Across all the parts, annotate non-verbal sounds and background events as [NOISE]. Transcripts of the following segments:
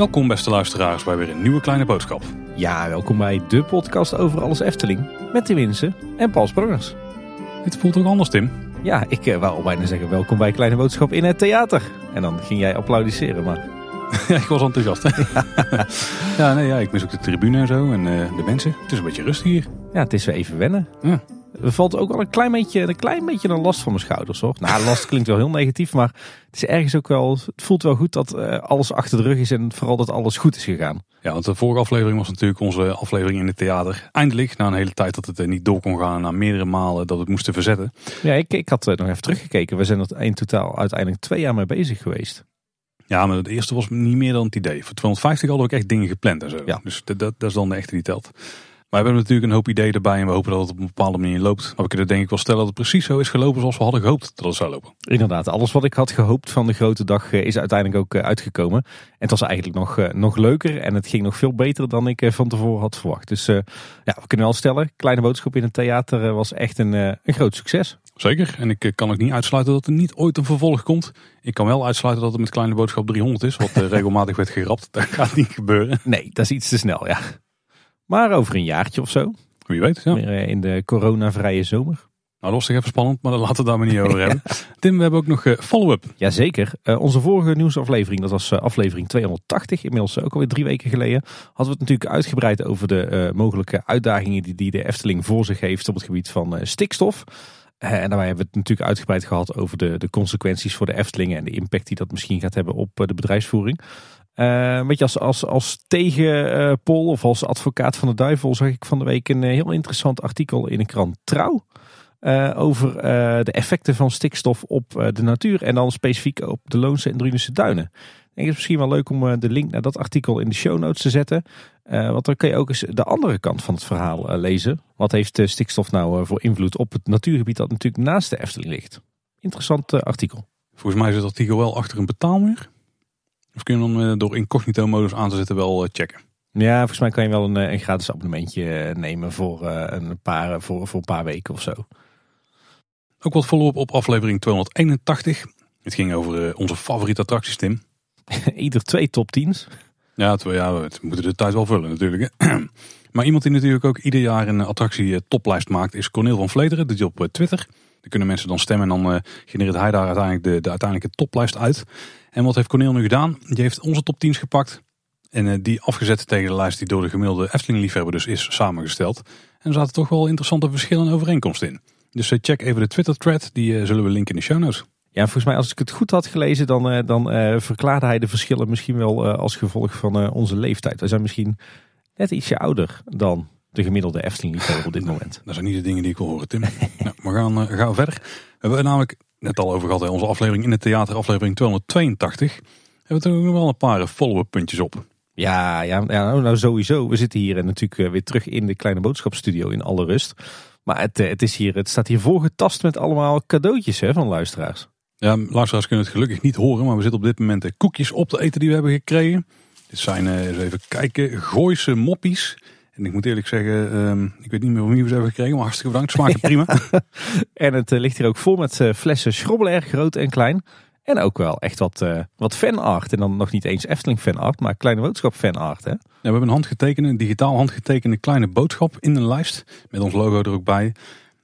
Welkom beste luisteraars bij weer een nieuwe kleine boodschap. Ja, welkom bij de podcast over alles Efteling. Met Tim Winsen en Paul Sprangers. Dit voelt ook anders Tim. Ja, ik eh, wou al bijna zeggen welkom bij Kleine Boodschap in het theater. En dan ging jij applaudisseren, maar... Ja, [LAUGHS] ik was enthousiast. Hè? [LAUGHS] ja, nee, ja, ik mis ook de tribune en zo en eh, de mensen. Het is een beetje rustig hier. Ja, het is weer even wennen. Ja. Er valt ook wel een klein beetje een, klein beetje een last van mijn schouders, hoor. Nou, last klinkt wel heel negatief, maar het is ergens ook wel... Het voelt wel goed dat eh, alles achter de rug is en vooral dat alles goed is gegaan. Ja, want de vorige aflevering was natuurlijk onze aflevering in het theater. Eindelijk, na een hele tijd dat het eh, niet door kon gaan, na meerdere malen dat we het moesten verzetten. Ja, ik, ik had eh, nog even teruggekeken. We zijn er in totaal uiteindelijk twee jaar mee bezig geweest. Ja, maar het eerste was niet meer dan het idee. Voor 250 hadden we ook echt dingen gepland en zo. Ja. Dus dat, dat, dat is dan de echte die telt. Maar we hebben natuurlijk een hoop ideeën erbij en we hopen dat het op een bepaalde manier loopt. Maar we kunnen denk ik wel stellen dat het precies zo is gelopen zoals we hadden gehoopt dat het zou lopen. Inderdaad, alles wat ik had gehoopt van de grote dag eh, is uiteindelijk ook eh, uitgekomen. En het was eigenlijk nog, eh, nog leuker en het ging nog veel beter dan ik van tevoren had verwacht. Dus ja, we kunnen wel stellen, Kleine Boodschap in het theater was echt een, een groot succes. Zeker. En ik kan ook niet uitsluiten dat er niet ooit een vervolg komt. Ik kan wel uitsluiten dat het met Kleine Boodschap 300 is. Wat [LAUGHS] regelmatig werd gerapt. Dat gaat niet gebeuren. Nee, dat is iets te snel, ja. Maar over een jaartje of zo, Wie weet. Ja. weer eh, in de coronavrije zomer. Nou, lastig even spannend, maar dan laten we het daar maar niet [LAUGHS] over hebben. Tim, we hebben ook nog eh, follow-up. Jazeker. Uh, onze vorige nieuwsaflevering, dat was aflevering 280, inmiddels ook alweer drie weken geleden, hadden we het natuurlijk uitgebreid over de uh, mogelijke uitdagingen die, die de Efteling voor zich heeft op het gebied van stikstof. en daarbij hebben we het natuurlijk uitgebreid gehad over de, de consequenties voor de Eftelingen en de impact die dat misschien gaat hebben op de bedrijfsvoering. Uh, weet je, als, als, als tegenpol of als advocaat van de duivel zag ik van de week een heel interessant artikel in de krant Trouw. Over de effecten van stikstof op de natuur en dan specifiek op de Loonse en Drunense duinen. Ik denk het is misschien wel leuk om de link naar dat artikel in de show notes te zetten. want dan kun je ook eens de andere kant van het verhaal lezen. Wat heeft stikstof nou voor invloed op het natuurgebied dat natuurlijk naast de Efteling ligt? Interessant artikel. Volgens mij is het artikel wel achter een betaalmuur. Of kun je dan door incognito modus aan te zetten wel checken? Ja, volgens mij kan je wel een, een gratis abonnementje nemen voor, een paar, voor, voor een paar weken of zo. Ook wat follow-up op aflevering 281. Het ging over onze favoriete attracties, Tim. [LAUGHS] Ieder twee top 10's. Ja, twee, ja, we moeten de tijd wel vullen natuurlijk. Hè. [CLEARS THROAT] maar iemand die natuurlijk ook ieder jaar een attractie toplijst maakt is Cornel van Vleteren. Dat is op Twitter. Daar kunnen mensen dan stemmen en dan genereert hij daar uiteindelijk de, de uiteindelijke toplijst uit. En wat heeft Cornel nu gedaan? Die heeft onze top 10's gepakt. En die afgezet tegen de lijst die door de gemiddelde Efteling-liefhebber dus is samengesteld. En er zaten toch wel interessante verschillen en overeenkomsten in. Dus check even de Twitter-thread, die uh, zullen we linken in de show notes. Ja, volgens mij als ik het goed had gelezen, dan, dan uh, verklaarde hij de verschillen misschien wel als gevolg van onze leeftijd. We zijn misschien net ietsje ouder dan de gemiddelde Efteling-liefhebber op dit moment. Dat zijn niet de dingen die ik wil horen, Tim. [LAUGHS] nou, we gaan, gaan verder. We hebben namelijk net al over gehad, onze aflevering in het theater, aflevering 282. Hebben we er nog wel een paar follow-up puntjes op. Ja, ja, ja nou, nou sowieso. We zitten hier natuurlijk weer terug in de kleine boodschapstudio in alle rust. Maar het, het, is hier, het staat hier volgetast met allemaal cadeautjes hè, van luisteraars. Ja, luisteraars kunnen het gelukkig niet horen, maar we zitten op dit moment de koekjes op te eten die we hebben gekregen. Dit zijn, eens even kijken, Gooise moppies. En ik moet eerlijk zeggen, um, ik weet niet meer van wie we ze hebben gekregen, maar hartstikke bedankt. Smaken prima. [LAUGHS] en het uh, ligt hier ook vol met uh, flessen schrobbelair, groot en klein. En ook wel echt wat, uh, wat fanart. En dan nog niet eens Efteling fanart, maar kleine boodschap fanart. Hè? Ja, we hebben een handgetekende, een digitaal handgetekende kleine boodschap in een lijst. Met ons logo er ook bij.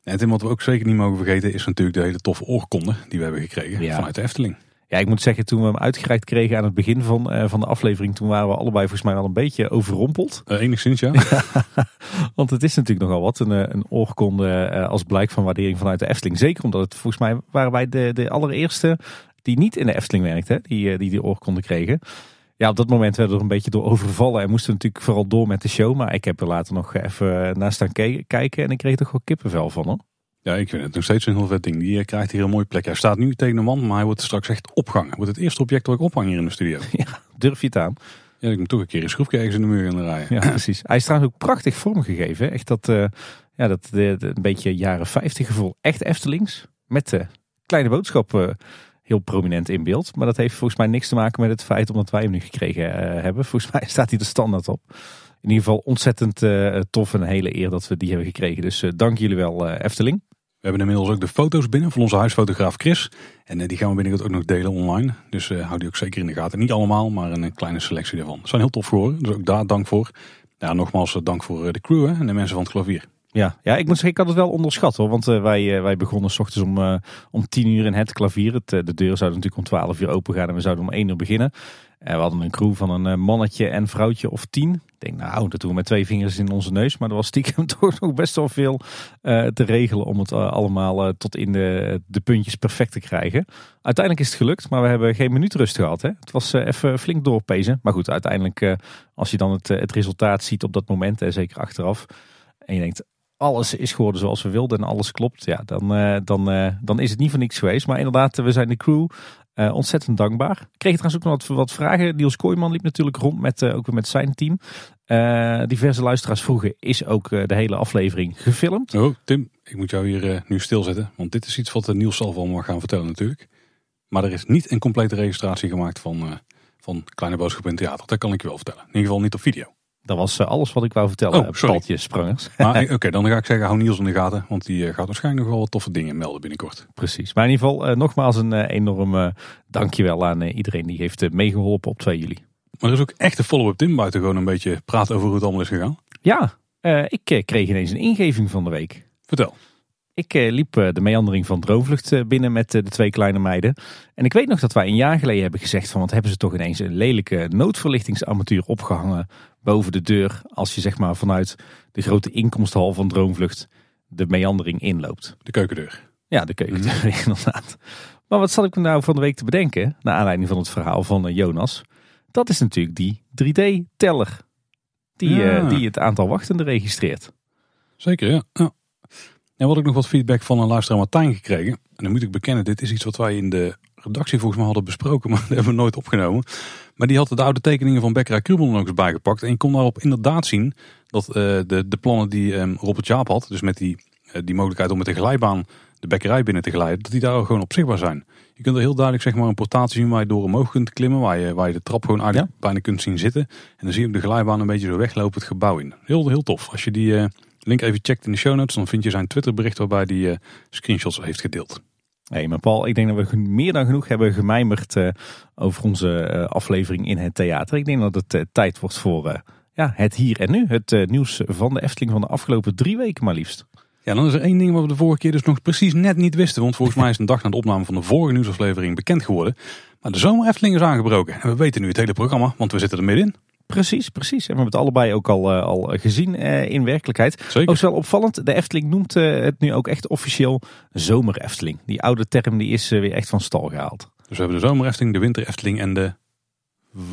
En wat we ook zeker niet mogen vergeten is natuurlijk de hele toffe oorkonde die we hebben gekregen ja. vanuit de Efteling. Ja, ik moet zeggen, toen we hem uitgereikt kregen aan het begin van, uh, van de aflevering, toen waren we allebei volgens mij wel een beetje overrompeld. Uh, enigszins, ja. [LAUGHS] Want het is natuurlijk nogal wat, een, een oorkonde uh, als blijk van waardering vanuit de Efteling. Zeker omdat het volgens mij waren wij de, de allereerste die niet in de Efteling werkte, die die, die oorkonde kregen. Ja, op dat moment werden we er een beetje door overvallen en moesten natuurlijk vooral door met de show. Maar ik heb er later nog even naar staan kijken en ik kreeg toch wel kippenvel van hoor. Ja, ik vind het nog steeds een heel vet ding. Die krijgt hier een mooie plek. Hij staat nu tegen de man, maar hij wordt straks echt opgehangen. Wordt het eerste object dat ik ophang hier in de studio. [LAUGHS] Ja, durf je het aan? Ja, ik moet toch een keer een schroefje ergens in de muur gaan rijden. Ja, [LAUGHS] precies. Hij is trouwens ook prachtig vormgegeven. Echt dat, uh, ja, dat de, de, een beetje jaren 50 gevoel. Echt Eftelings. Met de kleine boodschap uh, heel prominent in beeld. Maar dat heeft volgens mij niks te maken met het feit omdat wij hem nu gekregen hebben. Volgens mij [LAUGHS] staat hij er standaard op. In ieder geval ontzettend tof en een hele eer dat we die hebben gekregen. Dus dank jullie wel Efteling. We hebben inmiddels ook de foto's binnen van onze huisfotograaf Chris. En die gaan we binnenkort ook nog delen online. Dus hou die ook zeker in de gaten. Niet allemaal, maar een kleine selectie daarvan. Ze zijn heel tof geworden, dus ook daar dank voor. Ja, nogmaals dank voor de crew hè, en de mensen van het klavier. Ja, ja, ik moet zeggen, ik had het wel onderschat hoor. Want wij, wij begonnen s ochtends om, om tien uur in het klavier. Het, de deuren zouden natuurlijk om twaalf uur open gaan en we zouden om één uur beginnen. We hadden een crew van een mannetje en vrouwtje of tien. Ik denk, nou, dat doen we met twee vingers in onze neus. Maar er was stiekem [LAUGHS] toch nog best wel veel uh, te regelen om het allemaal tot in de, de puntjes perfect te krijgen. Uiteindelijk is het gelukt, maar we hebben geen minuut rust gehad. Hè? Het was even flink doorpezen. Maar goed, uiteindelijk, als je dan het, het resultaat ziet op dat moment, en zeker achteraf. En je denkt, alles is geworden zoals we wilden en alles klopt. Ja, dan, dan, dan is het niet voor niks geweest. Maar inderdaad, we zijn de crew. Uh, ontzettend dankbaar. Ik kreeg trouwens ook nog wat, wat vragen. Niels Kooijman liep natuurlijk rond met, uh, ook weer met zijn team. Uh, diverse luisteraars vroegen, is ook de hele aflevering gefilmd? Oh, Tim, ik moet jou hier nu stilzetten. Want dit is iets wat Niels zal van gaan vertellen natuurlijk. Maar er is niet een complete registratie gemaakt van, van Kleine Boodschap in Theater. Dat kan ik je wel vertellen. In ieder geval niet op video. Dat was alles wat ik wou vertellen, oh, Paltje Sprangers. [LAUGHS] Oké, dan ga ik zeggen, hou Niels in de gaten. Want die gaat waarschijnlijk nog wel wat toffe dingen melden binnenkort. Precies. Maar in ieder geval, nogmaals een enorm dankjewel aan iedereen die heeft meegeholpen op 2 juli. Maar er is ook echt een follow-up Tim buiten gewoon een beetje praten over hoe het allemaal is gegaan. Ja, uh, ik kreeg ineens een ingeving van de week. Vertel. Ik uh, liep de meandering van Droomvlucht binnen met de twee kleine meiden. En ik weet nog dat wij een jaar geleden hebben gezegd van... wat hebben ze toch ineens een lelijke noodverlichtingsarmatuur opgehangen boven de deur... als je zeg maar vanuit de grote inkomstenhal van Droomvlucht de meandering inloopt. De keukendeur. Ja, de keukendeur mm. [LAUGHS] inderdaad. Maar wat zat ik nou van de week te bedenken... naar aanleiding van het verhaal van Jonas... Dat is natuurlijk die 3D-teller. Die, ja. uh, die het aantal wachtenden registreert. Zeker, ja. ja. En wat ik nog wat feedback van een luisteraar Martijn gekregen. En dan moet ik bekennen, dit is iets wat wij in de redactie volgens mij hadden besproken, [LAUGHS] maar dat hebben we nooit opgenomen. Maar die had de oude tekeningen van Bekkerij Krubel nog eens bijgepakt. En je kon daarop inderdaad zien dat uh, de, de plannen die um, Robert Jaap had, dus met die, uh, die mogelijkheid om met de glijbaan de bekkerij binnen te glijden, dat die daar gewoon op zichtbaar zijn. Je kunt er heel duidelijk zeg maar, een portatie zien waar je door omhoog kunt klimmen. Waar je, waar je de trap gewoon eigenlijk ja. bijna kunt zien zitten. En dan zie je ook de glijbaan een beetje zo weglopen het gebouw in. Heel, heel tof. Als je die uh, link even checkt in de show notes, dan vind je zijn Twitter bericht waarbij hij screenshots heeft gedeeld. Hey, maar Paul, ik denk dat we meer dan genoeg hebben gemijmerd uh, over onze aflevering in het theater. Ik denk dat het tijd wordt voor ja, het hier en nu. Het nieuws van de Efteling van de afgelopen drie weken maar liefst. Ja, dan is er één ding wat we de vorige keer dus nog precies net niet wisten. Want volgens mij is een dag na de opname van de vorige nieuwsaflevering bekend geworden. Maar de zomer Efteling is aangebroken. En we weten nu het hele programma, want we zitten er middenin. Precies, precies. En we hebben het allebei ook al, uh, al gezien uh, in werkelijkheid. Zeker. Ook wel opvallend. De Efteling noemt uh, het nu ook echt officieel zomer Efteling. Die oude term die is weer echt van stal gehaald. Dus we hebben de zomer Efteling, de winter Efteling en de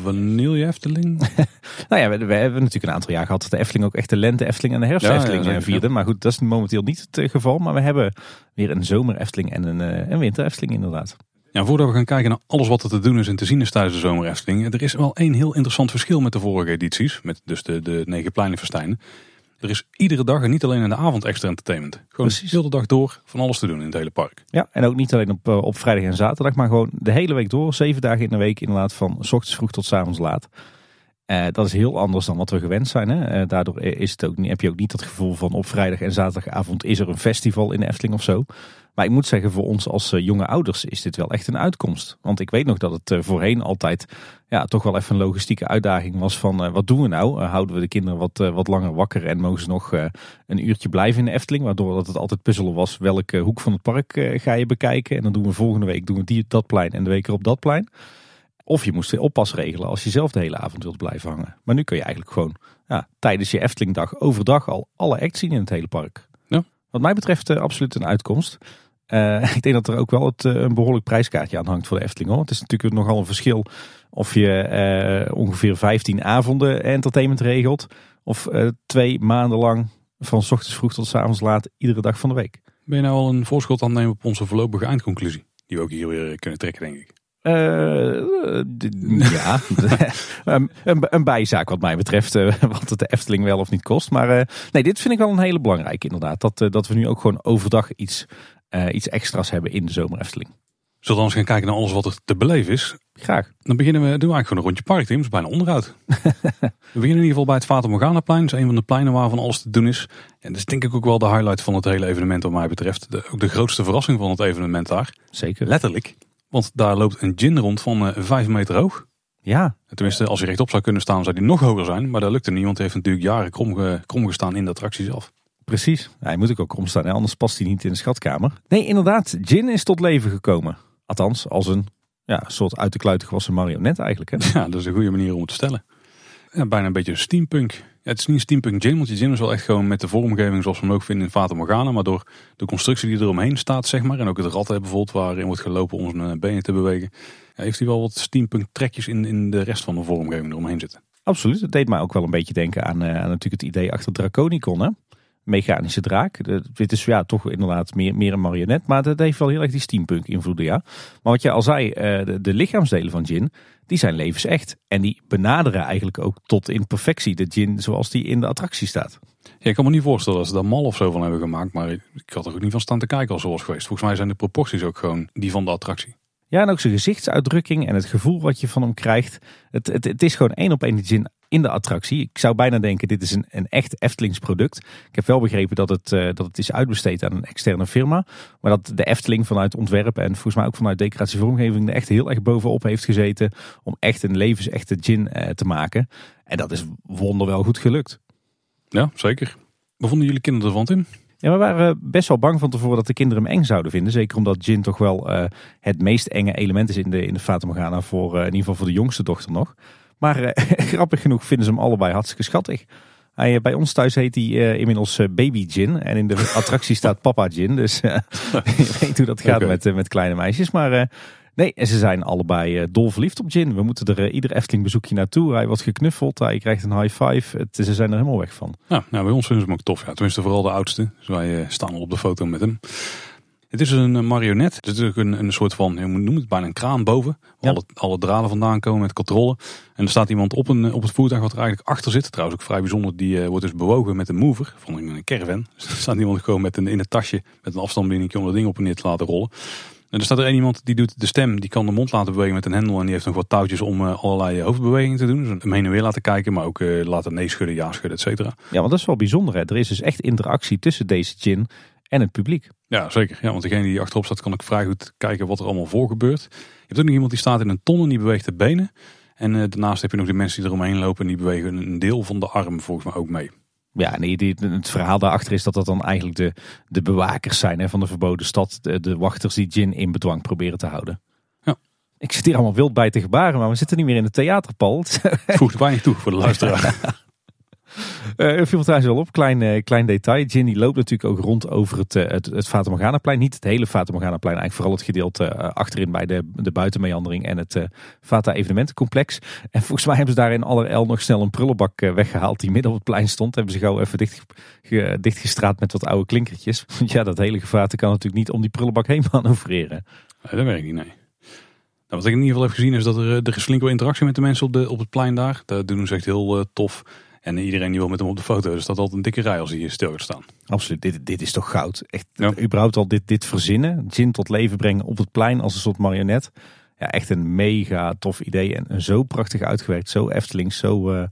Vanille Efteling? [LAUGHS] nou ja, we, we, hebben natuurlijk een aantal jaar gehad dat de Efteling ook echt de lente Efteling en de herfst Efteling ja, vierde. Maar goed, dat is momenteel niet het eh, geval. Maar we hebben weer een zomer Efteling en een, eh, een winter Efteling inderdaad. Ja, voordat we gaan kijken naar alles wat er te doen is en te zien is tijdens de zomer Efteling. Er is wel één heel interessant verschil met de vorige edities. Met dus de, de negen pleinenfestijnen. Er is iedere dag en niet alleen in de avond extra entertainment. Gewoon Precies. de hele dag door van alles te doen in het hele park. Ja, en ook niet alleen op, eh, op vrijdag en zaterdag, maar gewoon de hele week door. Zeven dagen in de week inderdaad van s ochtends vroeg tot s avonds laat. Uh, dat is heel anders dan wat we gewend zijn. Hè? Uh, daardoor is het ook, heb je ook niet dat gevoel van op vrijdag en zaterdagavond is er een festival in de Efteling of zo. Maar ik moet zeggen, voor ons als uh, jonge ouders is dit wel echt een uitkomst. Want ik weet nog dat het voorheen altijd ja, toch wel even een logistieke uitdaging was van wat doen we nou? houden we de kinderen wat, wat langer wakker en mogen ze nog een uurtje blijven in de Efteling? Waardoor dat het altijd puzzelen was welke hoek van het park ga je bekijken. En dan doen we volgende week doen we die op dat plein en de week erop dat plein. Of je moest weer oppas regelen als je zelf de hele avond wilt blijven hangen. Maar nu kun je eigenlijk gewoon ja, tijdens je Eftelingdag overdag al alle acts zien in het hele park. Ja. Wat mij betreft absoluut een uitkomst. Uh, [LAUGHS] ik denk dat er ook wel het, uh, een behoorlijk prijskaartje aan hangt voor de Efteling. Hoor. Het is natuurlijk nogal een verschil of je ongeveer 15 avonden entertainment regelt. Of twee maanden lang van s ochtends vroeg tot s avonds laat iedere dag van de week. Ben je nou al een voorschot aan nemen op onze voorlopige eindconclusie? Die we ook hier weer kunnen trekken denk ik. Ja, [LAUGHS] een, een, bijzaak wat mij betreft, [LAUGHS] wat het de Efteling wel of niet kost. Maar nee, dit vind ik wel een hele belangrijke inderdaad. Dat, dat we nu ook gewoon overdag iets, iets extra's hebben in de zomer Efteling. Zullen we dan eens gaan kijken naar alles wat er te beleven is? Graag. Dan beginnen we, doen we eigenlijk gewoon een rondje. Dat is bijna onderhoud. [LAUGHS] we beginnen in ieder geval bij het Fata Morgana-plein. Dat is een van de pleinen waarvan alles te doen is. En dat is denk ik ook wel de highlight van het hele evenement wat mij betreft. De, ook de grootste verrassing van het evenement daar. Zeker. Letterlijk. Want daar loopt een gin rond van uh, 5 meter hoog. Ja. Tenminste, als hij rechtop zou kunnen staan, zou hij nog hoger zijn. Maar dat lukte niet, want hij heeft natuurlijk jaren krom, ge, krom gestaan in de attractie zelf. Precies. hij moet ook krom staan, anders past hij niet in de schatkamer. Nee, inderdaad. Gin is tot leven gekomen. Althans, als een ja, soort uit de kluiten gewassen marionet eigenlijk. Hè? Ja, dat is een goede manier om het te stellen. Ja, bijna een beetje een steampunk. Ja, het is niet een steampunk gin, want die gin is wel echt gewoon met de vormgeving zoals we hem ook vinden in Fata Morgana. Maar door de constructie die eromheen staat, zeg maar. En ook het rad bijvoorbeeld waarin wordt gelopen om zijn benen te bewegen. Ja, heeft hij wel wat steampunk trekjes in, in de rest van de vormgeving eromheen zitten. Absoluut, het deed mij ook wel een beetje denken aan, uh, aan natuurlijk het idee achter Draconicon. Hè? Mechanische draak. Dit is ja, toch inderdaad meer, meer een marionet. Maar dat heeft wel heel erg die steampunk invloeden, ja. Maar wat je al zei, eh, de, de lichaamsdelen van Jin, die zijn levensecht. En die benaderen eigenlijk ook tot in perfectie de Jin zoals die in de attractie staat. Ja, ik kan me niet voorstellen dat ze daar mal of zo van hebben gemaakt. Maar ik had er ook niet van staan te kijken als ze was geweest. Volgens mij zijn de proporties ook gewoon die van de attractie. Ja, en ook zijn gezichtsuitdrukking en het gevoel wat je van hem krijgt. Het, het, het is gewoon één op één de Jin in de attractie. Ik zou bijna denken, dit is een, een echt Eftelings product. Ik heb wel begrepen dat het, uh, dat het is uitbesteed aan een externe firma. Maar dat de Efteling vanuit ontwerp en volgens mij ook vanuit decoratie vormgeving er echt heel erg bovenop heeft gezeten. Om echt een levensechte gin uh, te maken. En dat is wonderwel goed gelukt. Ja, zeker. Wat vonden jullie kinderen ervan in? Ja, we waren best wel bang van tevoren dat de kinderen hem eng zouden vinden. Zeker omdat gin toch wel uh, het meest enge element is in de, in de Fata Morgana. Voor, in ieder geval voor de jongste dochter nog. Maar uh, [LAUGHS] grappig genoeg vinden ze hem allebei hartstikke schattig. Hij, bij ons thuis heet hij uh, inmiddels uh, Baby Gin. En in de [LAUGHS] attractie staat Papa Gin. Dus [LAUGHS] je weet hoe dat gaat okay. met, met kleine meisjes. Maar nee, ze zijn allebei dol verliefd op Gin. We moeten er ieder Efteling bezoekje naartoe. Hij wordt geknuffeld. Hij krijgt een high five. Het, ze zijn er helemaal weg van. Ja, nou, bij ons vinden ze hem ook tof. Ja. Tenminste vooral de oudste. Dus wij staan al op de foto met hem. Het is een marionet. Het is natuurlijk een, een soort van, je moet noemen het bijna een kraan boven. Waar ja. alle, alle, draden vandaan komen met controle. En er staat iemand op, een, op het voertuig wat er eigenlijk achter zit. Trouwens ook vrij bijzonder. Die uh, wordt dus bewogen met een mover. Van een caravan. [LAUGHS] Dus er staat iemand gewoon met een, in het tasje. Met een afstandsbediening om dat ding op en neer te laten rollen. En er staat er één iemand die doet de stem. Die kan de mond laten bewegen met een hendel. En die heeft nog wat touwtjes om uh, allerlei hoofdbewegingen te doen. Dus hem heen en weer laten kijken. Maar ook uh, laten nee schudden, ja schudden, et cetera. Ja, want dat is wel bijzonder. Hè? Er is dus echt interactie tussen deze gin en het publiek. Ja, zeker. Ja, want degene die achterop staat kan ook vrij goed kijken wat er allemaal voor gebeurt. Je hebt ook nog iemand die staat in een ton en die beweegt de benen. En uh, daarnaast heb je nog de mensen die eromheen lopen en die bewegen een deel van de arm volgens mij ook mee. Ja, nee, die, het verhaal daarachter is dat dat dan eigenlijk de, de bewakers zijn hè, van de verboden stad. De, de wachters die Gin in bedwang proberen te houden. Ja. Ik zit hier allemaal wild bij te gebaren, maar we zitten niet meer in de theaterpal. Voegt weinig toe voor de luisteraar. [LAUGHS] Uh, viel me trouwens wel op, klein, uh, klein detail. Ginny loopt natuurlijk ook rond over het, uh, het, het. Niet het hele Fata Morgana-plein, eigenlijk vooral het gedeelte achterin bij de, de buitenmeandering en het Fata evenementencomplex. En volgens mij hebben ze daar in allerijl nog snel een prullenbak weggehaald die midden op het plein stond. Hebben ze gauw even dicht, ge, dichtgestraat met wat oude klinkertjes. [LAUGHS] Want ja, dat hele gevaarte kan natuurlijk niet om die prullenbak heen manoeuvreren. Nee, dat werkt niet, nee. Nou, wat ik in ieder geval heb gezien is dat er, er is interactie met de mensen op, de, op het plein daar. Dat doen ze echt heel tof. En iedereen die wil met hem op de foto. Er staat altijd een dikke rij als hij hier stil gaat staan. Absoluut, dit, dit is toch goud. Echt, ja. überhaupt al dit, dit verzinnen. Gin tot leven brengen op het plein als een soort marionet. Ja, echt een mega tof idee. En, zo prachtig uitgewerkt. Zo Efteling, zo... Uh,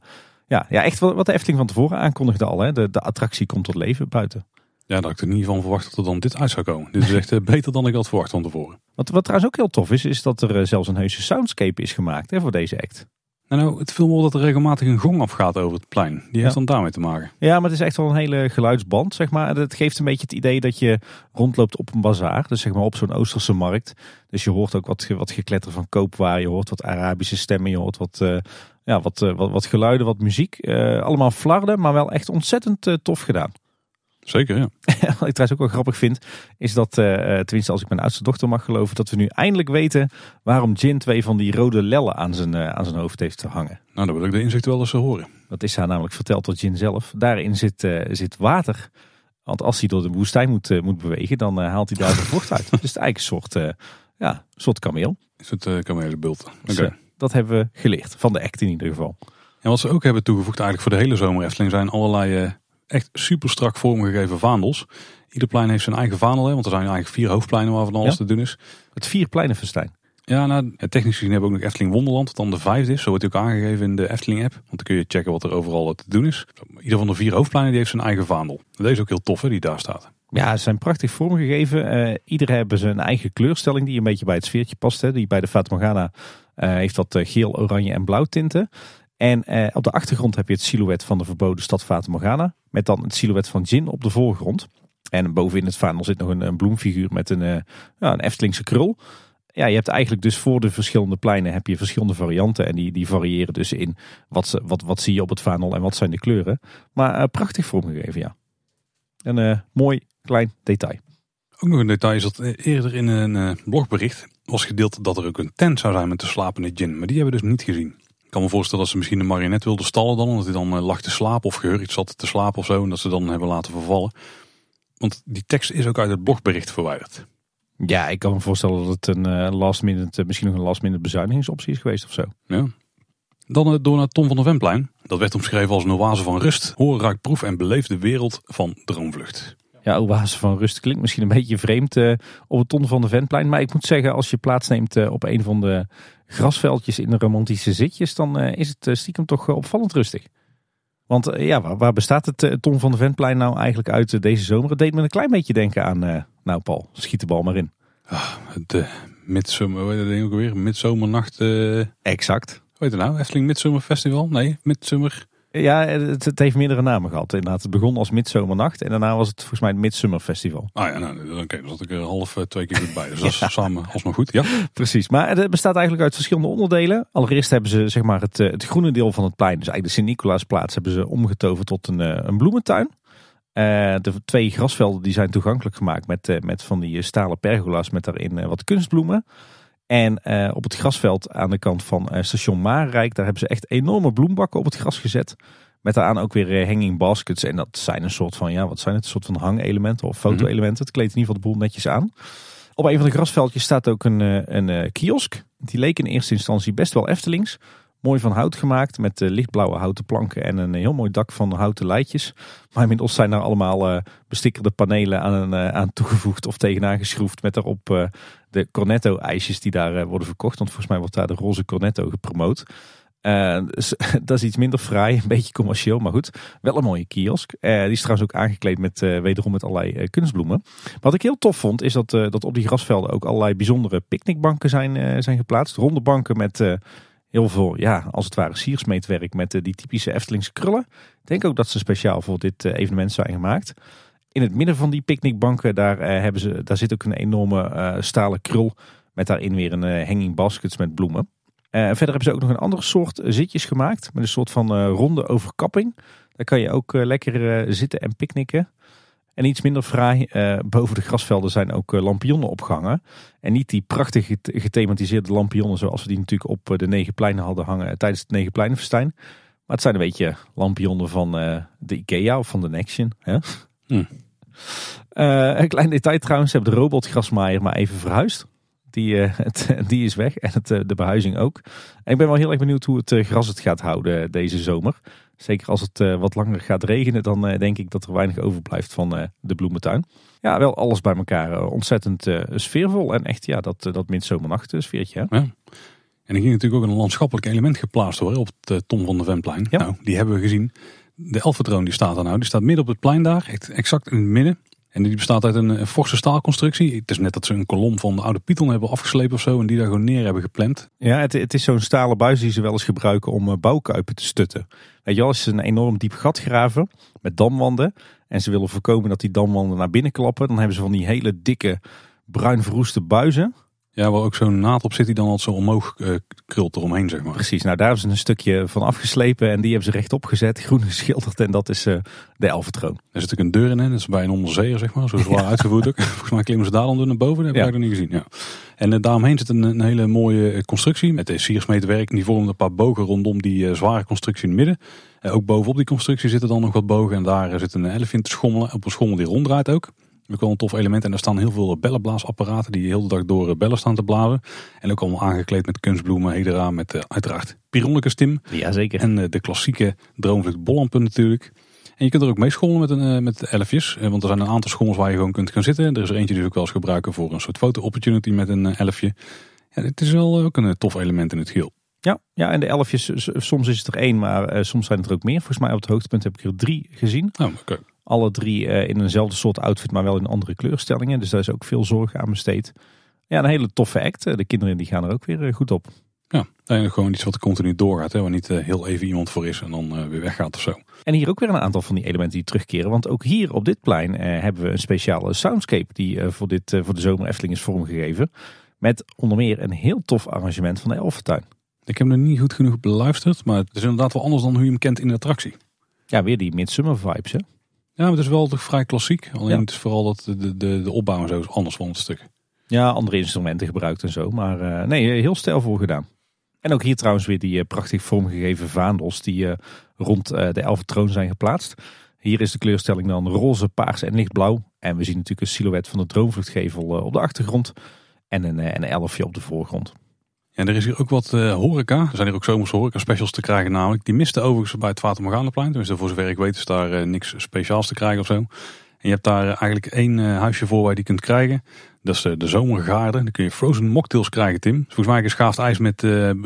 ja, ja, echt wat de Efteling van tevoren aankondigde al. Hè. De, de attractie komt tot leven buiten. Ja, dat ik er niet van verwacht dat er dan dit uit zou komen. Dit is echt uh, beter dan ik had verwacht van tevoren. Wat, wat trouwens ook heel tof is, is dat er uh, zelfs een heuse soundscape is gemaakt hè, voor deze act. Nou, het viel me op dat er regelmatig een gong afgaat over het plein. Die heeft ja. dan daarmee te maken. Ja, maar het is echt wel een hele geluidsband, zeg maar. Het geeft een beetje het idee dat je rondloopt op een bazaar. Dus zeg maar op zo'n Oosterse markt. Dus je hoort ook wat, wat gekletter van koopwaar. Je hoort wat Arabische stemmen. Je hoort wat, uh, ja, wat, uh, wat, wat, geluiden, wat muziek. Uh, allemaal flarden, maar wel echt ontzettend tof gedaan. Zeker, ja. [LAUGHS] Wat ik trouwens ook wel grappig vind, is dat, uh, tenminste als ik mijn oudste dochter mag geloven, dat we nu eindelijk weten waarom Jin twee van die rode lellen aan zijn, uh, aan zijn hoofd heeft te hangen. Nou, dan wil ik de inzicht wel eens horen. Dat is haar namelijk verteld door Jin zelf. Daarin zit, uh, zit water. Want als hij door de woestijn moet, moet bewegen, dan haalt hij daar de vocht uit. [LAUGHS] dus het is eigenlijk een soort, ja, soort kameel. Een soort kamelenbult. Dus, okay. dat hebben we geleerd, van de act in ieder geval. En wat ze ook hebben toegevoegd eigenlijk voor de hele zomer Efteling zijn allerlei echt super strak vormgegeven vaandels. Ieder plein heeft zijn eigen vaandel, hè, want er zijn eigenlijk vier hoofdpleinen waarvan alles Ja. te doen is. Het vierpleinenfestijn. Ja, nou, technisch gezien hebben we ook nog Efteling Wonderland, wat dan de vijfde is. Zo wordt hij ook aangegeven in de Efteling-app. Want dan kun je checken wat er overal te doen is. Ieder van de vier hoofdpleinen die heeft zijn eigen vaandel. Deze is ook heel tof, hè, die daar staat. Ja, ze zijn prachtig vormgegeven. Eh ieder hebben ze een eigen kleurstelling die een beetje bij het sfeertje past. Hè. Die bij de Fata Morgana eh, heeft dat eh, geel, oranje en blauw tinten. En eh, op de achtergrond heb je het silhouet van de verboden stad Fata Morgana. Met dan het silhouet van Jin op de voorgrond. En bovenin het vaandel zit nog een, een bloemfiguur met een, eh, ja, een Eftelingse krul. Ja, je hebt eigenlijk dus voor de verschillende pleinen heb je verschillende varianten. En die, die variëren dus in wat, wat, wat zie je op het vaandel en wat zijn de kleuren. Maar eh, prachtig vormgegeven, ja. Een eh, mooi klein detail. Ook nog een detail is dat eerder in een blogbericht was gedeeld dat er ook een tent zou zijn met de slapende gin. Maar die hebben we dus niet gezien. Ik kan me voorstellen dat ze misschien een marionet wilden stallen dan. Omdat hij dan eh, lag te slapen of gehurkt zat te slapen of zo. En dat ze dan hebben laten vervallen. Want die tekst is ook uit het blogbericht verwijderd. Ja, ik kan me voorstellen dat het een eh, last minute, eh, misschien nog een last minute bezuinigingsoptie is geweest of zo. Ja. Dan door naar Tom van der Venplein. Dat werd omschreven als een oase van rust. Hoor, ruik, proef en beleef de wereld van Droomvlucht. Ja, oase van rust klinkt misschien een beetje vreemd op het ton van de Ventplein. Maar ik moet zeggen, als je plaatsneemt op een van de grasveldjes in de romantische zitjes, dan eh, is het eh, stiekem toch eh, opvallend rustig. Want ja, waar, waar bestaat het ton van de Ventplein nou eigenlijk uit deze zomer? Het deed me een klein beetje denken aan, nou Paul, schiet de bal maar in. De midzomer, hoe heet dat ook alweer? Midzomernacht, eh Exact. hoe heet het nou? Efteling Midsummer Festival? Nee, Midzomer. Ja, het, het heeft meerdere namen gehad inderdaad. Het begon als Midzomernacht en daarna was het volgens mij het Midsummer Festival. Ah ja, nou, oké, dan zat ik er half eh, twee keer goed bij. Dus [LAUGHS] dat is samen alsnog goed. Ja. Precies, maar het bestaat eigenlijk uit verschillende onderdelen. Allereerst hebben ze zeg maar, het, eh, het groene deel van het plein, dus eigenlijk de Sint-Nicolaasplaats, hebben ze omgetoverd tot een, eh, een bloementuin. De twee grasvelden die zijn toegankelijk gemaakt met, met van die stalen pergola's met daarin wat kunstbloemen. En eh, op het grasveld aan de kant van eh, station Marenrijk, daar hebben ze echt enorme bloembakken op het gras gezet. Met daaraan ook weer eh, hanging baskets. En dat zijn een soort van, ja, wat zijn het? Een soort van hangelementen of foto-elementen. Het kleedt in ieder geval de boel netjes aan. Op een van de grasveldjes staat ook een, een kiosk. Die leek in eerste instantie best wel Eftelings. Mooi van hout gemaakt met eh, lichtblauwe houten planken en een heel mooi dak van houten leidjes. Maar inmiddels zijn er allemaal eh, bestikkerde panelen aan, eh, aan toegevoegd of tegenaan geschroefd. Met daarop de Cornetto ijsjes die daar worden verkocht. Want volgens mij wordt daar de roze Cornetto gepromoot. Dus, [LAUGHS] dat is iets minder fraai, een beetje commercieel, maar goed. Wel een mooie kiosk. Eh, die is trouwens ook aangekleed met wederom met allerlei kunstbloemen. Wat ik heel tof vond, is dat, dat op die grasvelden ook allerlei bijzondere picknickbanken zijn, zijn geplaatst. Ronde banken met heel veel, ja, als het ware siersmeetwerk met eh, die typische Eftelingse krullen. Ik denk ook dat ze speciaal voor dit eh, evenement zijn gemaakt. In het midden van die picknickbanken, daar, eh, hebben ze, daar zit ook een enorme stalen krul. Met daarin weer een hanging baskets met bloemen. Verder hebben ze ook nog een andere soort zitjes gemaakt. Met een soort van ronde overkapping. Daar kan je ook lekker zitten en picknicken. En iets minder fraai, eh, boven de grasvelden zijn ook eh, lampionnen opgehangen. En niet die prachtig get- gethematiseerde lampionnen zoals we die natuurlijk op eh, de negen pleinen hadden hangen tijdens het negen pleinenfestijn. Maar het zijn een beetje lampionnen van eh, de Ikea of van de Nexion. Hè? Hm. Eh, een klein detail trouwens, ze hebben de robotgrasmaaier maar even verhuisd. Die, eh, het, [LAUGHS] die is weg en het, eh, de behuizing ook. En ik ben wel heel erg benieuwd hoe het eh, gras het gaat houden deze zomer. Zeker als het eh, wat langer gaat regenen, dan eh, denk ik dat er weinig overblijft van eh, de bloementuin. Ja, wel alles bij elkaar ontzettend sfeervol. En echt ja, dat, dat midzomernacht sfeertje. Hè? Ja. En er ging natuurlijk ook een landschappelijk element geplaatst worden op het Tom van de Venplein. Ja. Nou, die hebben we gezien. De Elfentroon die staat er nou. Die staat midden op het plein daar, echt exact in het midden. En die bestaat uit een, forse staalconstructie. Het is net dat ze een kolom van de oude Python hebben afgeslepen of zo. En die daar gewoon neer hebben gepland. Ja, het, het is zo'n stalen buis die ze wel eens gebruiken om eh, bouwkuipen te stutten. Weet je als ze een enorm diep gat graven met damwanden. En ze willen voorkomen dat die damwanden naar binnen klappen. Dan hebben ze van die hele dikke bruin verroeste buizen. Ja, waar ook zo'n naad op zit die dan altijd zo omhoog eh, krult eromheen, zeg maar. Precies, nou daar hebben ze een stukje van afgeslepen. En die hebben ze rechtop gezet, [LAUGHS] groen geschilderd. En dat is eh, de Elfentroon. Er zit ook een deur in, hè? dat is bij een onderzeeër, zeg maar. Zo zwaar uitgevoerd ook. [LAUGHS] Volgens mij klimmen ze daar dan door naar boven. Dat heb ik Ja. nog niet gezien. Ja. En eh, daaromheen zit een, een hele mooie constructie met de siersmeetwerk. Die vormt een paar bogen rondom die zware constructie in het midden. Ook bovenop die constructie zitten dan nog wat bogen. En daar zit een elf in te schommelen. Op een schommel die ronddraait ook. Ook wel een tof element. En daar staan heel veel bellenblaasapparaten die de hele dag door eh, bellen staan te blazen. En ook allemaal aangekleed met kunstbloemen, hedera, met eh, uiteraard Pyronicus Tim. Jazeker. En eh, de klassieke droomvlucht bollampen natuurlijk. En je kunt er ook mee schommelen met, een, met elfjes. want er zijn een aantal schommels waar je gewoon kunt gaan zitten. Er is er eentje die we ook wel eens gebruiken voor een soort foto-opportunity met een elfje. Ja, het is wel ook een tof element in het geheel. Ja, ja, en de elfjes, soms is het er één, maar soms zijn het er ook meer. Volgens mij op het hoogtepunt heb ik er drie gezien. Oh, okay. Alle drie in eenzelfde soort outfit, maar wel in andere kleurstellingen. Dus daar is ook veel zorg aan besteed. Ja, een hele toffe act. De kinderen die gaan er ook weer goed op. Ja, en gewoon iets wat continu doorgaat. Hè, waar niet heel even iemand voor is en dan weer weggaat of zo. En hier ook weer een aantal van die elementen die terugkeren. Want ook hier op dit plein hebben we een speciale soundscape die voor, dit, voor de zomer Efteling is vormgegeven. Met onder meer een heel tof arrangement van de Elfentuin. Ik heb hem nog niet goed genoeg beluisterd, maar het is inderdaad wel anders dan hoe je hem kent in de attractie. Ja, weer die Midsummer vibes hè? Ja, maar het is wel toch vrij klassiek. Alleen het is vooral dat de, de, de opbouw en zo is anders van het stuk. Ja, andere instrumenten gebruikt en zo. Maar uh, nee, heel stijlvol gedaan. En ook hier trouwens weer die uh, prachtig vormgegeven vaandels die uh, rond de Elfentroon zijn geplaatst. Hier is de kleurstelling dan roze, paars en lichtblauw. En we zien natuurlijk een silhouet van de droomvluchtgevel op de achtergrond. En een, een elfje op de voorgrond. Ja, er is hier ook wat uh, horeca. Er zijn hier ook zomerse horeca specials te krijgen namelijk. Die misten overigens bij het Watermorganeplein. Dus voor zover ik weet is daar uh, niks speciaals te krijgen of zo. En je hebt daar eigenlijk één huisje voor waar je die kunt krijgen. Dat is de, de zomergaarde. Dan kun je frozen mocktails krijgen, Tim. Volgens mij geschaafd ijs met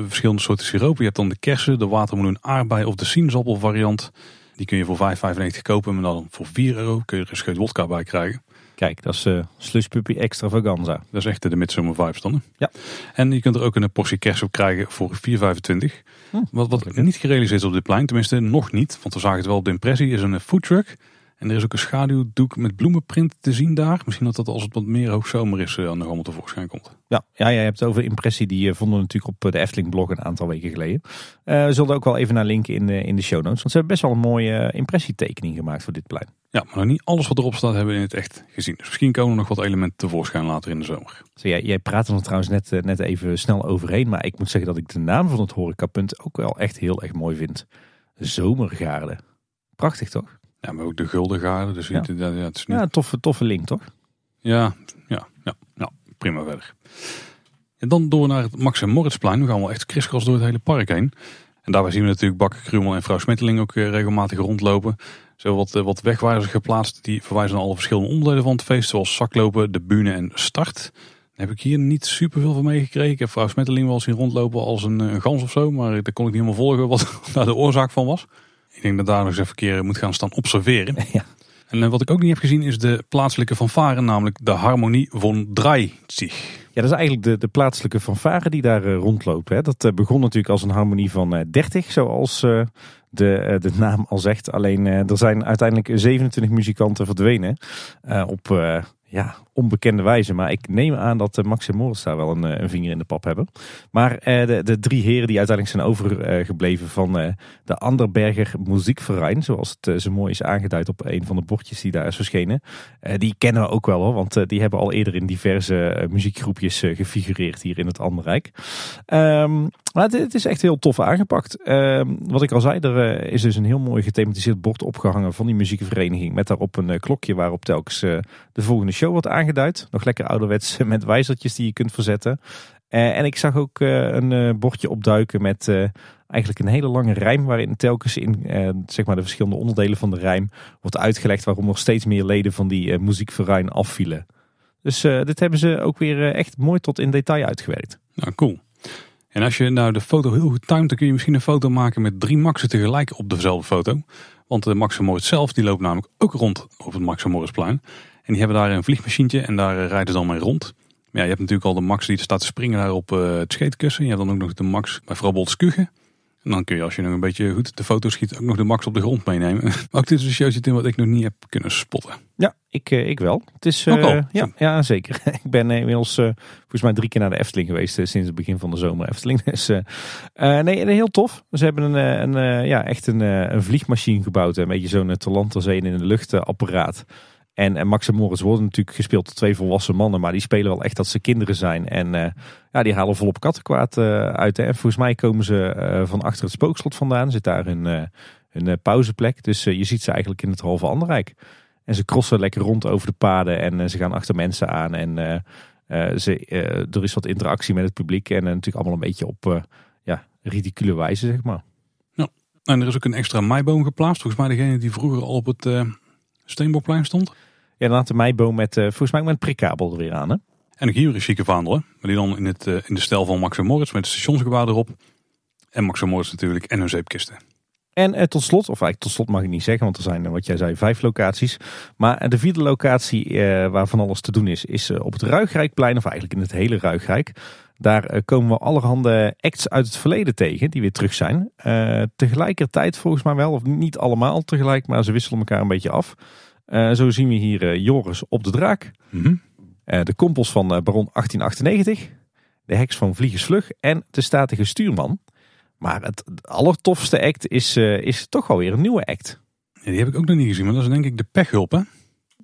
verschillende soorten siropen. Je hebt dan de kersen, de watermeloen aardbei of de sinaasappel variant. Die kun je voor 5,95 kopen. Maar dan voor 4 euro kun je er een scheut wodka bij krijgen. Kijk, dat is uh, Slush Puppy Extravaganza. Dat is echt de Midsummer vibes dan. Hè? Ja. En je kunt er ook een portie kers op krijgen voor 4,25. Hm, wat wat niet gerealiseerd is op dit plein, tenminste nog niet. Want we zagen het wel op de impressie, is een foodtruck. En er is ook een schaduwdoek met bloemenprint te zien daar. Misschien dat dat als het wat meer hoogzomer is, uh, nog allemaal tevoorschijn komt. Ja, ja, jij hebt het over impressie. Die vonden we natuurlijk op de Efteling blog een aantal weken geleden. we zullen ook wel even naar linken in de, in de show notes. Want ze hebben best wel een mooie impressietekening gemaakt voor dit plein. Ja, maar nog niet alles wat erop staat hebben we in het echt gezien. Dus misschien komen er nog wat elementen tevoorschijn later in de zomer. Zo, jij, jij praat er trouwens net, eh, net even snel overheen. Maar ik moet zeggen dat ik de naam van het horecapunt ook wel echt heel erg mooi vind. Zomergaarde. Prachtig toch? Ja, maar ook de Guldengaarde. Dus ja. Ja, het is niet... ja toffe, toffe link toch? Ja, ja, ja, ja prima verder. En dan door naar het Max en Moritzplein. We gaan wel echt kriskras door het hele park heen. En daarbij zien we natuurlijk Bakker Krumel en vrouw Smetteling ook eh, regelmatig rondlopen. Zo wat, eh, wat wegwijzers geplaatst die verwijzen naar alle verschillende onderdelen van het feest. Zoals zaklopen, de bühne en start. Daar heb ik hier niet super veel van meegekregen. Ik heb vrouw Smetteling wel eens zien rondlopen als een, een gans of zo. Maar daar kon ik niet helemaal volgen wat [LAUGHS] daar de oorzaak van was. Ik denk dat daar nog eens even een keer moet gaan staan observeren. [LAUGHS] Ja. En eh, wat ik ook niet heb gezien is de plaatselijke fanfare, namelijk de Harmonie von Dreizig. Ja, dat is eigenlijk de, de plaatselijke fanfare die daar uh, rondloopt. Hè. Dat uh, begon natuurlijk als een harmonie van uh, 30, zoals de, de naam al zegt. Alleen er zijn uiteindelijk 27 muzikanten verdwenen op ja, onbekende wijze. Maar ik neem aan dat Max en Morris daar wel een, een, vinger in de pap hebben. Maar de, de drie heren die uiteindelijk zijn overgebleven van de Anderberger Muziekverein, zoals het zo mooi is aangeduid op een van de bordjes die daar is verschenen, die kennen we ook wel hoor, want die hebben al eerder in diverse muziekgroepjes gefigureerd hier in het Anderrijk. Um, maar het, is echt heel tof aangepakt. Uh, wat ik al zei, er is dus een heel mooi gethematiseerd bord opgehangen van die muziekvereniging. Met daarop een klokje waarop telkens de volgende show wordt aangeduid. Nog lekker ouderwets [LAUGHS] met wijzertjes die je kunt verzetten. Uh, en ik zag ook een bordje opduiken met eigenlijk een hele lange rijm. Waarin telkens in zeg maar de verschillende onderdelen van de rijm wordt uitgelegd waarom nog steeds meer leden van die muziekverein afvielen. Dus dit hebben ze ook weer echt mooi tot in detail uitgewerkt. Nou, cool. En als je nou de foto heel goed timet, dan kun je misschien een foto maken met drie Maxen tegelijk op dezelfde foto. Want de Max zelf, die loopt namelijk ook rond op het Max. En die hebben daar een vliegmachientje en daar eh, rijden ze dan mee rond. Maar ja, je hebt natuurlijk al de Max die staat te springen daar op uh, het scheetkussen. Je hebt dan ook nog de Max bij Frau Boltskugge. En dan kun je als je nog een beetje goed de foto schiet ook nog de max op de grond meenemen. Maar [LAUGHS] ook dit is een showtje in wat ik nog niet heb kunnen spotten. Ja, ik, eh, ik wel. Het is, uh, ja, ja, zeker. [LAUGHS] ik ben inmiddels uh, volgens mij drie keer naar de Efteling geweest sinds het begin van de zomer Efteling. [LAUGHS] Dus nee, heel tof. Ze hebben een, een, ja, echt een, een vliegmachine gebouwd. Een beetje zo'n Talanterzee in de luchtapparaat. En, en Max en Morris worden natuurlijk gespeeld door twee volwassen mannen. Maar die spelen wel echt dat ze kinderen zijn. En uh, ja, die halen volop kattenkwaad uh, uit. Hè. En volgens mij komen ze uh, van achter het spookslot vandaan. Zit daar hun, pauzeplek. Dus je ziet ze eigenlijk in het halve Anderrijk. En ze crossen lekker rond over de paden. En ze gaan achter mensen aan. En ze, er is wat interactie met het publiek. En natuurlijk allemaal een beetje op ja, ridicule wijze, zeg maar. En er is ook een extra meiboom geplaatst. Volgens mij degene die vroeger al op het Steenbokplein stond. Ja, dan had de meiboom met, uh, volgens mij met prikkabel er weer aan. Hè? En ook hier is chique vaandelen. Maar die dan in, het, uh, in de stijl van Max Moritz met het stationsgebouw erop. En Max Moritz natuurlijk en hun zeepkisten. En eh, tot slot, of eigenlijk tot slot mag ik niet zeggen, want er zijn, wat jij zei, vijf locaties. Maar de vierde locatie eh, waar van alles te doen is, is op het Ruigrijkplein, of eigenlijk in het hele Ruigrijk. Daar komen we allerhande acts uit het verleden tegen, die weer terug zijn. tegelijkertijd volgens mij wel, of niet allemaal tegelijk, maar ze wisselen elkaar een beetje af. zo zien we hier Joris op de draak. Mm de kompels van Baron 1898. De heks van Vliegensvlug en de statige stuurman. Maar het allertofste act is, is toch alweer een nieuwe act. Ja, die heb ik ook nog niet gezien, maar dat is denk ik de pechhulp hè?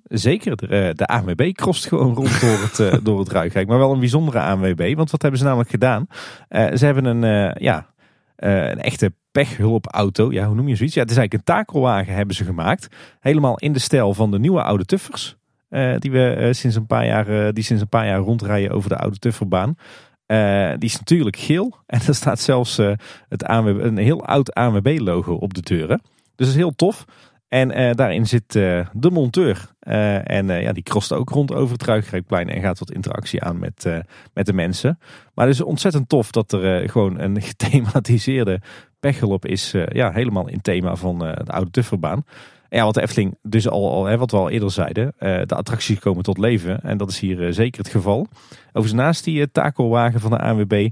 Zeker, de, eh, de ANWB krost gewoon rond door het, uh, door het. Maar wel een bijzondere ANWB, want wat hebben ze namelijk gedaan? ze hebben een, ja, een echte pechhulpauto, ja, hoe noem je zoiets? Ja, het is eigenlijk een takelwagen hebben ze gemaakt. Helemaal in de stijl van de nieuwe oude Tuffers. die we sinds een paar jaar, die sinds een paar jaar rondrijden over de oude Tufferbaan. Die is natuurlijk geel. En [LAUGHS] er staat zelfs het ANWB, een heel oud ANWB-logo op de deuren. Dus dat is heel tof. En uh, daarin zit de monteur. en ja, die krost ook rond over het Ruigrijkplein en gaat wat interactie aan met, met de mensen. Maar het is ontzettend tof dat er gewoon een [LAUGHS] gethematiseerde pechgelop is. ja, helemaal in thema van de oude Tufferbaan ja, wat de Efteling dus al, al hè, wat we al eerder zeiden, uh, de attracties komen tot leven. En dat is hier uh, zeker het geval. Overigens naast die uh, takelwagen van de ANWB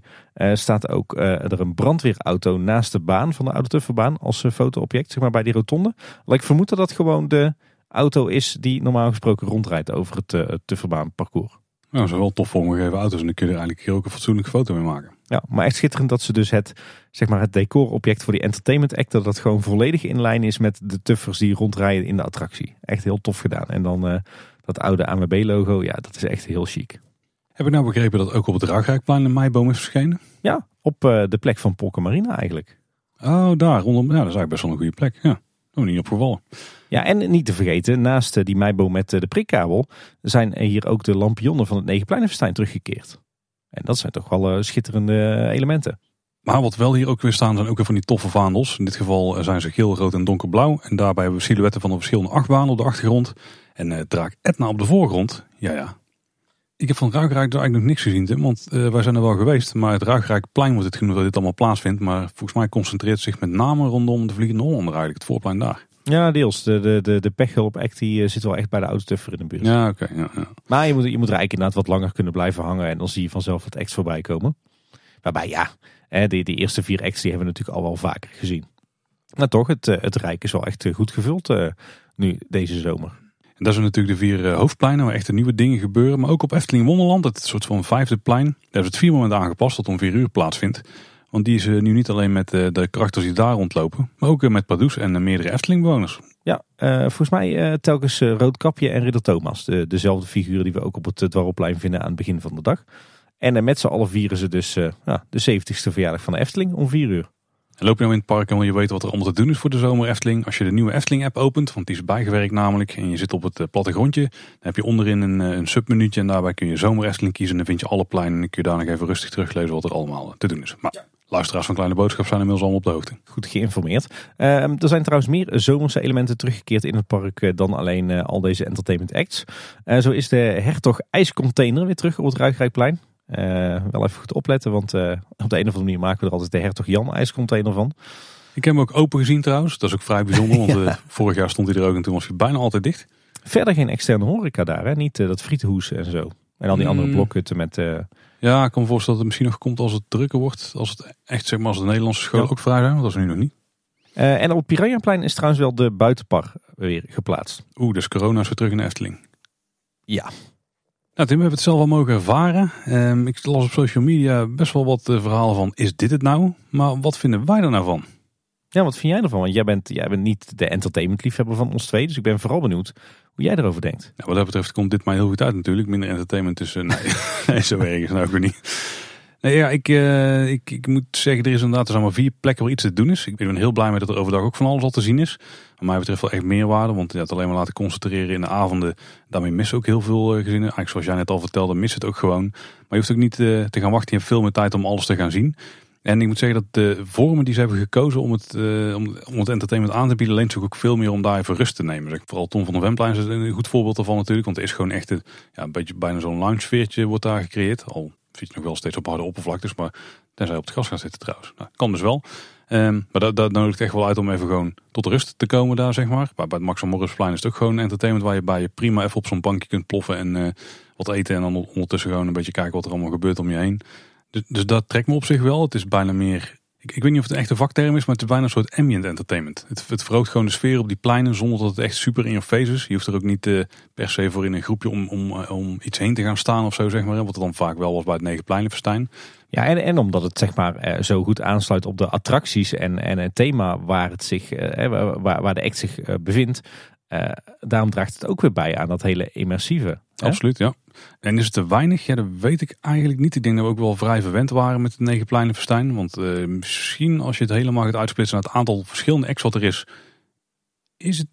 staat ook er een brandweerauto naast de baan van de Oude Tufferbaan als fotoobject, zeg maar bij die rotonde. Laat ik vermoeden dat dat gewoon de auto is die normaal gesproken rondrijdt over het uh, Tufferbaan parcours. Nou, dat zijn wel tof vormgegeven auto's en dan kun je er eigenlijk hier ook een fatsoenlijke foto mee maken. Ja, maar echt schitterend dat ze dus het, zeg maar het decorobject voor die entertainment act, dat dat gewoon volledig in lijn is met de tuffers die rondrijden in de attractie. Echt heel tof gedaan. En dan uh, dat oude AMB logo, ja, dat is echt heel chic. Heb ik nou begrepen dat ook op het Ruigrijkplein een meiboom is verschenen? Ja, op uh, de plek van Polka Marina eigenlijk. Oh, daar rondom. Ja, dat is eigenlijk best wel een goede plek. Ja, nog niet opgevallen. Ja, en niet te vergeten, naast uh, die meiboom met de prikkabel, zijn hier ook de lampionnen van het Negenpleinenfestijn teruggekeerd. En dat zijn toch wel uh, schitterende elementen. Maar wat wel hier ook weer staan zijn ook weer van die toffe vaandels. In dit geval eh, zijn ze geel, rood en donkerblauw. En daarbij hebben we silhouetten van de verschillende achtbanen op de achtergrond. En draak Etna op de voorgrond. Ja, ja. Ik heb van Ruigrijk eigenlijk nog niks gezien, want wij zijn er wel geweest. Maar het Ruigrijkplein wordt het genoemd dat dit allemaal plaatsvindt. Maar volgens mij concentreert zich met name rondom de Vliegende Hollander eigenlijk, het voorplein daar. Ja, deels. De, de, de, de pechhulp act die zit wel echt bij de oude tuffer in de buurt. Ja, oké. ja, ja. Maar je moet, je moet er eigenlijk inderdaad wat langer kunnen blijven hangen. En dan zie je vanzelf wat acts voorbij komen. Waarbij ja, die, die eerste vier acts die hebben we natuurlijk al wel vaker gezien. Maar toch, het, eh, het Rijk is wel echt eh, goed gevuld uh, nu deze zomer. En dat zijn natuurlijk de vier hoofdpleinen waar echt nieuwe dingen gebeuren. Maar ook op Efteling Wonderland, het soort van vijfde plein. Daar hebben ze het vier momenten aangepast dat om vier uur plaatsvindt. Want die is nu niet alleen met de karakters die daar rondlopen, maar ook met Pardoes en meerdere Efteling-bewoners. Ja, volgens mij telkens Roodkapje en Ridder Thomas. De, dezelfde figuren die we ook op het Dwarrelplein vinden aan het begin van de dag. En met z'n allen vieren ze dus uh, de 70ste verjaardag van de Efteling om 4 uur. En loop je nou in het park en wil je weten wat er allemaal te doen is voor de zomer Efteling? Als je de nieuwe Efteling app opent, want die is bijgewerkt namelijk. En je zit op het uh, plattegrondje. Dan heb je onderin een, uh, een submenuutje en daarbij kun je zomer Efteling kiezen. En dan vind je alle pleinen en dan kun je daar nog even rustig teruglezen wat er allemaal te doen is. Maar ja. Luisteraars van Kleine Boodschap zijn inmiddels allemaal op de hoogte. Goed geïnformeerd. Ehm, er zijn trouwens meer zomerse elementen teruggekeerd in het park dan alleen al deze entertainment acts. zo is de Hertog IJscontainer weer terug op het Ruigrijkplein. Uh, wel even goed opletten, want uh, op de een of andere manier maken we er altijd de Hertog Jan ijscontainer van. Ik heb hem ook open gezien trouwens. Dat is ook vrij bijzonder, want [LAUGHS] ja. uh, vorig jaar stond hij er ook en toen was hij bijna altijd dicht. Verder geen externe horeca daar, hè? niet dat frietenhoes en zo. En al die andere mm. blokhutten met... Ja, ik kan me voorstellen dat het misschien nog komt als het drukker wordt. Als het echt, zeg maar, als de Nederlandse scholen ook vrij zijn, want dat is nu nog niet. en op Piranhaplein is trouwens wel de buitenpar weer geplaatst. Oeh, dus corona is weer terug in de Efteling. Ja, nou Tim, we hebben het zelf al mogen ervaren. Um, ik las op social media best wel wat uh, verhalen van, is dit het nou? Maar wat vinden wij er nou van? Ja, wat vind jij ervan? Want jij bent, jij bent niet de entertainment liefhebber van ons twee. Dus ik ben vooral benieuwd hoe jij erover denkt. Wat dat betreft komt dit mij heel goed uit natuurlijk. Minder entertainment tussen, nee, [LAUGHS] nee zo erg is nou ook niet. Nee, ja, ik, uh, ik, ik moet zeggen, er is inderdaad er zijn maar vier plekken waar iets te doen is. Ik ben heel blij met dat er overdag ook van alles al te zien is. Wat mij betreft wel echt meerwaarde, want het alleen maar laten concentreren in de avonden. Daarmee missen ook heel veel uh, gezinnen. Eigenlijk zoals jij net al vertelde, mis het ook gewoon. Maar je hoeft ook niet uh, te gaan wachten. Je hebt veel meer tijd om alles te gaan zien. En ik moet zeggen dat de vormen die ze hebben gekozen om het, uh, om, om, het entertainment aan te bieden, leent zich ook veel meer om daar even rust te nemen. Vooral Tom van de Wemplein is een goed voorbeeld daarvan natuurlijk. Want er is gewoon echt een, ja, een beetje bijna zo'n lounge sfeertje wordt daar gecreëerd. Al zit je nog wel steeds op harde oppervlaktes, maar tenzij op het gas gaat zitten trouwens. Nou, kan dus wel. Um, maar dat, dat nodigt echt wel uit om even gewoon tot rust te komen daar, zeg maar. Bij, bij het Max Morrisplein is het ook gewoon entertainment waar je bij je prima even op zo'n bankje kunt ploffen en uh, wat eten. En dan ondertussen gewoon een beetje kijken wat er allemaal gebeurt om je heen. Dus, dus dat trekt me op zich wel. Het is bijna meer ik, ik, weet niet of het een echte vakterm is, maar het is bijna een soort ambient entertainment. Het, het verhoogt gewoon de sfeer op die pleinen zonder dat het echt super in je face is. Je hoeft er ook niet uh, per se voor in een groepje om, om, uh, om iets heen te gaan staan of zo, zeg maar. Wat er dan vaak wel was bij het Negen Pleinenfestijn. Ja, en, en omdat het zeg maar uh, zo goed aansluit op de attracties en, en het thema waar, het zich, waar, waar de act zich bevindt. daarom draagt het ook weer bij aan dat hele immersieve. Absoluut, ja. En is het te weinig? Ja, dat weet ik eigenlijk niet. Ik denk dat we ook wel vrij verwend waren met de negen pleinen. Want uh, misschien als je het helemaal gaat uitsplitsen naar het aantal verschillende acts wat er is, is het,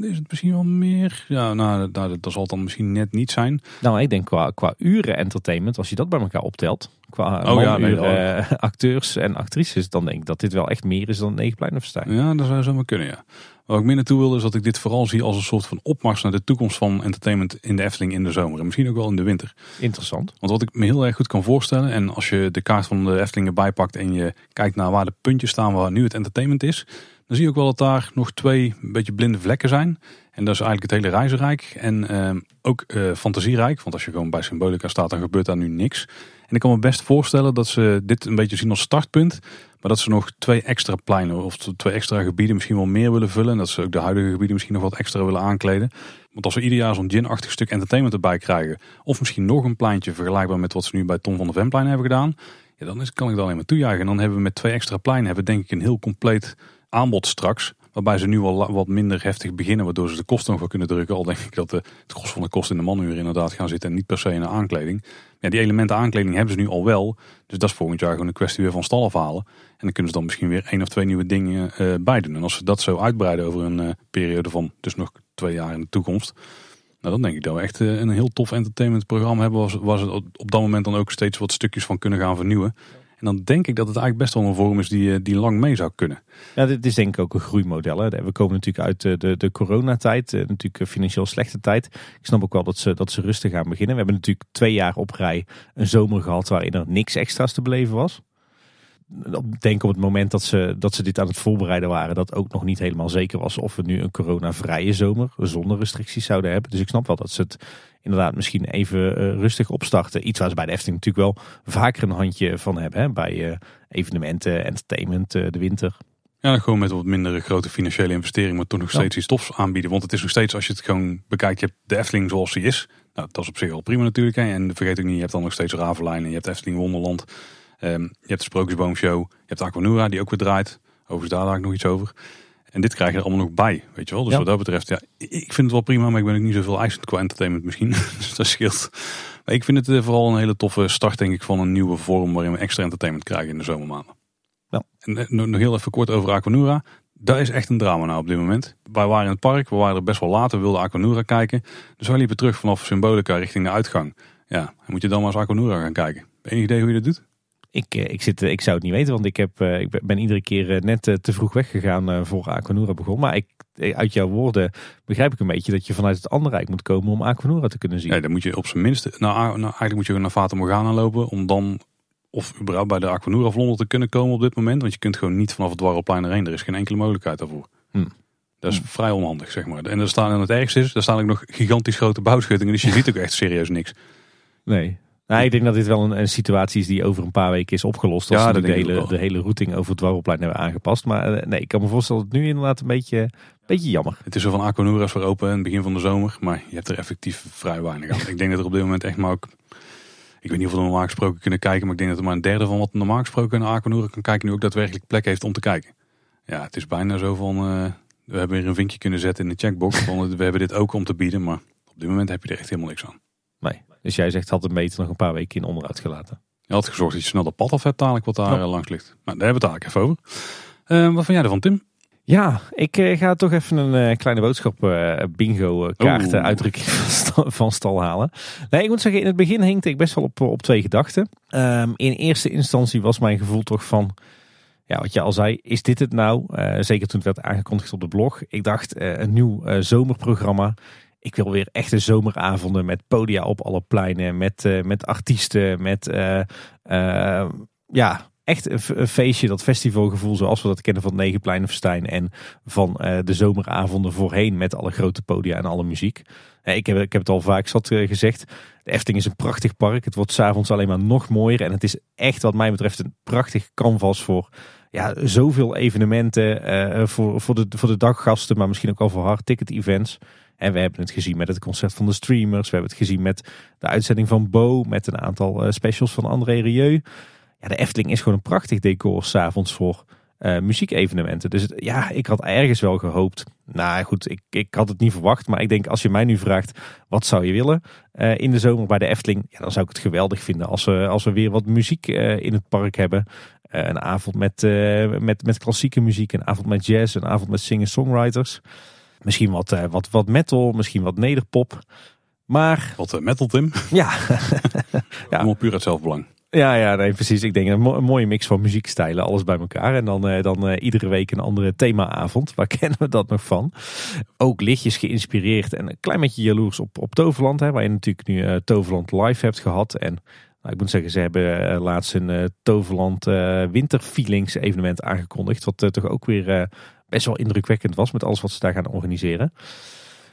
is het misschien wel meer. Ja, nou, dat, dat zal het dan misschien net niet zijn. Nou, ik denk qua, qua uren entertainment, als je dat bij elkaar optelt, qua oh, ja, nee, uh, acteurs en actrices, dan denk ik dat dit wel echt meer is dan negen pleinen. Ja, dat zou zo maar kunnen, ja. Waar ik meer naartoe wilde is dat ik dit vooral zie als een soort van opmars naar de toekomst van entertainment in de Efteling in de zomer. En misschien ook wel in de winter. Interessant. Want wat ik me heel erg goed kan voorstellen, en als je de kaart van de Efteling erbij pakt en je kijkt naar waar de puntjes staan waar nu het entertainment is, dan zie je ook wel dat daar nog twee een beetje blinde vlekken zijn. En dat is eigenlijk het hele reizenrijk en uh, ook uh, fantasierijk. Want als je gewoon bij Symbolica staat, dan gebeurt daar nu niks. En ik kan me best voorstellen dat ze dit een beetje zien als startpunt. Maar dat ze nog twee extra pleinen of twee extra gebieden misschien wel meer willen vullen. En dat ze ook de huidige gebieden misschien nog wat extra willen aankleden. Want als we ieder jaar zo'n gin-achtig stuk entertainment erbij krijgen. Of misschien nog een pleintje vergelijkbaar met wat ze nu bij Tom van de Venplein hebben gedaan. Ja, dan is, kan ik dat alleen maar toejuichen. En dan hebben we met twee extra pleinen hebben denk ik een heel compleet aanbod straks. Waarbij ze nu al wat minder heftig beginnen, waardoor ze de kosten nog wel kunnen drukken. Al denk ik dat de, het kost van de kosten in de manuur inderdaad gaan zitten en niet per se in de aankleding. Ja, die elementen aankleding hebben ze nu al wel. Dus dat is volgend jaar gewoon een kwestie weer van stal afhalen. En dan kunnen ze dan misschien weer één of twee nieuwe dingen uh, bij doen. En als ze dat zo uitbreiden over een uh, periode van dus nog twee jaar in de toekomst. Nou, dan denk ik dat we echt uh, een heel tof entertainmentprogramma hebben. Waar ze op dat moment dan ook steeds wat stukjes van kunnen gaan vernieuwen. En dan denk ik dat het eigenlijk best wel een vorm is die, die lang mee zou kunnen. Ja, dit is denk ik ook een groeimodel. Hè. We komen natuurlijk uit de, de coronatijd, natuurlijk financieel slechte tijd. Ik snap ook wel dat ze, dat ze rustig gaan beginnen. We hebben natuurlijk twee jaar op rij een zomer gehad waarin er niks extra's te beleven was denk op het moment dat ze, dat ze dit aan het voorbereiden waren, dat ook nog niet helemaal zeker was of we nu een coronavrije zomer zonder restricties zouden hebben. Dus ik snap wel dat ze het inderdaad misschien even uh, rustig opstarten. Iets waar ze bij de Efteling natuurlijk wel vaker een handje van hebben. Hè? Bij uh, evenementen, entertainment, uh, de winter. Ja, gewoon met wat minder grote financiële investering, maar toch nog steeds ja. iets tofs aanbieden. Want het is nog steeds, als je het gewoon bekijkt, je hebt de Efteling zoals die is. Nou, dat is op zich wel prima natuurlijk. Hè? En vergeet ook niet, je hebt dan nog steeds Ravelijn en je hebt Efteling Wonderland. Um, je hebt de Sprookjesboomshow, je hebt Aquanura die ook weer draait. Overigens daar ik nog iets over. En dit krijg je er allemaal nog bij, weet je wel. Dus wat dat betreft, ja, ik vind het wel prima, maar ik ben ook niet zoveel eisend qua entertainment misschien. [LAUGHS] dus dat scheelt. Maar ik vind het eh, vooral een hele toffe start, denk ik, van een nieuwe vorm waarin we extra entertainment krijgen in de zomermaanden. Ja. En eh, nog heel even kort over Aquanura. Dat is echt een drama nou op dit moment. Wij waren in het park, we waren er best wel laat, we wilden Aquanura kijken. Dus wij liepen terug vanaf Symbolica richting de uitgang. Ja, moet je dan maar eens Aquanura gaan kijken. Enig idee hoe je dat doet? Ik, eh, ik, zit, ik zou het niet weten, want ik, heb, eh, ik ben iedere keer eh, net te vroeg weggegaan voor Aquanura begon. Maar ik, uit jouw woorden begrijp ik een beetje dat je vanuit het andere rijk moet komen om Aquanura te kunnen zien. Ja, dan moet je op zijn minst, nou, nou eigenlijk moet je naar Fata Morgana lopen om dan of überhaupt bij de Aquanura vlonder te kunnen komen op dit moment. Want je kunt gewoon niet vanaf het Dwarrelplein erheen. Er is geen enkele mogelijkheid daarvoor. Hm. Dat is hm. vrij onhandig, zeg maar. En er staan, en het ergste is, er staan ook nog gigantisch grote bouwschuttingen. Dus je [LAUGHS] ziet ook echt serieus niks. Nee, nou, ik denk dat dit wel een, een, situatie is die over een paar weken is opgelost. Als ja, de, hele, de hele routing over het dwarrelplein hebben aangepast. Maar eh, nee, ik kan me voorstellen dat het nu inderdaad een beetje, beetje jammer. Het is zo van Aquanura voor open in het begin van de zomer. Maar je hebt er effectief vrij weinig aan. [LAUGHS] ik denk dat er op dit moment echt maar ook... Ik weet niet of we normaal gesproken kunnen kijken. Maar ik denk dat er maar een derde van wat normaal gesproken naar Aquanura kan kijken. Nu ook daadwerkelijk plek heeft om te kijken. Ja, het is bijna zo van... Uh, we hebben weer een vinkje kunnen zetten in de checkbox. van, [LAUGHS] we hebben dit ook om te bieden. Maar op dit moment heb je er echt helemaal niks aan. Nee. Dus jij zegt, had de meter nog een paar weken in onderhoud gelaten. Je had gezorgd dat je snel dat pad af hebt dadelijk wat daar eh, langs ligt. Maar daar hebben we het eigenlijk even over. Uh, wat van jij ervan, Tim? Ja, ik eh, ga toch even een uh, kleine boodschap uh, bingo kaart uitdrukking [LAUGHS] van, van stal halen. Nee, ik moet zeggen, in het begin hinkte ik best wel op, op twee gedachten. Um, in eerste instantie was mijn gevoel toch van, ja, wat je al zei, is dit het nou? zeker toen het werd aangekondigd op de blog. Ik dacht, een nieuw zomerprogramma. Ik wil weer echte zomeravonden met podia op alle pleinen, met, met artiesten, met ja, echt een, feestje, dat festivalgevoel zoals we dat kennen van Negenpleinenfestijn en van de zomeravonden voorheen met alle grote podia en alle muziek. Ik, heb, ik heb het al vaak zat gezegd, de Efteling is een prachtig park. Het wordt s'avonds alleen maar nog mooier en het is echt wat mij betreft een prachtig canvas voor ja, zoveel evenementen, voor, voor, de, voor de daggasten, maar misschien ook wel voor hard ticket events. En we hebben het gezien met het concert van de streamers. We hebben het gezien met de uitzending van Bo. Met een aantal specials van André Rieu ja, de Efteling is gewoon een prachtig decor s'avonds voor uh, muziekevenementen. Dus ja, ik had ergens wel gehoopt. Nou goed, ik, ik had het niet verwacht. Maar ik denk als je mij nu vraagt, wat zou je willen uh, in de zomer bij de Efteling? Ja, dan zou ik het geweldig vinden als we, als we weer wat muziek in het park hebben. een avond met, met, met klassieke muziek, een avond met jazz, een avond met singer-songwriters. Misschien wat, wat, wat metal, misschien wat nederpop. Maar... Wat metal, Tim? Ja. [LAUGHS] ja. Allemaal puur uit zelfbelang. Ja, ja, nee, precies. Ik denk een, mooie mix van muziekstijlen, alles bij elkaar. En dan, eh, dan uh, iedere week een andere themaavond. Waar [LAUGHS] kennen we dat nog van? Ook lichtjes geïnspireerd en een klein beetje jaloers op, op Toverland. Hè, waar je natuurlijk nu uh, Toverland live hebt gehad. En nou, ik moet zeggen, ze hebben laatst een Toverland Winterfeelings evenement aangekondigd. Wat toch ook weer best wel indrukwekkend was met alles wat ze daar gaan organiseren.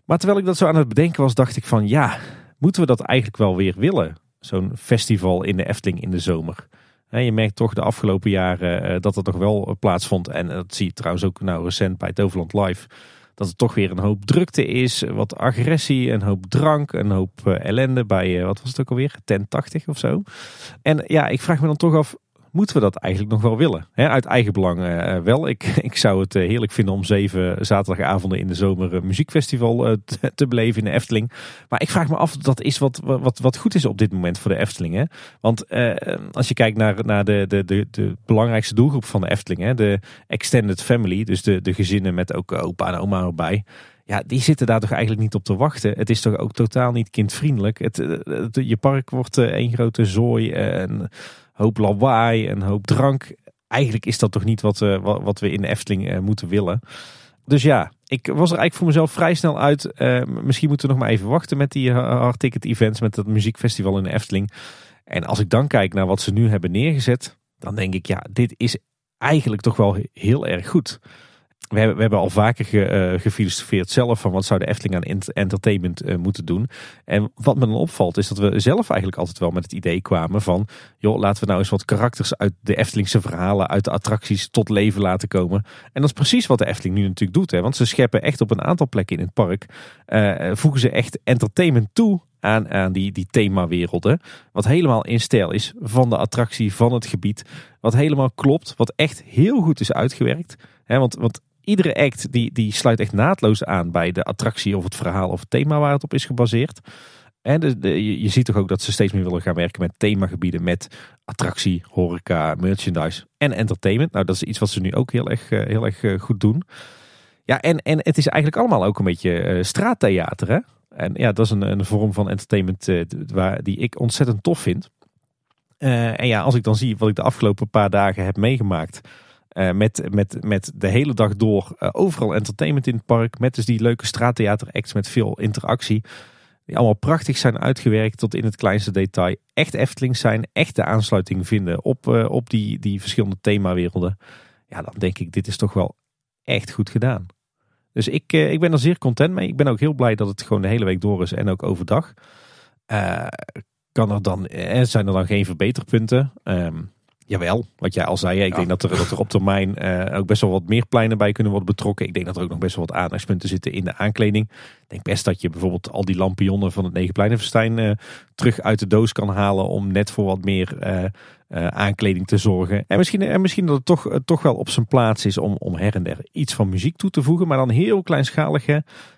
Maar terwijl ik dat zo aan het bedenken was, dacht ik van ja, moeten we dat eigenlijk wel weer willen? zo'n festival in de Efteling in de zomer. je merkt toch de afgelopen jaren eh, dat het nog wel eh, plaatsvond. En dat zie je trouwens ook nou recent bij Toverland Live. Dat er toch weer een hoop drukte is. Wat agressie, een hoop drank, een hoop eh, ellende bij, wat was het ook alweer? 1080 of zo. En ja, ik vraag me dan toch af, moeten we dat eigenlijk nog wel willen? uit eigen belang uh, wel. Ik, [LAUGHS] ik zou het uh, heerlijk vinden om zeven zaterdagavonden in de zomer een muziekfestival [LAUGHS] te, beleven in de Efteling. Maar ik vraag me af dat is wat, wat, wat goed is op dit moment voor de Efteling. Hè? Want als je kijkt naar, naar de, de, de, de belangrijkste doelgroep van de Efteling, hè? de extended family, dus de, de gezinnen met ook opa en oma erbij. Ja, die zitten daar toch eigenlijk niet op te wachten. Het is toch ook totaal niet kindvriendelijk. Het, je park wordt één grote zooi. En hoop lawaai, en hoop drank. Eigenlijk is dat toch niet wat, uh, wat we in de Efteling uh, moeten willen. Dus ja, ik was er eigenlijk voor mezelf vrij snel uit. Uh, misschien moeten we nog maar even wachten met die hard ticket events, met het muziekfestival in de Efteling. En als ik dan kijk naar wat ze nu hebben neergezet, dan denk ik, ja, dit is eigenlijk toch wel heel erg goed we hebben, we hebben al vaker ge, uh, gefilosofeerd zelf van wat zou de Efteling aan entertainment uh, moeten doen. En wat me dan opvalt is dat we zelf eigenlijk altijd wel met het idee kwamen van, joh, laten we nou eens wat karakters uit de Eftelingse verhalen, uit de attracties tot leven laten komen. En dat is precies wat de Efteling nu natuurlijk doet, hè, want ze scheppen echt op een aantal plekken in het park, uh, voegen ze echt entertainment toe aan, aan die, die themawerelden. Wat helemaal in stijl is van de attractie, van het gebied. Wat helemaal klopt, wat echt heel goed is uitgewerkt. He, want, want iedere act die, die sluit echt naadloos aan bij de attractie of het verhaal of het thema waar het op is gebaseerd. En de, je, ziet toch ook dat ze steeds meer willen gaan werken met themagebieden, met attractie, horeca, merchandise en entertainment. Nou, dat is iets wat ze nu ook heel erg, eh, heel erg eh, goed doen. Ja, en, en het is eigenlijk allemaal ook een beetje uh, straattheater. Hè? En ja, dat is een, een vorm van entertainment waar, die ik ontzettend tof vind. en ja, als ik dan zie wat ik de afgelopen paar dagen heb meegemaakt uh, met, met, met de hele dag door uh, overal entertainment in het park. Met dus die leuke straattheateracts met veel interactie. Die allemaal prachtig zijn uitgewerkt tot in het kleinste detail. Echt Efteling zijn, echt de aansluiting vinden op, uh, op die, die verschillende themawerelden. Ja, dan denk ik, dit is toch wel echt goed gedaan. Dus ik, ik ben er zeer content mee. Ik ben ook heel blij dat het gewoon de hele week door is en ook overdag. kan er dan, zijn er dan geen verbeterpunten? Um, Jawel, wat jij al zei. Ik denk dat er, dat er op termijn uh, ook best wel wat meer pleinen bij kunnen worden betrokken. Ik denk dat er ook nog best wel wat aandachtspunten zitten in de aankleding. Ik denk best dat je bijvoorbeeld al die lampionnen van het Negenpleinenfestijn uh, terug uit de doos kan halen. Om net voor wat meer uh, aankleding te zorgen. En misschien, en misschien dat het toch, toch wel op zijn plaats is om, om her en der iets van muziek toe te voegen. Maar dan heel kleinschalig.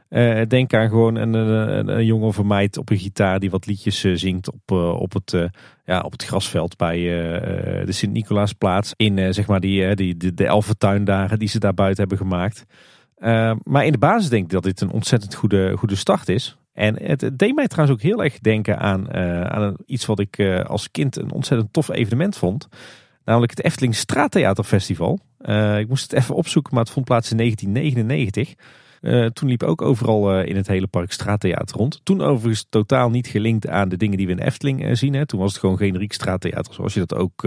Uh, denk aan gewoon een, een, een, jongen of een meid op een gitaar die wat liedjes zingt op, op, het, ja, op het grasveld bij de Sint-Nicolaasplaats. In zeg maar die, die, de, de die ze daar buiten hebben gemaakt. maar in de basis denk ik dat dit een ontzettend goede, goede start is. En het, deed mij trouwens ook heel erg denken aan, aan iets wat ik als kind een ontzettend tof evenement vond. Namelijk het Efteling Straattheaterfestival. Ik moest het even opzoeken, maar het vond plaats in 1999. Eh, toen liep ook overal uh, in het hele park straattheater rond. Toen overigens totaal niet gelinkt aan de dingen die we in Efteling zien. Hè. Toen was het gewoon generiek straattheater, zoals je dat ook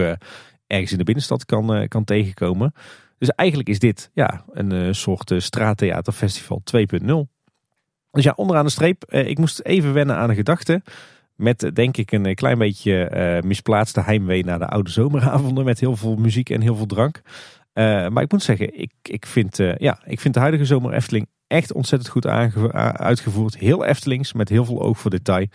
ergens in de binnenstad kan, kan tegenkomen. Dus eigenlijk is dit ja, een soort straattheaterfestival 2.0. Dus ja, onderaan de streep, ik moest even wennen aan de gedachte. Met denk ik een klein beetje misplaatste heimwee naar de oude zomeravonden. Met heel veel muziek en heel veel drank. Maar ik moet zeggen, ik, ik, vind, ja, ik vind de huidige zomer Efteling echt ontzettend goed uitgevoerd. Heel Eftelings, met heel veel oog voor detail.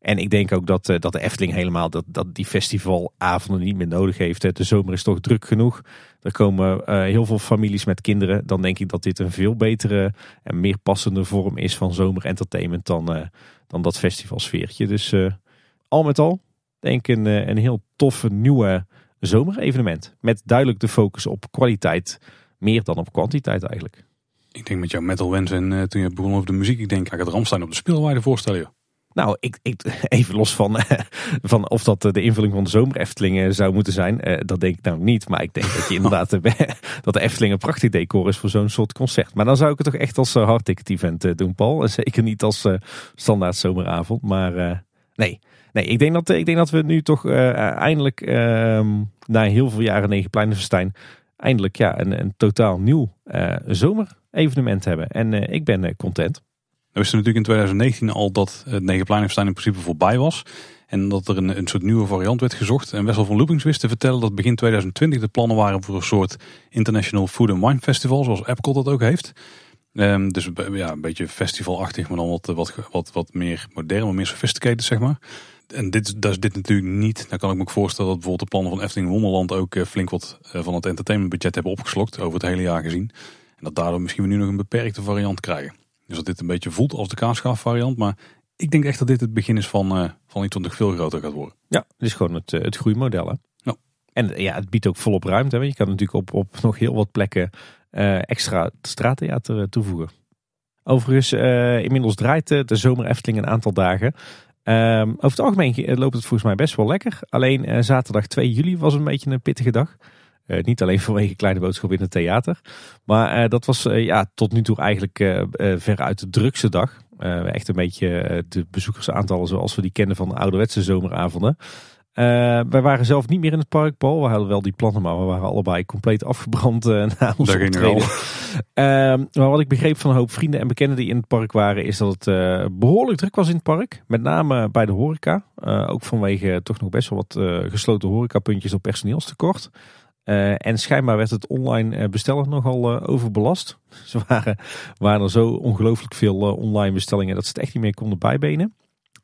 En ik denk ook dat, dat de Efteling helemaal dat, dat die festivalavonden niet meer nodig heeft. De zomer is toch druk genoeg. Er komen heel veel families met kinderen. Dan denk ik dat dit een veel betere en meer passende vorm is van zomerentertainment dan dan dat festivalsfeertje. Dus al met al denk ik een, eh, een heel toffe nieuwe zomerevenement. Met duidelijk de focus op kwaliteit, meer dan op kwantiteit eigenlijk. Ik denk met jouw metal wens en uh, toen je begon over de muziek, ik denk ik ga het Ramstein op de speelwaarde voorstellen. Joh. Nou, ik, ik, [LAUGHS] even los van, van of dat de invulling van de zomer Eftelingen zou moeten zijn. Eh, dat denk ik nou niet. Maar ik denk dat je [LAUGHS] inderdaad [LAUGHS] dat de Efteling een prachtig decor is voor zo'n soort concert. Maar dan zou ik het toch echt als hardticket event doen, Paul. Zeker niet als standaard zomeravond. Maar nee. Nee, ik denk dat, ik denk dat we nu toch eindelijk ehm, na heel veel jaren negen Pleinenfestijn eindelijk ja, een, een totaal nieuw zomerevenement hebben. En ik ben content. We wisten natuurlijk in 2019 al dat het Negenpleinenfestijn in principe voorbij was. En dat er een, een soort nieuwe variant werd gezocht. En Wessel van Loopings wist te vertellen dat begin 2020 de plannen waren voor een soort International Food and Wine Festival. Zoals Epcot dat ook heeft. Um, dus ja, een beetje festivalachtig, maar dan wat, wat, wat, wat meer modern, wat meer sophisticated zeg maar. En dit, is dit natuurlijk niet. Dan kan ik me ook voorstellen dat bijvoorbeeld de plannen van Efteling Wonderland ook eh, flink wat eh, van het entertainmentbudget hebben opgeslokt over het hele jaar gezien. En dat daardoor misschien we nu nog een beperkte variant krijgen. Dus dat dit een beetje voelt als de kaasschaaf variant. Maar ik denk echt dat dit het begin is van, uh, van iets wat nog veel groter gaat worden. Ja, het is gewoon het, uh, het groeimodel. Hè? Ja. En ja, het biedt ook volop ruimte. Hè? Je kan natuurlijk op, op nog heel wat plekken uh, extra straattheater toevoegen. Overigens, inmiddels draait de zomer Efteling een aantal dagen. Um, over het algemeen loopt het volgens mij best wel lekker. Alleen zaterdag 2 juli was een beetje een pittige dag. Uh, niet alleen [LAUGHS] vanwege Kleine Boodschap in het theater. Maar uh, dat was uh, ja, tot nu toe eigenlijk veruit de drukste dag. echt een beetje de bezoekersaantallen zoals we die kennen van de ouderwetse zomeravonden. wij waren zelf niet meer in het park, Paul. We hadden wel die plannen, maar we waren allebei compleet afgebrand na ons optreden. Ehm, maar wat ik begreep van een hoop vrienden en bekenden die in het park waren, is dat het behoorlijk druk was in het park. Met name bij de horeca. ook vanwege toch nog best wel wat gesloten horecapuntjes op personeelstekort. Uh, en schijnbaar werd het online eh, bestellen nogal uh, overbelast. Ze [LAUGHS] waren, waren er zo ongelooflijk veel online bestellingen dat ze het echt niet meer konden bijbenen.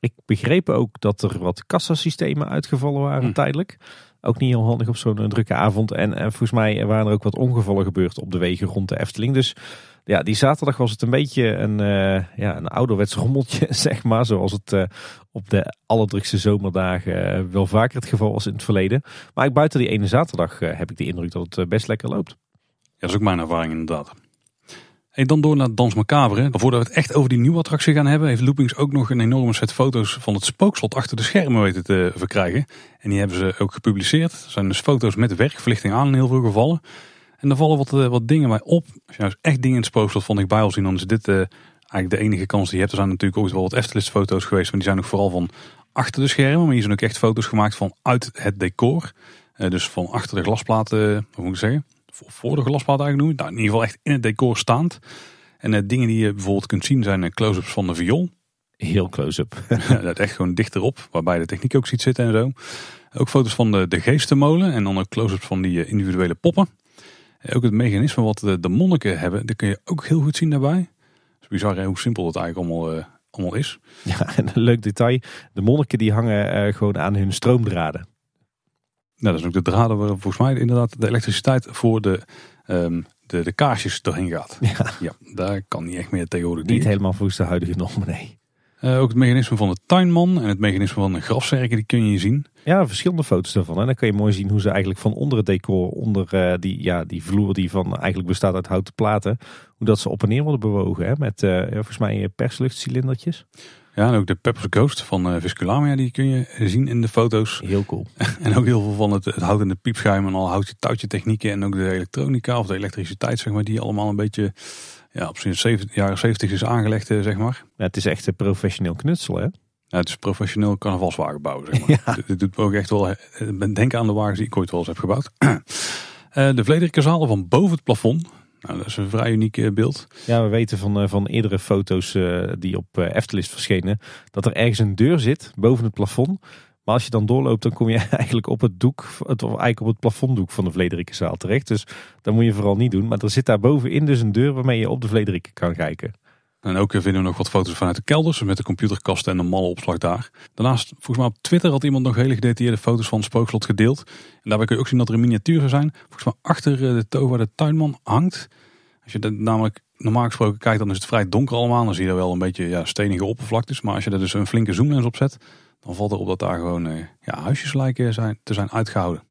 Ik begreep ook dat er wat kassasystemen uitgevallen waren hm. tijdelijk. Ook niet heel handig op zo'n drukke avond. En, en volgens mij waren er ook wat ongevallen gebeurd op de wegen rond de Efteling. Dus ja, die zaterdag was het een beetje een, uh, ja, een ouderwets [LAUGHS] rommeltje, zeg maar. Zoals het uh, op de allerdrukste zomerdagen uh, wel vaker het geval was in het verleden. Maar buiten die ene zaterdag heb ik de indruk dat het best lekker loopt. Ja, dat is ook mijn ervaring inderdaad. En dan door naar Dans Macabre. Voordat we het echt over die nieuwe attractie gaan hebben, heeft Loopings ook nog een enorme set foto's van het spookslot achter de schermen weten te verkrijgen. En die hebben ze ook gepubliceerd. Dat zijn dus foto's met werkverlichting aan in heel veel gevallen. En er vallen wat, eh, wat dingen bij op. Als je nou echt dingen in het spookslot vond ik bij al zien, dan is dit uh, eigenlijk de enige kans die je hebt. Er zijn natuurlijk ook wel wat Eftelis foto's geweest, maar die zijn ook vooral van achter de schermen. Maar hier zijn ook echt foto's gemaakt van uit het decor. Uh, dus van achter de glasplaten, hoe moet ik zeggen? Voor de glasplaten eigenlijk noemen. Nou, in ieder geval echt in het decor staand. En uh, dingen die je bijvoorbeeld kunt zien zijn close-ups van de viool. Heel close-up. [LAUGHS] [LAUGHS] dat echt gewoon dichterop, waarbij de techniek ook ziet zitten en zo. Ook foto's van de, de geestenmolen en dan ook close-ups van die individuele poppen. Ook het mechanisme wat de, de monniken hebben, dat kun je ook heel goed zien daarbij. Het is bizar hoe simpel het eigenlijk allemaal, uh, allemaal is. Ja, [LAUGHS] en een leuk detail. De monniken die hangen uh, gewoon aan hun stroomdraden. Nou, dat is ook de draden waar volgens mij inderdaad de elektriciteit voor de, um, de, de kaarsjes doorheen gaat. Ja. Ja, daar kan niet echt meer tegenwoordig. Niet helemaal volgens de huidige normen, nee. Eh, ook het mechanisme van de tuinman en het mechanisme van de grafzerken, die kun je zien. Ja, verschillende foto's daarvan. En dan kan je mooi zien hoe ze eigenlijk van onder het decor, onder eh, die, ja, die vloer die van eigenlijk bestaat uit houten platen, hoe dat ze op en neer worden bewogen. Hè? Met eh, volgens mij persluchtcilindertjes. Ja, en ook de Pepper's Ghost van Visculamia, die kun je zien in de foto's. Heel cool. [LAUGHS] En ook heel veel van het, het houtende piepschuim en al houtje touwtje technieken. En ook de elektronica of de elektriciteit, zeg maar, die allemaal een beetje ja, op zijn 70, jaren 70 is aangelegd, eh, zeg maar. Ja, het is echt een professioneel knutsel, hè? Ja, het is professioneel carnavalswagen bouwen, zeg maar. Ja. [LAUGHS] Dit, doet me ook echt wel eh, denken aan de wagens die ik ooit wel eens heb gebouwd. [CLEARS THROAT] Eh, de Vlederikke zaal van boven het plafond. Nou, dat is een vrij uniek beeld. Ja, we weten van, van eerdere foto's die op Eftelist verschenen, dat er ergens een deur zit boven het plafond. Maar als je dan doorloopt, dan kom je [LAUGHS] eigenlijk op het doek, of eigenlijk op het plafonddoek van de Vlederikenzaal terecht. Dus dat moet je vooral niet doen. Maar er zit daar bovenin dus een deur waarmee je op de Vlederikke kan kijken. En ook eh, vinden we nog wat foto's vanuit de kelders met de computerkasten en de malle opslag daar. Daarnaast, volgens mij op Twitter had iemand nog hele gedetailleerde foto's van het spookslot gedeeld. En daarbij kun je ook zien dat er een miniatuur zijn. Volgens mij achter eh, de toog waar de tuinman hangt. Als je dat namelijk normaal gesproken kijkt, dan is het vrij donker allemaal. Dan zie je er wel een beetje ja, stenige oppervlaktes. Maar als je er dus een flinke zoomlens op zet, dan valt erop dat daar gewoon eh, ja, huisjes lijken zijn, te zijn uitgehouden.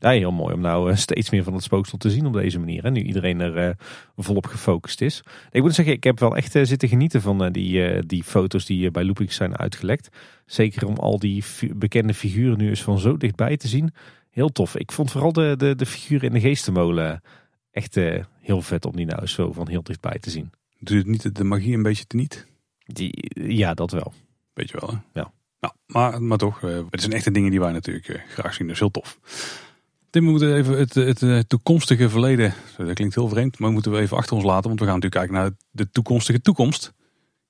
Ja, heel mooi om nou eh, steeds meer van het spookslot te zien op deze manier. Hè, nu iedereen er eh, volop gefocust is. Ik moet zeggen, ik heb wel echt zitten genieten van die, eh, die foto's die bij Loopings zijn uitgelekt. Zeker om al die fi- bekende figuren nu eens van zo dichtbij te zien. Heel tof. Ik vond vooral de, de, de figuren in de geestenmolen echt eh, heel vet om die nou eens zo van heel dichtbij te zien. Doet het niet de magie een beetje teniet? Die, ja, dat wel. Weet je wel, hè? Ja. Nou, maar, maar toch, eh, het zijn echte dingen die wij natuurlijk eh, graag zien. Dus heel tof. Tim, we moeten even het, het, eh, toekomstige verleden, dat klinkt heel vreemd, maar moeten we even achter ons laten. Want we gaan natuurlijk kijken naar de toekomstige toekomst.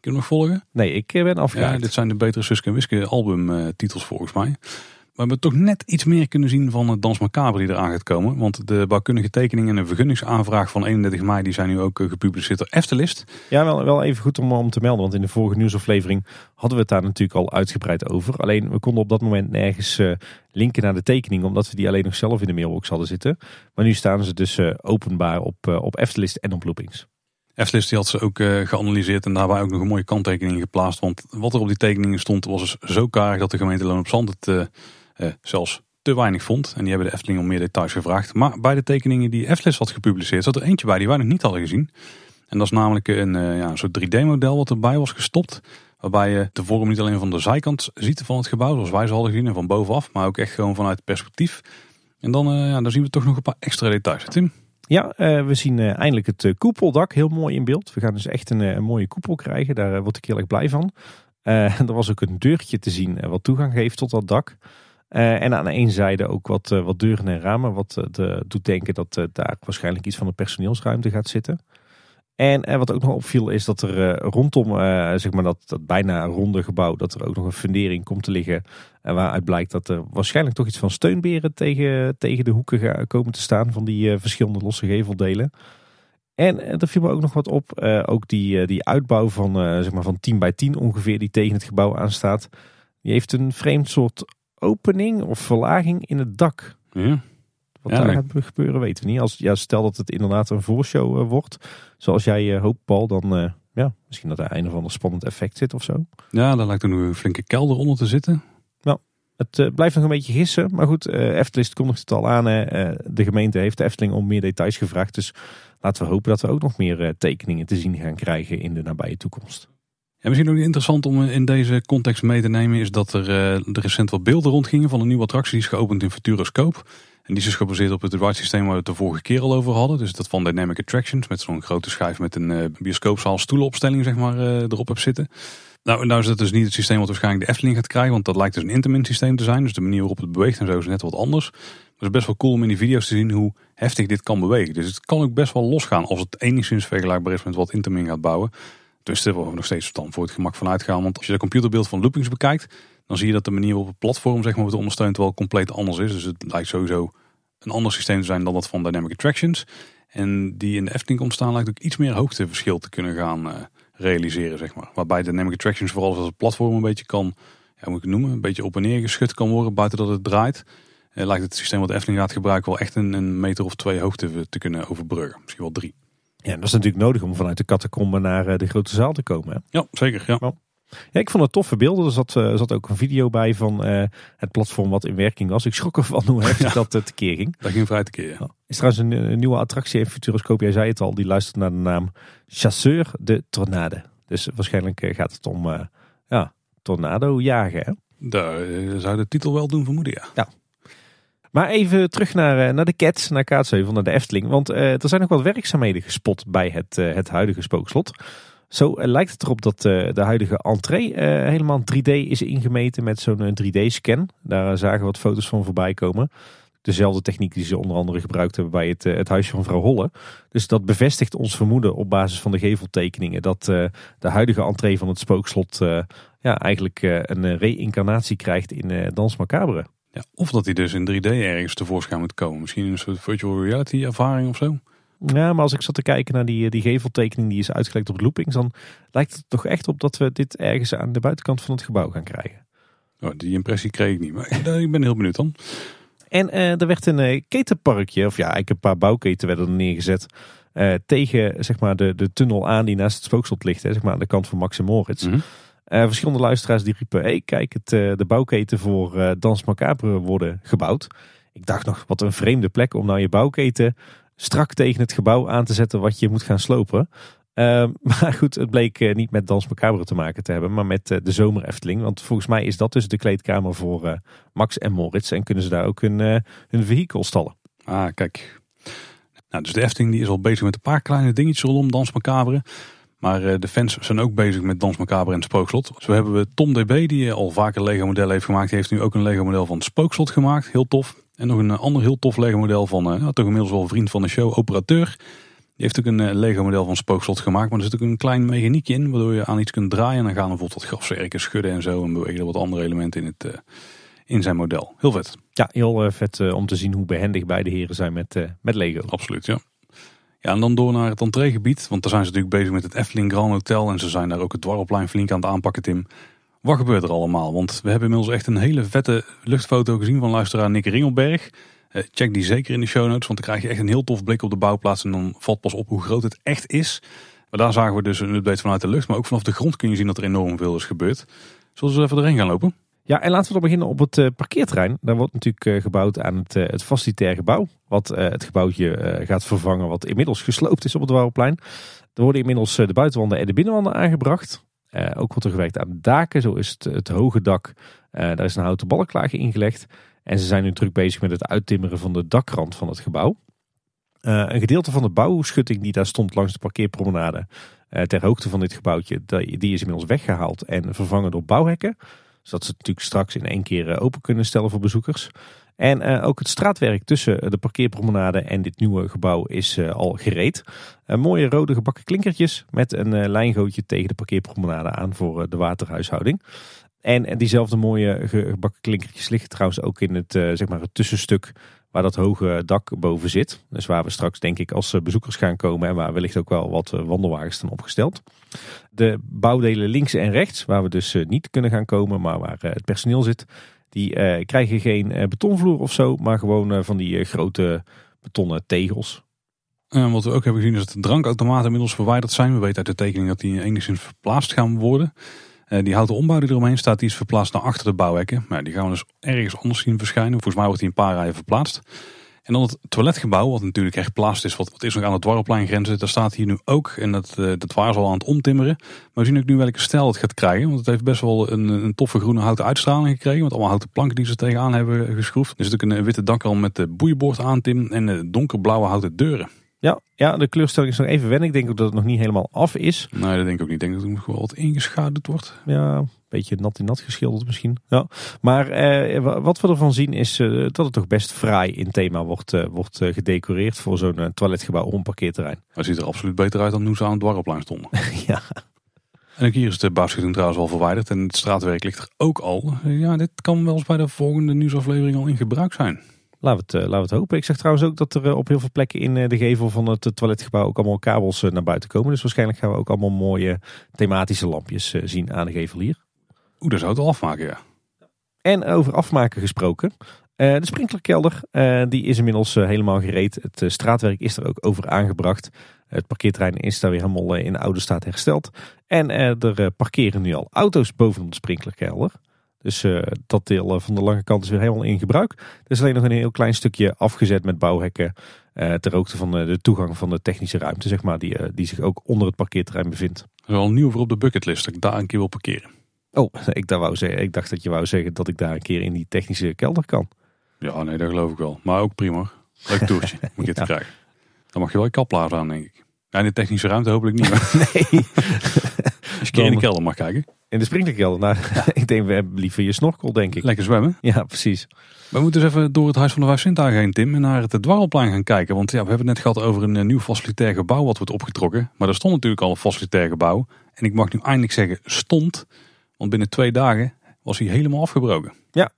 Kun je nog volgen? Nee, ik ben Ja, afgehaakt. dit zijn de Betere Suske en Wiske albumtitels volgens mij. We hebben toch net iets meer kunnen zien van het Dans Macabre die eraan gaat komen. Want de bouwkundige tekeningen en een vergunningsaanvraag van 31 mei die zijn nu ook eh, gepubliceerd door Eftelist. Ja, wel, wel even goed om, om te melden. Want in de vorige nieuwsaflevering hadden we het daar natuurlijk al uitgebreid over. Alleen we konden op dat moment nergens eh, linken naar de tekening. Omdat we die alleen nog zelf in de mailbox hadden zitten. Maar nu staan ze dus eh, openbaar op, op Eftelist en op Loopings. Eftelist die had ze ook geanalyseerd en daarbij ook nog een mooie kanttekening geplaatst. Want wat er op die tekeningen stond was dus zo karig dat de gemeente Loon op Zand het eh, zelfs te weinig vond. En die hebben de Efteling om meer details gevraagd. Maar bij de tekeningen die Eftelist had gepubliceerd zat er eentje bij die wij nog niet hadden gezien. En dat is namelijk een, eh, ja, soort 3D-model wat erbij was gestopt. Waarbij je de vorm niet alleen van de zijkant ziet van het gebouw, zoals wij ze hadden gezien, en van bovenaf, maar ook echt gewoon vanuit perspectief. En dan, eh, ja, dan zien we toch nog een paar extra details. Tim? Ja, eh, we zien eindelijk het koepeldak heel mooi in beeld. We gaan dus echt een, een mooie koepel krijgen. Daar word ik heel erg blij van. [LAUGHS] Er was ook een deurtje te zien wat toegang geeft tot dat dak. Eh, en aan één zijde ook wat, eh, wat deuren en ramen. Wat eh, de, doet denken dat daar waarschijnlijk iets van een personeelsruimte gaat zitten. En wat ook nog opviel is dat er rondom zeg maar dat, dat bijna ronde gebouw... dat er ook nog een fundering komt te liggen. En waaruit blijkt dat er waarschijnlijk toch iets van steunberen tegen, tegen de hoeken gaan komen te staan... van die verschillende losse geveldelen. En er viel me ook nog wat op. ook die, die uitbouw van, zeg maar van 10 bij 10 ongeveer die tegen het gebouw aanstaat. Die heeft een vreemd soort opening of verlaging in het dak. Ja. Wat Ja, daar gaat gebeuren weten we niet. Als, ja, stel dat het inderdaad een voorshow eh, wordt. Zoals jij eh, hoopt Paul. Dan eh, ja, misschien dat er een of ander spannend effect zit of zo. Ja, daar lijkt er nu een flinke kelder onder te zitten. Het eh, blijft nog een beetje gissen. Maar goed, Eftelist kondigt het al aan. de gemeente heeft de Efteling om meer details gevraagd. Dus laten we hopen dat we ook nog meer tekeningen te zien gaan krijgen in de nabije toekomst. Ja, misschien ook interessant om in deze context mee te nemen is dat er, eh, er recent wat beelden rondgingen van een nieuwe attractie die is geopend in Futuroscope. En die is dus gebaseerd op het ride systeem waar we het de vorige keer al over hadden. Dus dat van Dynamic Attractions met zo'n grote schijf met een eh, bioscoopzaal stoelenopstelling zeg maar eh, erop heb zitten. Nou, nou is dat dus niet het systeem wat waarschijnlijk de Efteling gaat krijgen, want dat lijkt dus een Intamin systeem te zijn. Dus de manier waarop het beweegt en zo is net wat anders. Maar het is best wel cool om in die video's te zien hoe heftig dit kan bewegen. Dus het kan ook best wel losgaan als het enigszins vergelijkbaar is met wat Intamin gaat bouwen. Dus daar we nog steeds dan voor het gemak van uitgaan. Want als je de computerbeeld van Loopings bekijkt, dan zie je dat de manier waarop het platform zeg maar, wordt ondersteund wel compleet anders is. Dus het lijkt sowieso een ander systeem te zijn dan dat van Dynamic Attractions. En die in de Efteling komt staan lijkt ook iets meer hoogteverschil te kunnen gaan eh, realiseren. Zeg maar. Waarbij Dynamic Attractions vooral als het platform een beetje kan, ja, hoe moet ik het noemen, een beetje op en neer geschud kan worden buiten dat het draait. eh, lijkt het systeem wat Efteling gaat gebruiken wel echt een, een meter of twee hoogte te kunnen overbruggen. Misschien wel drie. Ja, dat is natuurlijk nodig om vanuit de catacombe naar eh, de grote zaal te komen. Hè? Ja, zeker. Ja. Ja, ik vond het toffe beelden. Er zat, er zat ook een video bij van het platform wat in werking was. Ik schrok ervan hoe heftig [LAUGHS] dat uh, tekeer ging. Dat ging vrij tekeer, ja. Is trouwens een, nieuwe attractie in Futuroscope. Jij zei het al, die luistert naar de naam Chasseur de Tornade. Dus waarschijnlijk gaat het om ja, tornado jagen. Hè? Daar zou de titel wel doen vermoeden, ja. Ja, maar even terug naar, naar de Cats, naar Kaatsheuvel, naar de Efteling. Want er zijn nog wat werkzaamheden gespot bij het, het huidige spookslot. Zo lijkt het erop dat de huidige entree helemaal 3D is ingemeten met zo'n 3D-scan. Daar zagen wat foto's van voorbij komen. Dezelfde techniek die ze onder andere gebruikt hebben bij het, het huisje van vrouw Holle. Dus dat bevestigt ons vermoeden op basis van de geveltekeningen dat de huidige entree van het spookslot ja, eigenlijk een reïncarnatie krijgt in Dans Macabre. Ja, of dat hij dus in 3D ergens tevoorschijn moet komen. Misschien een soort virtual reality ervaring of zo. Ja, maar als ik zat te kijken naar die, die geveltekening die is uitgelegd op loopings, dan lijkt het toch echt op dat we dit ergens aan de buitenkant van het gebouw gaan krijgen. Oh, die impressie kreeg ik niet, maar ik ben heel benieuwd dan. En uh, er werd een uh, ketenparkje, of ja, eigenlijk een paar bouwketen werden er neergezet. Uh, tegen zeg maar, de, de tunnel aan die naast het spookslot ligt, hè, zeg maar aan de kant van Max en Moritz. Mm -hmm. Verschillende luisteraars die riepen, hey, kijk, het, de bouwketen voor Dans Macabre worden gebouwd. Ik dacht nog, wat een vreemde plek om nou je bouwketen strak tegen het gebouw aan te zetten wat je moet gaan slopen. Uh, [LAUGHS] maar goed, het bleek uh, niet met Dans Macabre te maken te hebben, maar met uh, de Zomer Efteling. Want volgens mij is dat dus de kleedkamer voor Max en Moritz. En kunnen ze daar ook hun, hun vehikel stallen. Ah, kijk. Nou, dus de Efteling die is al bezig met een paar kleine dingetjes rondom Dans Macabre. Maar de fans zijn ook bezig met Dans Macabre en het Spookslot. Zo hebben we Tom DB, die al vaker Lego modellen heeft gemaakt. Die heeft nu ook een Lego model van Spookslot gemaakt. Heel tof. En nog een ander heel tof Lego model van, uh, toch inmiddels wel een vriend van de show, Operateur. Die heeft ook een Lego model van Spookslot gemaakt. Maar er zit ook een klein mechaniekje in, waardoor je aan iets kunt draaien. En dan gaan bijvoorbeeld wat grafzerken schudden en zo. En bewegen er wat andere elementen in, het, in zijn model. Heel vet. Ja, heel vet om te zien hoe behendig beide heren zijn met, met Lego. Absoluut, ja. Ja, en dan door naar het entreegebied. Want daar zijn ze natuurlijk bezig met het Efteling Grand Hotel. En ze zijn daar ook het dwarrelplein flink aan het aanpakken, Tim. Wat gebeurt er allemaal? Want we hebben inmiddels echt een hele vette luchtfoto gezien van luisteraar Nick Ringelberg. Uh, check die zeker in de show notes, want dan krijg je echt een heel tof blik op de bouwplaats. En dan valt pas op hoe groot het echt is. Maar daar zagen we dus een update vanuit de lucht. Maar ook vanaf de grond kun je zien dat er enorm veel is gebeurd. Zullen we even erheen gaan lopen? Ja, en laten we dan beginnen op het uh, parkeerterrein. Daar wordt natuurlijk uh, gebouwd aan het, uh, het gebouw. Wat het gebouwtje gaat vervangen wat inmiddels gesloopt is op het Wouwplein. Er worden inmiddels de buitenwanden en de binnenwanden aangebracht. ook wordt er gewerkt aan daken. Zo is het, het hoge dak. daar is een houten balklage ingelegd. En ze zijn nu druk bezig met het uittimmeren van de dakrand van het gebouw. een gedeelte van de bouwschutting die daar stond langs de parkeerpromenade ter hoogte van dit gebouwtje, die is inmiddels weggehaald en vervangen door bouwhekken. Zodat ze het natuurlijk straks in één keer open kunnen stellen voor bezoekers. En uh, ook het straatwerk tussen de parkeerpromenade en dit nieuwe gebouw is al gereed. Mooie rode gebakken klinkertjes met een lijngootje tegen de parkeerpromenade aan voor de waterhuishouding. En diezelfde mooie gebakken klinkertjes liggen trouwens ook in het, zeg maar het tussenstuk waar dat hoge dak boven zit. Dus waar we straks denk ik als bezoekers gaan komen en waar wellicht ook wel wat wandelwagens staan opgesteld. De bouwdelen links en rechts, waar we dus niet kunnen gaan komen, maar waar het personeel zit, die krijgen geen betonvloer of zo, maar gewoon van die grote betonnen tegels. En wat we ook hebben gezien is dat de drankautomaten inmiddels verwijderd zijn. We weten uit de tekening dat die enigszins verplaatst gaan worden. Uh, die houten ombouw die eromheen staat, die is verplaatst naar achter de bouwhekken. Maar die gaan we dus ergens anders zien verschijnen. Volgens mij wordt die een paar rijen verplaatst. En dan het toiletgebouw, wat natuurlijk echt plaats is, wat, is nog aan het dwarrelplein grenzen. Daar staat hier nu ook, en dat, uh, dat waren ze al aan het omtimmeren. Maar we zien ook nu welke stijl het gaat krijgen. Want het heeft best wel een, een toffe groene houten uitstraling gekregen. Met allemaal houten planken die ze tegenaan hebben geschroefd. Zit ook een witte dakrand met de boeienboord aantim en donkerblauwe houten deuren. Ja, ja, de kleurstelling is nog even wennen. Ik denk ook dat het nog niet helemaal af is. Nee, dat denk ik ook niet. Ik denk dat het nog wel wat ingeschaduwd wordt. Ja, een beetje nat in nat geschilderd misschien. Ja. Maar eh, wat we ervan zien is eh, dat het toch best fraai in thema wordt, uh, wordt uh, gedecoreerd voor zo'n toiletgebouw of een parkeerterrein. Het ziet er absoluut beter uit dan toen ze aan het dwarrelplein stonden. [LAUGHS] ja. En ook hier is de bouwschutting trouwens al verwijderd en het straatwerk ligt er ook al. Ja, dit kan wel eens bij de volgende nieuwsaflevering al in gebruik zijn. Laten we, het, uh, laten we het hopen. Ik zeg trouwens ook dat er uh, op heel veel plekken in uh, de gevel van het toiletgebouw ook allemaal kabels naar buiten komen. Dus waarschijnlijk gaan we ook allemaal mooie thematische lampjes zien aan de gevel hier. Oeh, dat zou het al afmaken, ja. En over afmaken gesproken. de sprinklerkelder die is inmiddels helemaal gereed. Het straatwerk is er ook over aangebracht. Het parkeerterrein is daar weer helemaal in oude staat hersteld. En er parkeren nu al auto's bovenop de sprinklerkelder. Dus dat deel van de lange kant is weer helemaal in gebruik. Er is alleen nog een heel klein stukje afgezet met bouwhekken. ter hoogte van de toegang van de technische ruimte, zeg maar, die, die zich ook onder het parkeerterrein bevindt. Dat is al nieuw voor op de bucketlist, dat ik daar een keer wil parkeren. Oh, [LAUGHS] ik, daar wou zeggen, ik dacht dat je wou zeggen dat ik daar een keer in die technische kelder kan. Ja, nee, dat geloof ik wel. Maar ook prima. Leuk toertje [LAUGHS] moet je te krijgen. Dan mag je wel je kaplaar aan, denk ik. Ja, in de technische ruimte hopelijk niet. [LAUGHS] Nee. Als je een keer in de kelder mag kijken. In de sprinklerkelder? Nou, [LAUGHS] ik denk we hebben liever je snorkel, denk ik. Lekker zwemmen. Ja, precies. We moeten dus even door het Huis van de Vijf Sintuigen heen, Tim, en naar het Dwarrelplein gaan kijken. Want ja, we hebben het net gehad over een eh, nieuw facilitair gebouw wat wordt opgetrokken. Maar er stond natuurlijk al een facilitair gebouw. En ik mag nu eindelijk zeggen stond, want binnen twee dagen was hij helemaal afgebroken. Ja,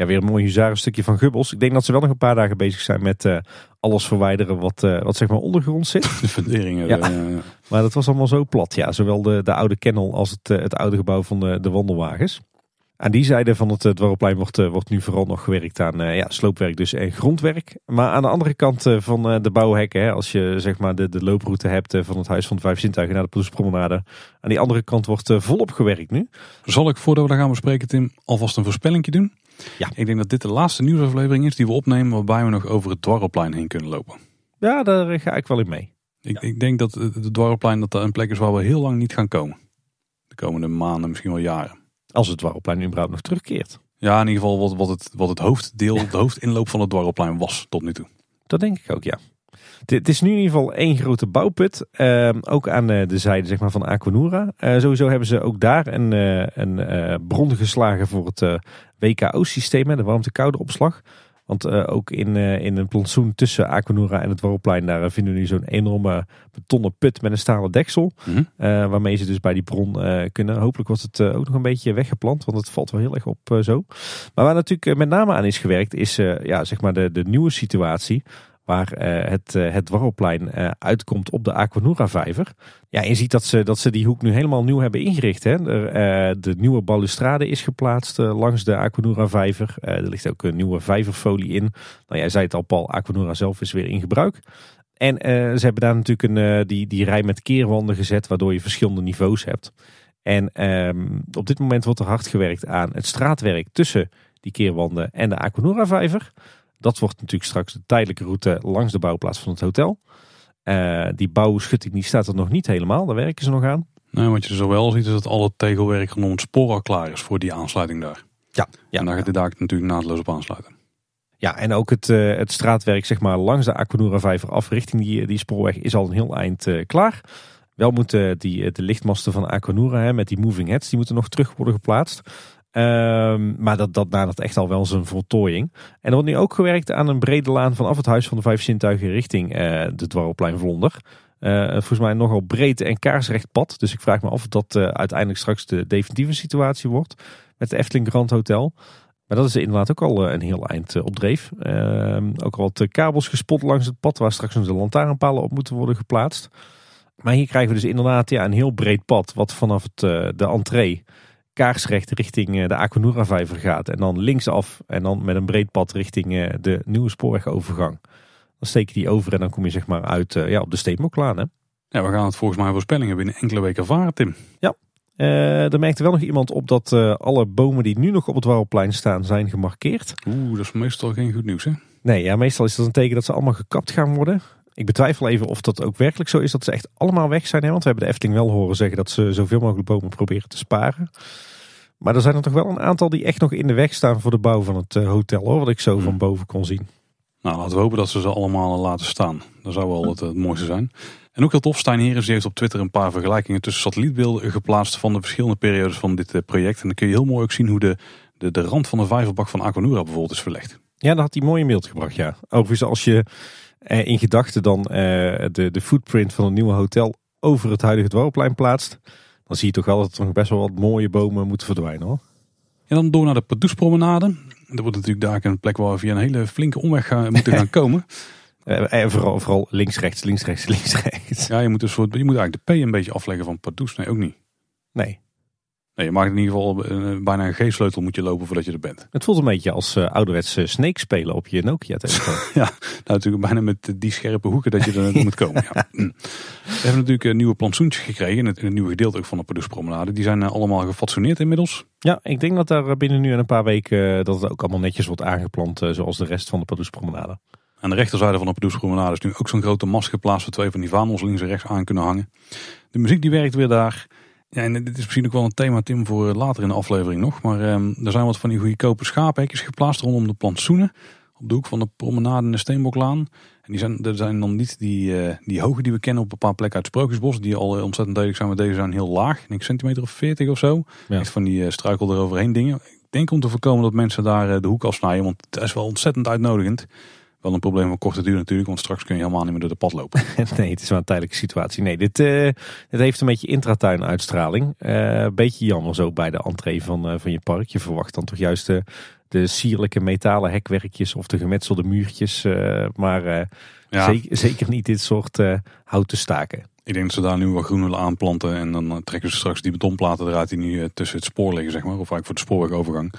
ja. weer een mooi stukje van Gubbels. Ik denk dat ze wel nog een paar dagen bezig zijn met uh, alles verwijderen wat, uh, wat zeg maar ondergrond zit. [LAUGHS] De funderingen. Ja. maar dat was allemaal zo plat. Ja, zowel de, de oude kennel als het, het oude gebouw van de, de wandelwagens. Aan die zijde van het Dwarrelplein wordt, wordt nu vooral nog gewerkt aan ja, sloopwerk dus en grondwerk. Maar aan de andere kant van de bouwhekken, hè, als je zeg maar de, de looproute hebt van het Huis van de Vijf Zintuigen naar de Poelspromenade. Aan die andere kant wordt volop gewerkt nu. Zal ik voordat we daar gaan bespreken Tim alvast een voorspelling doen? Ja. Ik denk dat dit de laatste nieuwsaflevering is die we opnemen waarbij we nog over het Dwarrelplein heen kunnen lopen. Ja, daar ga ik wel in mee. Ik, ik denk dat het Dwarrelplein dat een plek is waar we heel lang niet gaan komen. De komende maanden, misschien wel jaren. Als het Dwarrelplein überhaupt nog terugkeert. Ja, in ieder geval wat, wat, het, wat het hoofddeel, de hoofdinloop van het Dwarrelplein was tot nu toe. Dat denk ik ook, ja. Het is nu in ieder geval één grote bouwput. Uh, ook aan de zijde zeg maar, van Aquanura. Uh, sowieso hebben ze ook daar een, uh, een bron geslagen voor het WKO-systeem, de warmte-koude opslag. Want ook in, in een plantsoen tussen Aquanura en het Warrelplein, daar vinden we nu zo'n enorme betonnen put met een stalen deksel. Mhm. waarmee ze dus bij die bron kunnen. Hopelijk wordt het ook nog een beetje weggeplant, want het valt wel heel erg op zo. Maar waar natuurlijk met name aan is gewerkt, is ja, zeg maar de, de nieuwe situatie waar uh, het, uh, het Dwarrelplein uh, uitkomt op de Aquanura vijver. Ja, je ziet dat ze, dat ze die hoek nu helemaal nieuw hebben ingericht. Hè. Er, de nieuwe balustrade is geplaatst langs de Aquanura vijver. er ligt ook een nieuwe vijverfolie in. Nou, jij zei het al Paul, Aquanura zelf is weer in gebruik. En ze hebben daar natuurlijk een, die, die rij met keerwanden gezet, waardoor je verschillende niveaus hebt. En ehm, op dit moment wordt er hard gewerkt aan het straatwerk tussen die keerwanden en de Aquanura vijver. Dat wordt natuurlijk straks de tijdelijke route langs de bouwplaats van het hotel. Uh, die bouwschutting die staat er nog niet helemaal, daar werken ze nog aan. Nee, wat je zo wel ziet is dat al het tegelwerk rondom het spoor al klaar is voor die aansluiting daar. Ja, ja en daar gaat de daar natuurlijk naadloos op aansluiten. Ja, en ook het, uh, het straatwerk zeg maar, langs de Aquanura vijver af richting die, die spoorweg is al een heel eind uh, klaar. Wel moeten die, de lichtmasten van Aquanura hè, met die moving heads, die moeten nog terug worden geplaatst. Um, maar dat, dat nadert echt al wel zijn voltooiing. En er wordt nu ook gewerkt aan een brede laan vanaf het Huis van de Vijf Zintuigen richting uh, de Dwarrelplein Vlonder. Uh, volgens mij nogal breed en kaarsrecht pad. Dus ik vraag me af of dat uh, uiteindelijk straks de definitieve situatie wordt met de Efteling Grand Hotel. Maar dat is inderdaad ook al een heel eind op dreef. Ehm, ook al wat kabels gespot langs het pad waar straks onze lantaarnpalen op moeten worden geplaatst. Maar hier krijgen we dus inderdaad ja, een heel breed pad wat vanaf het, de entree kaarsrecht richting eh, de Aquanura vijver gaat. En dan linksaf en dan met een breed pad richting eh, de nieuwe spoorwegovergang. Dan steek je die over en dan kom je zeg maar uit eh, ja, op de Steenboklaan. Hè? Ja, we gaan het volgens mij voorspellingen binnen enkele weken ervaren, Tim. Ja, uh, er merkte wel nog iemand op dat alle bomen die nu nog op het Warrelplein staan zijn gemarkeerd. Oeh, dat is meestal geen goed nieuws hè? Nee, ja, meestal is dat een teken dat ze allemaal gekapt gaan worden. Ik betwijfel even of dat ook werkelijk zo is dat ze echt allemaal weg zijn. Hè? Want we hebben de Efteling wel horen zeggen dat ze zoveel mogelijk bomen proberen te sparen. Maar er zijn er toch wel een aantal die echt nog in de weg staan voor de bouw van het eh, hotel hoor. Wat ik zo van hmm. boven kon zien. Nou, laten we hopen dat ze ze allemaal laten staan. Dat zou wel het, het mooiste zijn. En ook heel tof, Stijn Heres heeft op Twitter een paar vergelijkingen tussen satellietbeelden geplaatst van de verschillende periodes van dit eh, project. En dan kun je heel mooi ook zien hoe de, de, de rand van de vijverbak van Aquanura bijvoorbeeld is verlegd. Ja, dat had hij mooi in beeld gebracht, ja. Overigens, als je eh, in gedachten dan de, de footprint van een nieuwe hotel over het huidige dwarrelplein plaatst, dan zie je toch wel dat er nog best wel wat mooie bomen moeten verdwijnen hoor. En dan door naar de Padoespromenade. Dat wordt natuurlijk daar een plek waar we via een hele flinke omweg gaan, moeten gaan [LAUGHS] komen. En eh, vooral, vooral links, rechts, links, rechts, links, rechts. Ja, je moet, dus voor, je moet eigenlijk de P een beetje afleggen van Padoes. Nee, ook niet. Nee. Je maakt in ieder geval uh, bijna een G-sleutel moet je lopen voordat je er bent. Het voelt een beetje als uh, ouderwetse Snake spelen op je Nokia telefoon. [LAUGHS] ja, nou, natuurlijk bijna met die scherpe hoeken dat je er moet komen. Ja. [LAUGHS] Mm. We hebben natuurlijk uh, nieuwe plantsoentjes gekregen in het, in het nieuwe gedeelte ook van de Pardoespromenade. Die zijn allemaal gefatsoeneerd inmiddels. Ja, ik denk dat daar binnen nu en een paar weken dat het ook allemaal netjes wordt aangeplant zoals de rest van de Pardoespromenade. Aan de rechterzijde van de Pardoespromenade is nu ook zo'n grote mast geplaatst waar twee van die vaandels links en rechts aan kunnen hangen. De muziek die werkt weer daar. Ja, en dit is misschien ook wel een thema, Tim, voor later in de aflevering nog. Maar um, er zijn wat van die goedkope schaaphekjes geplaatst rondom de plantsoenen. Op de hoek van de promenade in de Steenbokllaan. En die zijn, er zijn dan niet die, uh, die hoge die we kennen op een paar plekken uit Sprookjesbos. Die al ontzettend duidelijk zijn, maar deze zijn heel laag. Een centimeter of 40 of zo. Ja. Echt van die uh, struikel eroverheen dingen. Ik denk om te voorkomen dat mensen daar uh, de hoek afsnijden. Want het is wel ontzettend uitnodigend. Wel een probleem van korte duur natuurlijk, want straks kun je helemaal niet meer door de pad lopen. [LAUGHS] nee, het is wel een tijdelijke situatie. Nee, dit, uh, dit heeft een beetje intratuin uitstraling. Uh, beetje jammer zo bij de entree van, uh, van je park. Je verwacht dan toch juist de, de sierlijke metalen hekwerkjes of de gemetselde muurtjes. maar ja. zeker, zeker, niet dit soort houten staken. Ik denk dat ze daar nu wat groen willen aanplanten en dan trekken ze straks die betonplaten eruit die nu tussen het spoor liggen, zeg maar. Of eigenlijk voor de spoorwegovergang.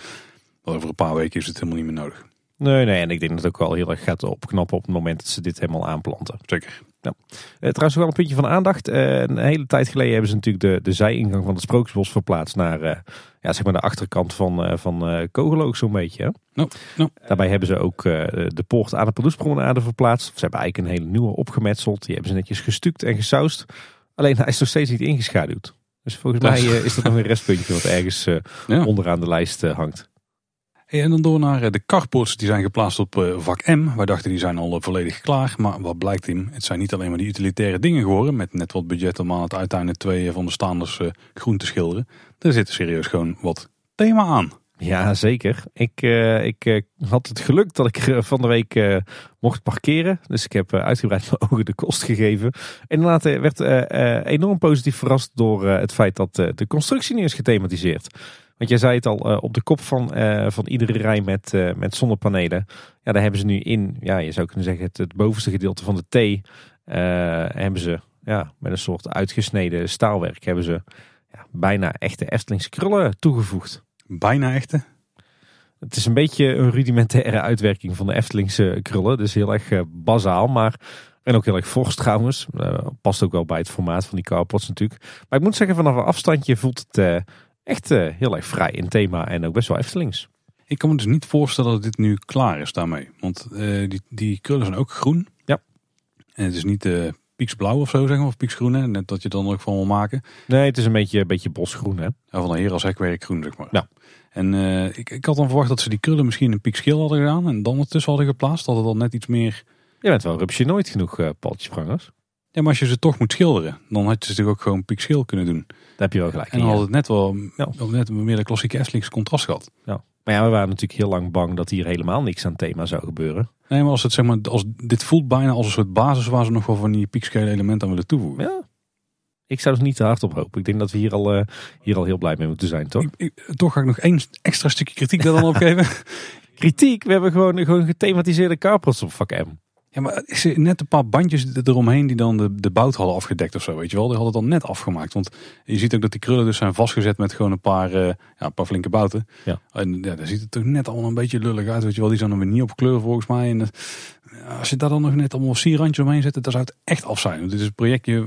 over een paar weken is het helemaal niet meer nodig. Nee, nee, en ik denk dat het ook wel heel erg gaat opknappen op het moment dat ze dit helemaal aanplanten. Zeker. Ja. Uh, trouwens wel een puntje van aandacht. Uh, een hele tijd geleden hebben ze natuurlijk de, de zijingang van het Sprookjesbos verplaatst naar uh, ja, zeg maar de achterkant van, van Kogeloog zo'n beetje. No, no. Daarbij hebben ze ook de poort aan de Pardoespromenade verplaatst. Ze hebben eigenlijk een hele nieuwe opgemetseld. Die hebben ze netjes gestuukt en gesausd. Alleen hij is nog steeds niet ingeschaduwd. Dus volgens mij is dat nog een restpuntje wat ergens ja. onderaan de lijst hangt. En dan door naar eh, de carports die zijn geplaatst op eh, vak M. Wij dachten die zijn al eh, volledig klaar. Maar wat blijkt in? Het zijn niet alleen maar die utilitaire dingen geworden. Met net wat budget om aan het uiteinde twee van de staanders groen te schilderen. Er zit serieus gewoon wat thema aan. Ja, zeker. Ik, ik had het geluk dat ik van de week mocht parkeren. Dus ik heb uitgebreid [LAUGHS] mijn ogen de kost gegeven. En inderdaad werd enorm positief verrast door het feit dat de constructie nu is gethematiseerd. Want jij zei het al, uh, op de kop van, uh, van iedere rij met, uh, met zonnepanelen. Ja, daar hebben ze nu in, ja, je zou kunnen zeggen, het, het bovenste gedeelte van de T. hebben ze ja, met een soort uitgesneden staalwerk hebben ze ja, bijna echte Eftelingse krullen toegevoegd. Bijna echte? Het is een beetje een rudimentaire uitwerking van de Eftelingse krullen. Dus heel erg bazaal, maar en ook heel erg fors trouwens. past ook wel bij het formaat van die carports natuurlijk. Maar ik moet zeggen, vanaf een afstandje voelt het echt uh, heel erg vrij in thema en ook best wel Eftelings. Ik kan me dus niet voorstellen dat dit nu klaar is daarmee. Want uh, die, die krullen zijn ook groen. Ja. En het is niet uh, pieksblauw of zo zeggen, of pieksgroen. Hè? Net dat je dan ook van wil maken. Nee, het is een beetje, een beetje bosgroen hè. Ja, van een heer als hekwerk groen zeg maar. Ja. En uh, ik, ik had dan verwacht dat ze die krullen misschien een piekschil hadden gedaan. En dan ertussen hadden geplaatst. Dat het dan net iets meer... Je bent wel rupsje nooit genoeg uh, paltjesprangers. Ja, maar als je ze toch moet schilderen, dan had je ze natuurlijk ook gewoon piekschil kunnen doen. Daar heb je wel gelijk. En dan had het net wel ja. net meer de klassieke Eftelingse contrast gehad. Ja. Maar ja, we waren natuurlijk heel lang bang dat hier helemaal niks aan thema zou gebeuren. Nee, maar als het zeg maar, als, dit voelt bijna als een soort basis waar ze nog wel van die piekschele elementen aan willen toevoegen. Ja. Ik zou er niet te hard op hopen. Ik denk dat we hier al, uh, hier al heel blij mee moeten zijn, toch? Ik, toch ga ik nog één extra stukje kritiek daar dan op geven. [LAUGHS] kritiek? We hebben gewoon, gewoon gethematiseerde carports op vak M. Ja, maar is er net een paar bandjes eromheen die dan de, de bout hadden afgedekt of zo, weet je wel. Die hadden het dan net afgemaakt. Want je ziet ook dat die krullen dus zijn vastgezet met gewoon een paar, uh, ja, een paar flinke bouten. Ja. En ja, daar ziet het toch net allemaal een beetje lullig uit, weet je wel. Die zijn dan weer niet op kleur volgens mij. En uh, als je daar dan nog net allemaal sierrandje omheen zet, dan zou het echt af zijn. Dit is een projectje,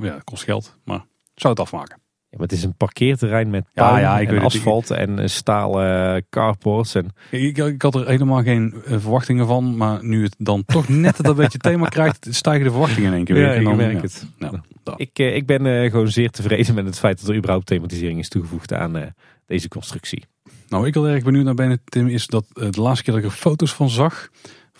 ja, kost geld, maar zou het afmaken. Ja, maar het is een parkeerterrein met ja, ja, en asfalt en eh, stalen carports. En... Ik, ik, had er helemaal geen eh, verwachtingen van. Maar nu het dan toch net dat beetje thema krijgt, [LAUGHS] stijgen de verwachtingen in één keer weer. Ja, en dan, merk het. Nou, ik, eh, ik ben gewoon zeer tevreden met het feit dat er überhaupt thematisering is toegevoegd aan deze constructie. Nou, ik al erg benieuwd naar ben, Tim, is dat de laatste keer dat ik er foto's van zag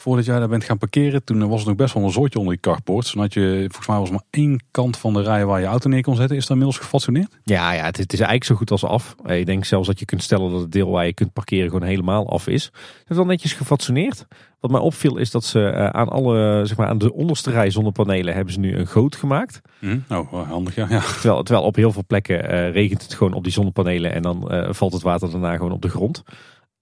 voordat jij daar bent gaan parkeren, toen was het nog best wel een zoortje onder die carports. Toen had je, volgens mij was maar één kant van de rij waar je auto neer kon zetten. Is dat inmiddels gefatsoeneerd? Ja, ja het, is eigenlijk zo goed als af. Ik denk zelfs dat je kunt stellen dat het deel waar je kunt parkeren gewoon helemaal af is. Het is wel netjes gefatsoeneerd. Wat mij opviel is dat ze eh, aan alle, zeg maar aan de onderste rij zonnepanelen hebben ze nu een goot gemaakt. Mm, oh, handig ja. ja. Terwijl, terwijl op heel veel plekken uh, regent het gewoon op die zonnepanelen en dan uh, valt het water daarna gewoon op de grond.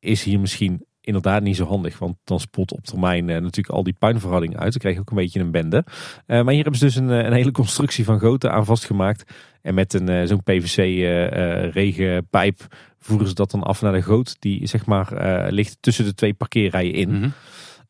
Is hier misschien inderdaad niet zo handig. Want dan spot op termijn natuurlijk al die puinverhouding uit. Dan krijg je ook een beetje een bende. maar hier hebben ze dus een, een hele constructie van goten aan vastgemaakt. En met een zo'n PVC regenpijp voeren ze dat dan af naar de goot. Die zeg maar ligt tussen de twee parkeerrijen in. Mhm.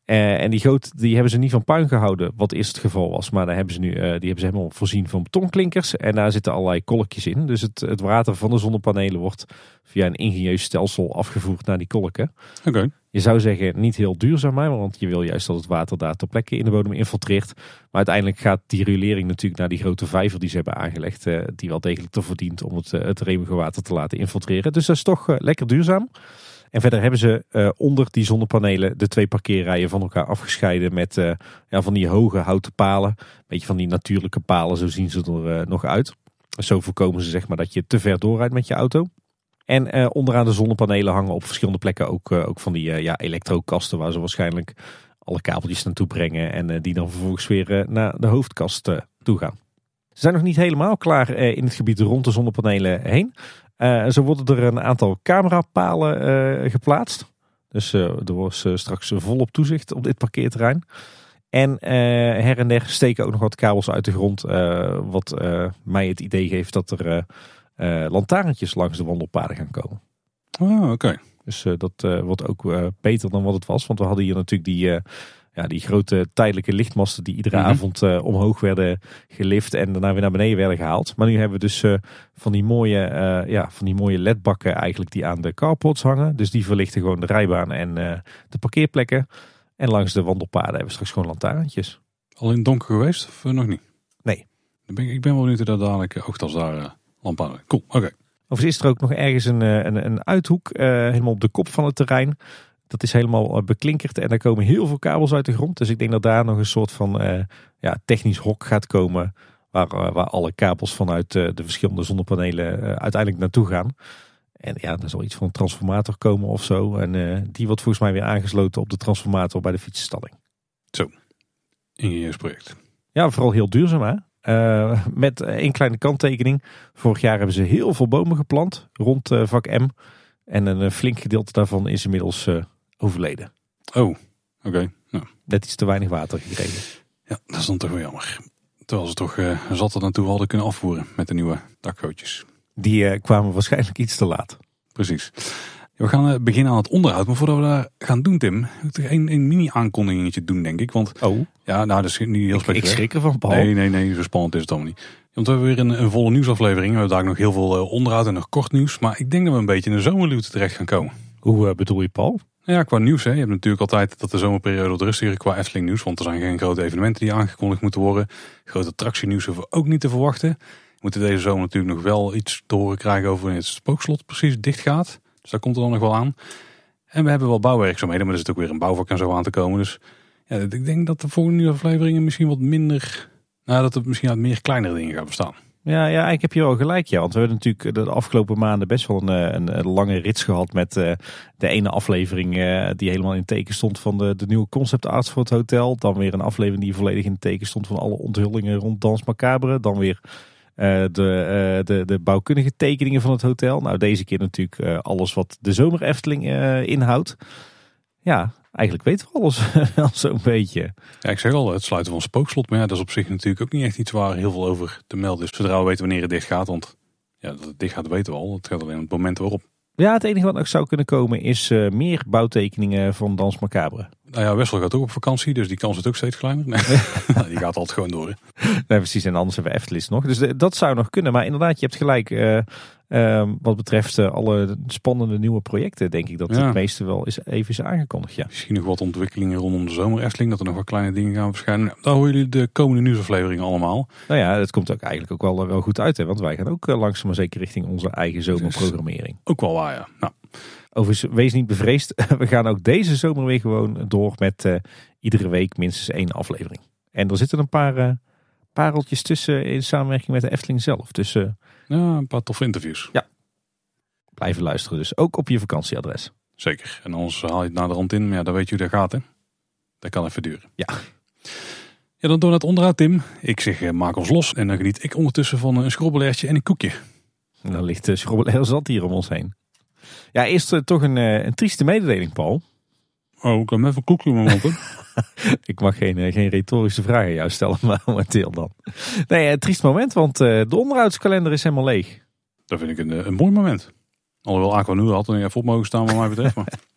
Uh, en die goot die hebben ze niet van puin gehouden, wat eerst het geval was. Maar daar hebben ze nu, uh, die hebben ze helemaal voorzien van betonklinkers. En daar zitten allerlei kolkjes in. Dus het, het water van de zonnepanelen wordt via een ingenieus stelsel afgevoerd naar die kolken. Oké. Je zou zeggen niet heel duurzaam, want je wil juist dat het water daar ter plekke in de bodem infiltreert. Maar uiteindelijk gaat die riolering natuurlijk naar die grote vijver die ze hebben aangelegd. Uh, die wel degelijk te verdient om het, het remige water te laten infiltreren. Dus dat is toch lekker duurzaam. En verder hebben ze onder die zonnepanelen de twee parkeerrijen van elkaar afgescheiden met ja, van die hoge houten palen. Een beetje van die natuurlijke palen, zo zien ze er nog uit. Zo voorkomen ze zeg maar dat je te ver doorrijdt met je auto. En onderaan de zonnepanelen hangen op verschillende plekken ook, ook van die ja, elektrokasten waar ze waarschijnlijk alle kabeltjes naartoe brengen. En die dan vervolgens weer naar de hoofdkast toe gaan. Ze zijn nog niet helemaal klaar in het gebied rond de zonnepanelen heen. Zo worden er een aantal camerapalen geplaatst. Dus er wordt straks volop toezicht op dit parkeerterrein. En her en der steken ook nog wat kabels uit de grond. wat mij het idee geeft dat er lantaarntjes langs de wandelpaden gaan komen. Oh, oké. Dus dat wordt ook beter dan wat het was. Want we hadden hier natuurlijk die ja, die grote tijdelijke lichtmasten die iedere mhm. avond omhoog werden gelift en daarna weer naar beneden werden gehaald. Maar nu hebben we dus van die mooie, ja, van die mooie ledbakken eigenlijk die aan de carports hangen. Dus die verlichten gewoon de rijbaan en de parkeerplekken. En langs de wandelpaden hebben we straks gewoon lantaarntjes. Al in het donker geweest of nog niet? Nee. Ben ik, ben wel benieuwd dat dadelijk oogt als daar lampen Cool, oké. Okay. Overigens is er ook nog ergens een, een, een uithoek, helemaal op de kop van het terrein. Dat is helemaal eh, beklinkerd en er komen heel veel kabels uit de grond. Dus ik denk dat daar nog een soort van uh, ja, technisch hok gaat komen. Waar, uh, waar alle kabels vanuit de verschillende zonnepanelen uiteindelijk naartoe gaan. En ja, er zal iets van een transformator komen of zo. En die wordt volgens mij weer aangesloten op de transformator bij de fietsenstalling. Zo, ingenieursproject. Ja, vooral heel duurzaam hè. Uh, met één kleine kanttekening. Vorig jaar hebben ze heel veel bomen geplant rond uh, vak M. En een flink gedeelte daarvan is inmiddels uh, overleden. Oh, oké. Net iets te weinig water gekregen. Ja, dat is dan toch wel jammer. Terwijl ze toch zat er naartoe hadden kunnen afvoeren met de nieuwe dakgootjes. Die kwamen waarschijnlijk iets te laat. Precies. We gaan uh, beginnen aan het onderhoud. Maar voordat we dat gaan doen, Tim, moet ik een, een mini-aankondigingetje doen, denk ik. Want, oh. Ja, nou, dat is niet heel spectaculair. Ik schrik ervan, Paul. Nee, nee, nee, zo spannend is het allemaal niet. Want we hebben weer een, een volle nieuwsaflevering. We hebben daar nog heel veel onderhoud en nog kort nieuws. Maar ik denk dat we een beetje in de zomerluwte terecht gaan komen. Hoe bedoel je, Paul? Ja, qua nieuws. Hè. Je hebt natuurlijk altijd dat de zomerperiode wat rustiger qua Efteling nieuws. Want er zijn geen grote evenementen die aangekondigd moeten worden. Grote attractienieuws hoeven we ook niet te verwachten. We moeten deze zomer natuurlijk nog wel iets te horen krijgen over wanneer het spookslot precies dicht gaat. Dus daar komt er dan nog wel aan. En we hebben wel bouwwerkzaamheden, maar er zit ook weer een bouwvak en zo aan te komen. Dus ja, ik denk dat de volgende afleveringen misschien wat minder... Nou, dat het misschien uit meer kleinere dingen gaat bestaan. Ja, ja, ik heb je wel gelijk. Ja, want we hebben natuurlijk de afgelopen maanden best wel een, eh, een, lange rits gehad met uh, de ene aflevering uh, die helemaal in teken stond van de, de nieuwe concept arts voor het hotel. Dan weer een aflevering die volledig in teken stond van alle onthullingen rond Dans Macabre. Dan weer de, de, de bouwkundige tekeningen van het hotel. Nou, deze keer natuurlijk alles wat de zomer Efteling inhoudt. Ja, eigenlijk weten we alles [LAUGHS] al zo'n beetje. Ja, ik zeg al, het sluiten van spookslot. Maar ja, dat is op zich natuurlijk ook niet echt iets waar heel veel over te melden is. Zodra we weten wanneer het dicht gaat. Want ja, dat het dicht gaat weten we al. Het gaat alleen om het moment waarop. Ja, het enige wat nog zou kunnen komen is uh, meer bouwtekeningen van Dans Macabre. Nou ja, Wessel gaat ook op vakantie, dus die kans is ook steeds kleiner. Nee, [LAUGHS] [LAUGHS] die gaat altijd gewoon door. Nee, precies. En anders hebben we Eftelis nog. Dus dat zou nog kunnen. Maar inderdaad, je hebt gelijk. Uh, uh, wat betreft uh, alle spannende nieuwe projecten, denk ik dat ja. het meeste wel is, even is aangekondigd. Ja. Misschien nog wat ontwikkelingen rondom de zomer Efteling, dat er nog wat kleine dingen gaan verschijnen. Daar horen jullie de komende nieuwsafleveringen allemaal. Nou ja, dat komt ook eigenlijk ook wel, wel goed uit. Hè? Want wij gaan ook langzaam maar zeker richting onze eigen zomerprogrammering. Ook wel waar, ja. Nou. Overigens, wees niet bevreesd. [LAUGHS] We gaan ook deze zomer weer gewoon door met uh, iedere week minstens één aflevering. En er zitten een paar uh, pareltjes tussen in samenwerking met de Efteling zelf. Dus, uh, ja, een paar toffe interviews. Ja. Blijven luisteren dus. Ook op je vakantieadres. Zeker. En anders haal je het naar de rand in. Maar ja, dan weet je hoe dat gaat hè. Dat kan even duren. Ja. Ja, dan door naar het onderhoud Tim. Ik zeg maak ons los. En dan geniet ik ondertussen van een schrobbelairtje en een koekje. En dan ligt de schrobbelair zat hier om ons heen. Ja, eerst uh, toch een, uh, een trieste mededeling, Paul. Oh, ik kan even een koekje mond. [LAUGHS] Ik mag geen, eh, geen retorische vragen aan jou stellen, [LAUGHS] maar momenteel dan. Nee, een triest moment, want eh, de onderhoudskalender is helemaal leeg. Dat vind ik een, eh, een mooi moment. Alhoewel Aqua nu had er even op mogen staan wat mij betreft. Maar [LAUGHS]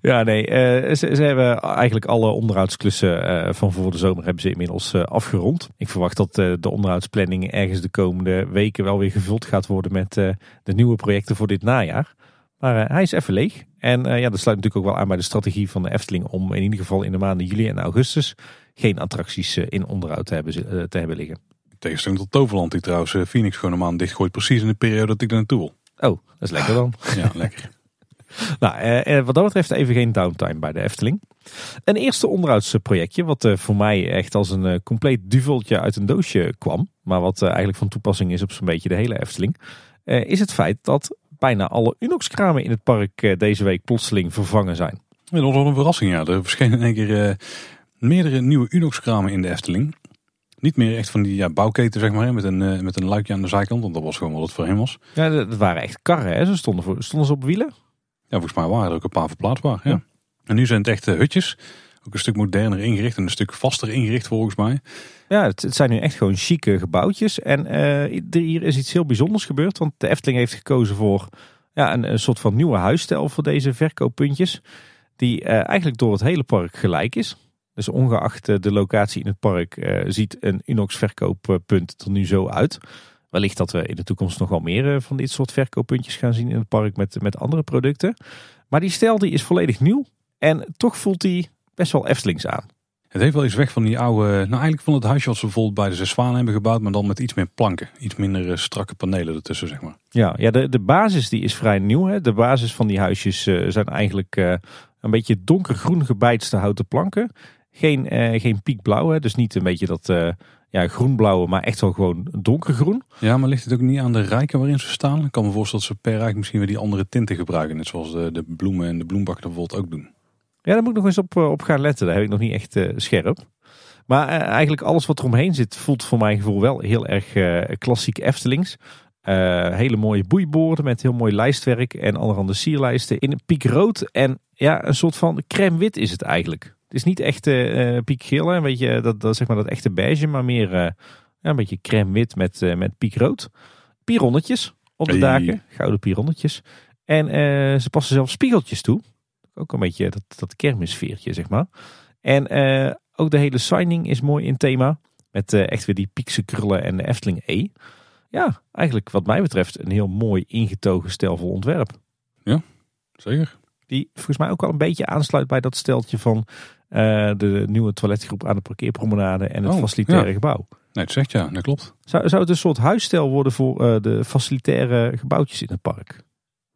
Ja, nee, eh, ze, ze hebben eigenlijk alle onderhoudsklussen eh, van voor de zomer hebben ze inmiddels eh, afgerond. Ik verwacht dat de onderhoudsplanning ergens de komende weken wel weer gevuld gaat worden met de nieuwe projecten voor dit najaar. Maar hij is even leeg. En ja, dat sluit natuurlijk ook wel aan bij de strategie van de Efteling om in ieder geval in de maanden juli en augustus geen attracties in onderhoud te hebben, te hebben liggen. tegenstelling tot Toverland die trouwens Phoenix gewoon een maand dichtgooit. Precies in de periode dat ik er naartoe wil. Oh, dat is lekker dan. Ja, lekker. [LAUGHS] Nou, eh, eh, wat dat betreft even geen downtime bij de Efteling. Een eerste onderhoudsprojectje, wat eh, voor mij echt als een eh, compleet duveltje uit een doosje kwam. Maar wat eigenlijk van toepassing is op zo'n beetje de hele Efteling. is het feit dat bijna alle Unox-kramen in het park deze week plotseling vervangen zijn. Ja, dat was wel een verrassing. Ja. Er verschenen in één keer meerdere nieuwe Unox-kramen in de Efteling. Niet meer echt van die ja, bouwketen, zeg maar, met een, met een luikje aan de zijkant. Want dat was gewoon wat het voor hem was. Ja, dat dat waren echt karren, hè? Ze stonden, voor, stonden ze op wielen. Ja, volgens mij waren er ook een paar verplaatsbaar. Ja. En nu zijn het echt eh, hutjes. Ook een stuk moderner ingericht en een stuk vaster ingericht volgens mij. Ja, het, het zijn nu echt gewoon chique gebouwtjes. En eh, er- hier is iets heel bijzonders gebeurd. Want de Efteling heeft gekozen voor ja, een, een soort van nieuwe huisstijl voor deze verkooppuntjes. Die eh, eigenlijk door het hele park gelijk is. Dus ongeacht de locatie in het park ziet een Unox verkooppunt er nu zo uit. Wellicht dat we in de toekomst nog wel meer eh, van dit soort verkooppuntjes gaan zien in het park met, met andere producten. Maar die stijl die is volledig nieuw. En toch voelt die best wel Eftelings aan. Het heeft wel iets weg van die oude, nou eigenlijk van het huisje wat ze bijvoorbeeld bij de Zes Zwanen hebben gebouwd. Maar dan met iets meer planken. Iets minder eh, strakke panelen ertussen, zeg maar. Ja, ja de, de basis die is vrij nieuw. Hè. De basis van die huisjes eh, zijn eigenlijk een beetje donkergroen gebeitste houten planken. Geen, eh, geen piekblauw, hè. dus niet een beetje dat ja, groenblauwe, maar echt wel gewoon donkergroen. Ja, maar ligt het ook niet aan de rijken waarin ze staan? Ik kan me voorstellen dat ze per rijk misschien weer die andere tinten gebruiken. Net zoals de, de bloemen en de bloembakken bijvoorbeeld ook doen. Ja, daar moet ik nog eens op, eh, op gaan letten. Daar heb ik nog niet echt eh, scherp. Maar eh, eigenlijk alles wat eromheen zit voelt voor mijn gevoel wel heel erg klassiek Eftelings. Hele mooie boeiborden met heel mooi lijstwerk en allerhande sierlijsten in piekrood. En ja, een soort van crème wit is het eigenlijk. Het is niet echt eh eh, piekgeel, een beetje dat, dat, zeg maar dat echte beige, maar meer eh, ja, een beetje crème wit met, eh, met piekrood. Pieronnetjes op de Hey. daken, gouden pieronnetjes. En ze passen zelfs spiegeltjes toe. Ook een beetje dat, dat kermisfeertje, zeg maar. En ook de hele signing is mooi in thema. Met echt weer die piekse krullen en de Efteling E. Ja, eigenlijk wat mij betreft een heel mooi ingetogen stijlvol ontwerp. Zeker. Die volgens mij ook wel een beetje aansluit bij dat steltje van eh, de nieuwe toiletgroep aan de parkeerpromenade en het Oh, facilitaire ja. gebouw. Nee, het zegt ja, dat klopt. Zou, zou het een soort huisstijl worden voor eh, de facilitaire gebouwtjes in het park?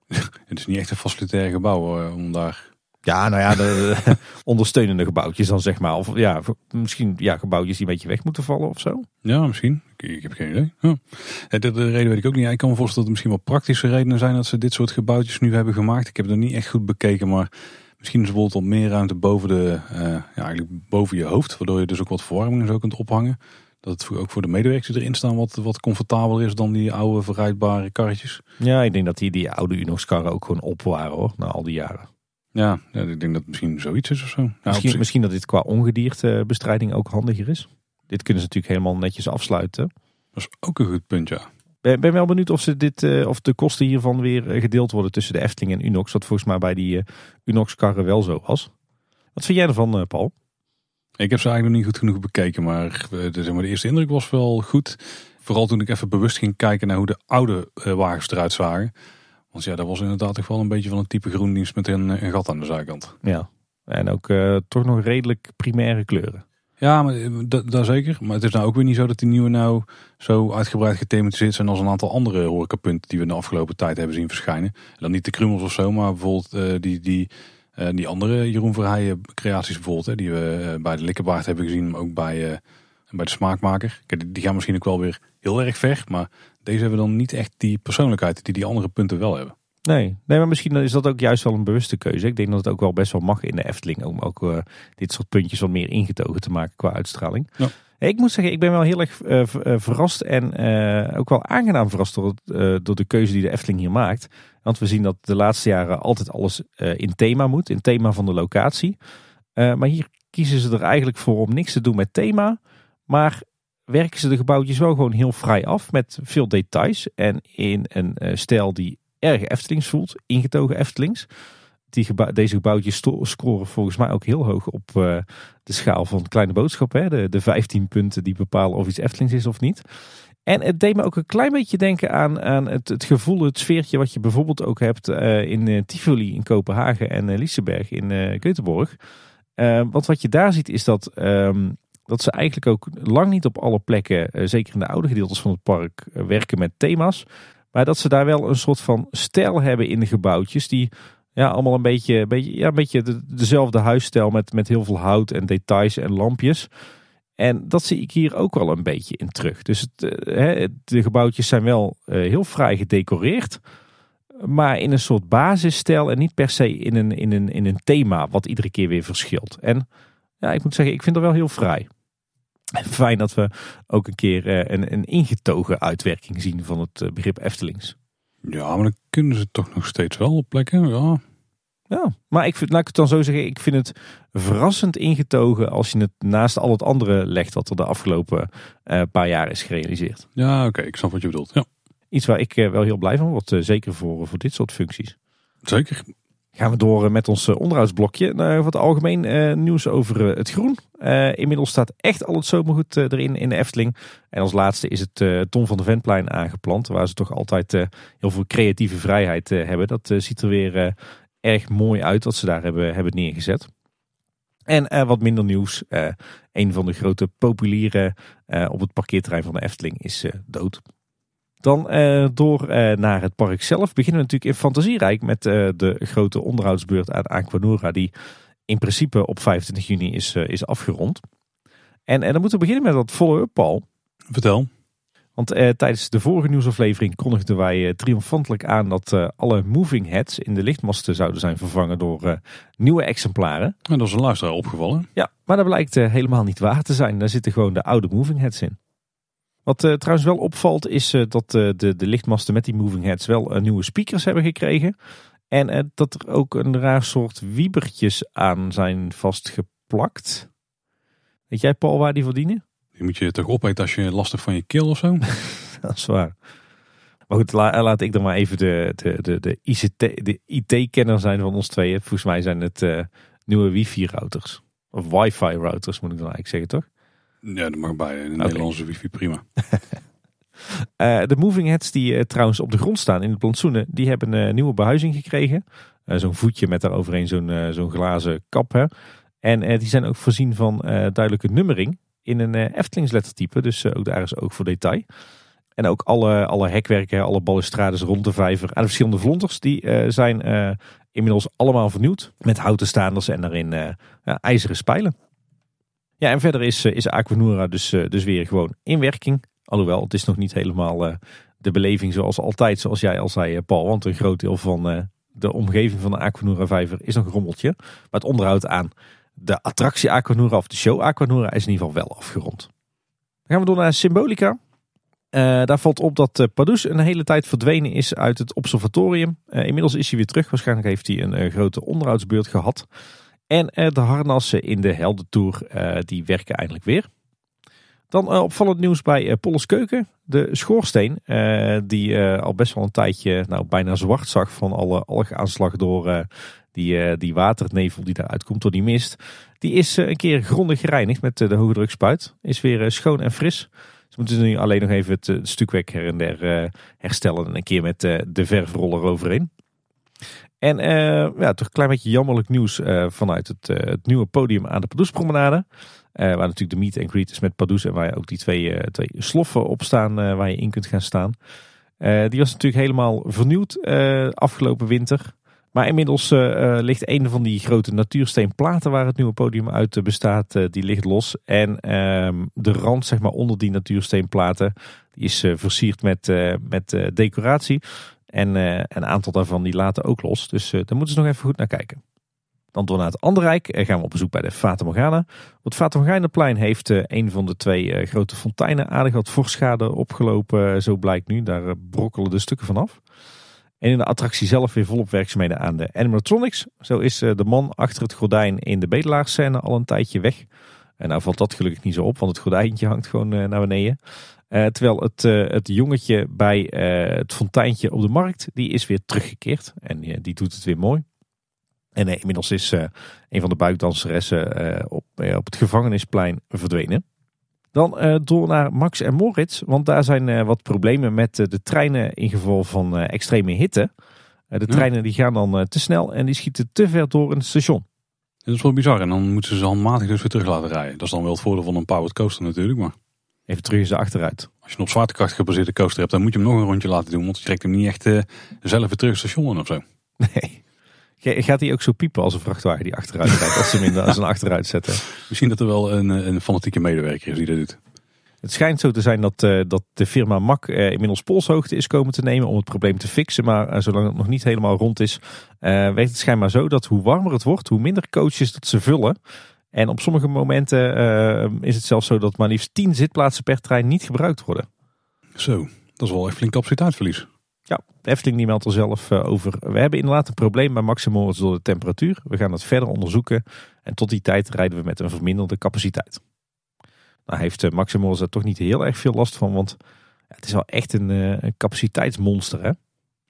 [LAUGHS] Het is niet echt een facilitair gebouw eh, om daar... Ja, nou ja, de, de [LAUGHS] ondersteunende gebouwtjes dan zeg maar. Of ja, misschien ja, gebouwtjes die een beetje weg moeten vallen of zo. Ja, misschien. Ik, heb geen idee. Ja. Eh, De, de reden weet ik ook niet. Ik kan me voorstellen dat er misschien wel praktische redenen zijn dat ze dit soort gebouwtjes nu hebben gemaakt. Ik heb het nog niet echt goed bekeken, maar misschien is er bijvoorbeeld wat meer ruimte boven, de, eh, ja, eigenlijk boven je hoofd. Waardoor je dus ook wat verwarming en zo kunt ophangen. Dat het ook voor de medewerkers die erin staan wat, wat comfortabeler is dan die oude verrijdbare karretjes. Ja, ik denk dat die, die oude Unox-karren ook gewoon op waren hoor, na al die jaren. Ja, ja, ik denk dat het misschien zoiets is of zo. Ja, misschien dat dit qua ongediertebestrijding ook handiger is. Dit kunnen ze natuurlijk helemaal netjes afsluiten. dat is ook een goed punt, ja. Ben, ben wel benieuwd of, ze dit, eh, of de kosten hiervan weer eh, gedeeld worden tussen de Efteling en Unox. Wat volgens mij bij die eh, Unox-karren wel zo was. Wat vind jij ervan, Paul? Ik heb ze eigenlijk nog niet goed genoeg bekeken, maar de, zeg maar, de eerste indruk was wel goed. Vooral toen ik even bewust ging kijken naar hoe de oude wagens eruit zagen. Want ja, dat was inderdaad toch wel een beetje van een type groendienst met een, een gat aan de zijkant. Ja. En ook toch nog redelijk primaire kleuren. Ja, maar, eh, dat zeker. Maar het is nou ook weer niet zo dat die nieuwe nou zo uitgebreid gethematiseerd zijn als een aantal andere horecapunten die we de afgelopen tijd hebben zien verschijnen. En dan niet de krummels of zo, maar bijvoorbeeld eh, die, die, eh, die andere Jeroen Verheijen creaties bijvoorbeeld. Hè, die we bij de Likkerbaard hebben gezien, maar ook bij, bij de Smaakmaker. Kijk, die gaan misschien ook wel weer heel erg ver, maar deze hebben dan niet echt die persoonlijkheid die die andere punten wel hebben. Nee, nee, maar misschien is dat ook juist wel een bewuste keuze. Ik denk dat het ook wel best wel mag in de Efteling om ook eh, dit soort puntjes wat meer ingetogen te maken qua uitstraling. Ja. Ik moet zeggen, ik ben wel heel erg verrast en ook wel aangenaam verrast door, door de keuze die de Efteling hier maakt. Want we zien dat de laatste jaren altijd alles in thema moet, in thema van de locatie. maar hier kiezen ze er eigenlijk voor om niks te doen met thema. Maar werken ze de gebouwtjes wel gewoon heel vrij af met veel details. En in een stijl die erg Eftelings voelt, ingetogen Eftelings. Die deze gebouwtjes scoren volgens mij ook heel hoog op uh, de schaal van kleine boodschap. Hè? De, de 15 punten die bepalen of iets Eftelings is of niet. En het deed me ook een klein beetje denken aan, aan het, het gevoel, het sfeertje wat je bijvoorbeeld ook hebt uh, in Tivoli in Kopenhagen en uh, Liseberg in Göteborg. want wat je daar ziet is dat um, dat ze eigenlijk ook lang niet op alle plekken, eh, zeker in de oude gedeeltes van het park, eh, werken met thema's. Maar dat ze daar wel een soort van stijl hebben in de gebouwtjes. Die ja, allemaal een beetje, beetje, ja, een beetje dezelfde huisstijl met, met heel veel hout en details en lampjes. En dat zie ik hier ook wel een beetje in terug. Dus het, eh, de gebouwtjes zijn wel heel vrij gedecoreerd. Maar in een soort basisstijl en niet per se in een, in, een, in een thema wat iedere keer weer verschilt. En ja, ik moet zeggen, ik vind het wel heel vrij. Fijn dat we ook een keer eh, een, een ingetogen uitwerking zien van het eh, begrip Eftelings. Ja, maar dan kunnen ze toch nog steeds wel op plekken. Ja, ja, maar ik vind, laat ik het dan zo zeggen, ik vind het verrassend ingetogen als je het naast al het andere legt wat er de afgelopen uh, paar jaar is gerealiseerd. Ja, oké, ik snap wat je bedoelt. Ja. Iets waar ik wel heel blij van word, zeker voor, voor dit soort functies. Zeker. Gaan we door eh, met ons eh, onderhoudsblokje. Uh, wat algemeen uh, nieuws over het groen. inmiddels staat echt al het zomergoed erin in de Efteling. En als laatste is het Tom van de Ventplein aangeplant. Waar ze toch altijd heel veel creatieve vrijheid hebben. Dat ziet er weer erg mooi uit wat ze daar hebben, hebben neergezet. En wat minder nieuws. een van de grote populieren op het parkeerterrein van de Efteling is dood. Dan uh, door uh, naar het park zelf beginnen we natuurlijk in Fantasierijk met uh, de grote onderhoudsbeurt aan Aquanura die in principe op 25 juni is, is afgerond. En, en dan moeten we beginnen met dat follow-up, Paul. Vertel. Want tijdens de vorige nieuwsaflevering kondigden wij triomfantelijk aan dat alle moving heads in de lichtmasten zouden zijn vervangen door nieuwe exemplaren. En dat is een luisteraar opgevallen. Ja, maar dat blijkt helemaal niet waar te zijn. Daar zitten gewoon de oude moving heads in. Wat uh, trouwens wel opvalt is uh, dat uh, de, de lichtmasten met die moving heads wel nieuwe speakers hebben gekregen. En dat er ook een raar soort wiebertjes aan zijn vastgeplakt. Weet jij Paul waar die verdienen? Die moet je toch opeten als je lastig van je keel of zo? [LAUGHS] dat is waar. Maar goed, laat ik dan maar even de, de, de, de, ICT, de IT-kenner zijn van ons tweeën. Volgens mij zijn het nieuwe wifi-routers. Of wifi-routers moet ik dan eigenlijk zeggen, toch? Ja, dat mag bij. In Nederlandse wifi prima. uh, [LAUGHS] de moving heads die uh, trouwens op de grond staan in het plantsoenen, die hebben een uh, nieuwe behuizing gekregen. zo'n voetje met daaroverheen zo'n zo'n glazen kap. Hè. En die zijn ook voorzien van duidelijke nummering in een Eftelings lettertype. Dus ook daar is ook voor detail. En ook alle, alle hekwerken, alle balustrades rond de vijver en de verschillende vlonters, die zijn inmiddels allemaal vernieuwd. Met houten staanders en daarin ja, ijzeren spijlen. Ja, en verder is, eh, is Aquanura dus, eh, dus weer gewoon in werking. Alhoewel, het is nog niet helemaal uh, de beleving zoals altijd, zoals jij al zei, Paul. Want een groot deel van de omgeving van de Aquanura vijver is nog een rommeltje. Maar het onderhoud aan de attractie Aquanura of de show Aquanura is in ieder geval wel afgerond. Dan gaan we door naar Symbolica. Daar valt op dat Padus een hele tijd verdwenen is uit het observatorium. Inmiddels is hij weer terug. Waarschijnlijk heeft hij een grote onderhoudsbeurt gehad. En eh, de harnassen in de Heldentour, uh, die werken eindelijk weer. Dan uh, opvallend nieuws bij uh, Polles Keuken. De schoorsteen, die al best wel een tijdje nou, bijna zwart zag van alle algaanslag door die, die waternevel die daaruit komt door die mist. Die is een keer grondig gereinigd met de hoge drukspuit. Is weer schoon en fris. Ze moeten nu alleen nog even het stukwerk her en der herstellen en een keer met de verfroller overheen. En uh, ja, toch een klein beetje jammerlijk nieuws uh, vanuit het, uh, het, nieuwe podium aan de Padoespromenade. waar natuurlijk de meet and greet is met Padoes en waar ook die twee, twee sloffen op staan waar je in kunt gaan staan. die was natuurlijk helemaal vernieuwd afgelopen winter. Maar inmiddels ligt een van die grote natuursteenplaten waar het nieuwe podium uit bestaat, die ligt los. En ehm, de rand zeg maar onder die natuursteenplaten die is versierd met, met decoratie. En uh, een aantal daarvan die laten ook los. Dus uh, daar moeten ze nog even goed naar kijken. Dan door naar het Anderrijk en gaan we op bezoek bij de Fata Morgana. Op het Fata Morgana-plein heeft een van de twee grote fonteinen aardig wat vorschade opgelopen. Zo blijkt nu, daar brokkelen de stukken vanaf. En in de attractie zelf weer volop werkzaamheden aan de animatronics. Zo is de man achter het gordijn in de bedelaarscène al een tijdje weg. En nou valt dat gelukkig niet zo op, want het gordijntje hangt gewoon naar beneden. Uh, terwijl het, uh, het jongetje bij uh, het fonteintje op de markt, die is weer teruggekeerd. En die doet het weer mooi. En inmiddels is een van de buikdanseressen op, op het gevangenisplein verdwenen. Dan door naar Max en Moritz, want daar zijn wat problemen met de treinen in geval van extreme hitte. de treinen die gaan dan te snel en die schieten te ver door een station. Dat is wel bizar en dan moeten ze handmatig dus weer terug laten rijden. Dat is dan wel het voordeel van een powered coaster natuurlijk, maar... Even terug eens achteruit. Als je een op zwaartekracht gebaseerde coaster hebt, dan moet je hem nog een rondje laten doen. Want je trekt hem niet echt uh, zelf weer terug station of zo. Nee. Gaat hij ook zo piepen als een vrachtwagen die achteruit rijdt? als ze hem in als een achteruit zetten. [LAUGHS] Misschien dat er wel een, een fanatieke medewerker is die dat doet. Het schijnt zo te zijn dat, uh, dat de firma Mack uh, inmiddels polshoogte is komen te nemen om het probleem te fixen. Maar uh, zolang het nog niet helemaal rond is, weet het schijnbaar zo dat hoe warmer het wordt, hoe minder coaches dat ze vullen. En op sommige momenten uh, is het zelfs zo dat maar liefst 10 zitplaatsen per trein niet gebruikt worden. Zo, dat is wel echt flink capaciteitsverlies. Ja, de Efteling die meldt er zelf uh, over. We hebben inderdaad een probleem bij Maximoris door de temperatuur. We gaan het verder onderzoeken. En tot die tijd rijden we met een verminderde capaciteit. Nou heeft uh, Maximoris er toch niet heel erg veel last van. Want ja, het is wel echt een, een capaciteitsmonster hè.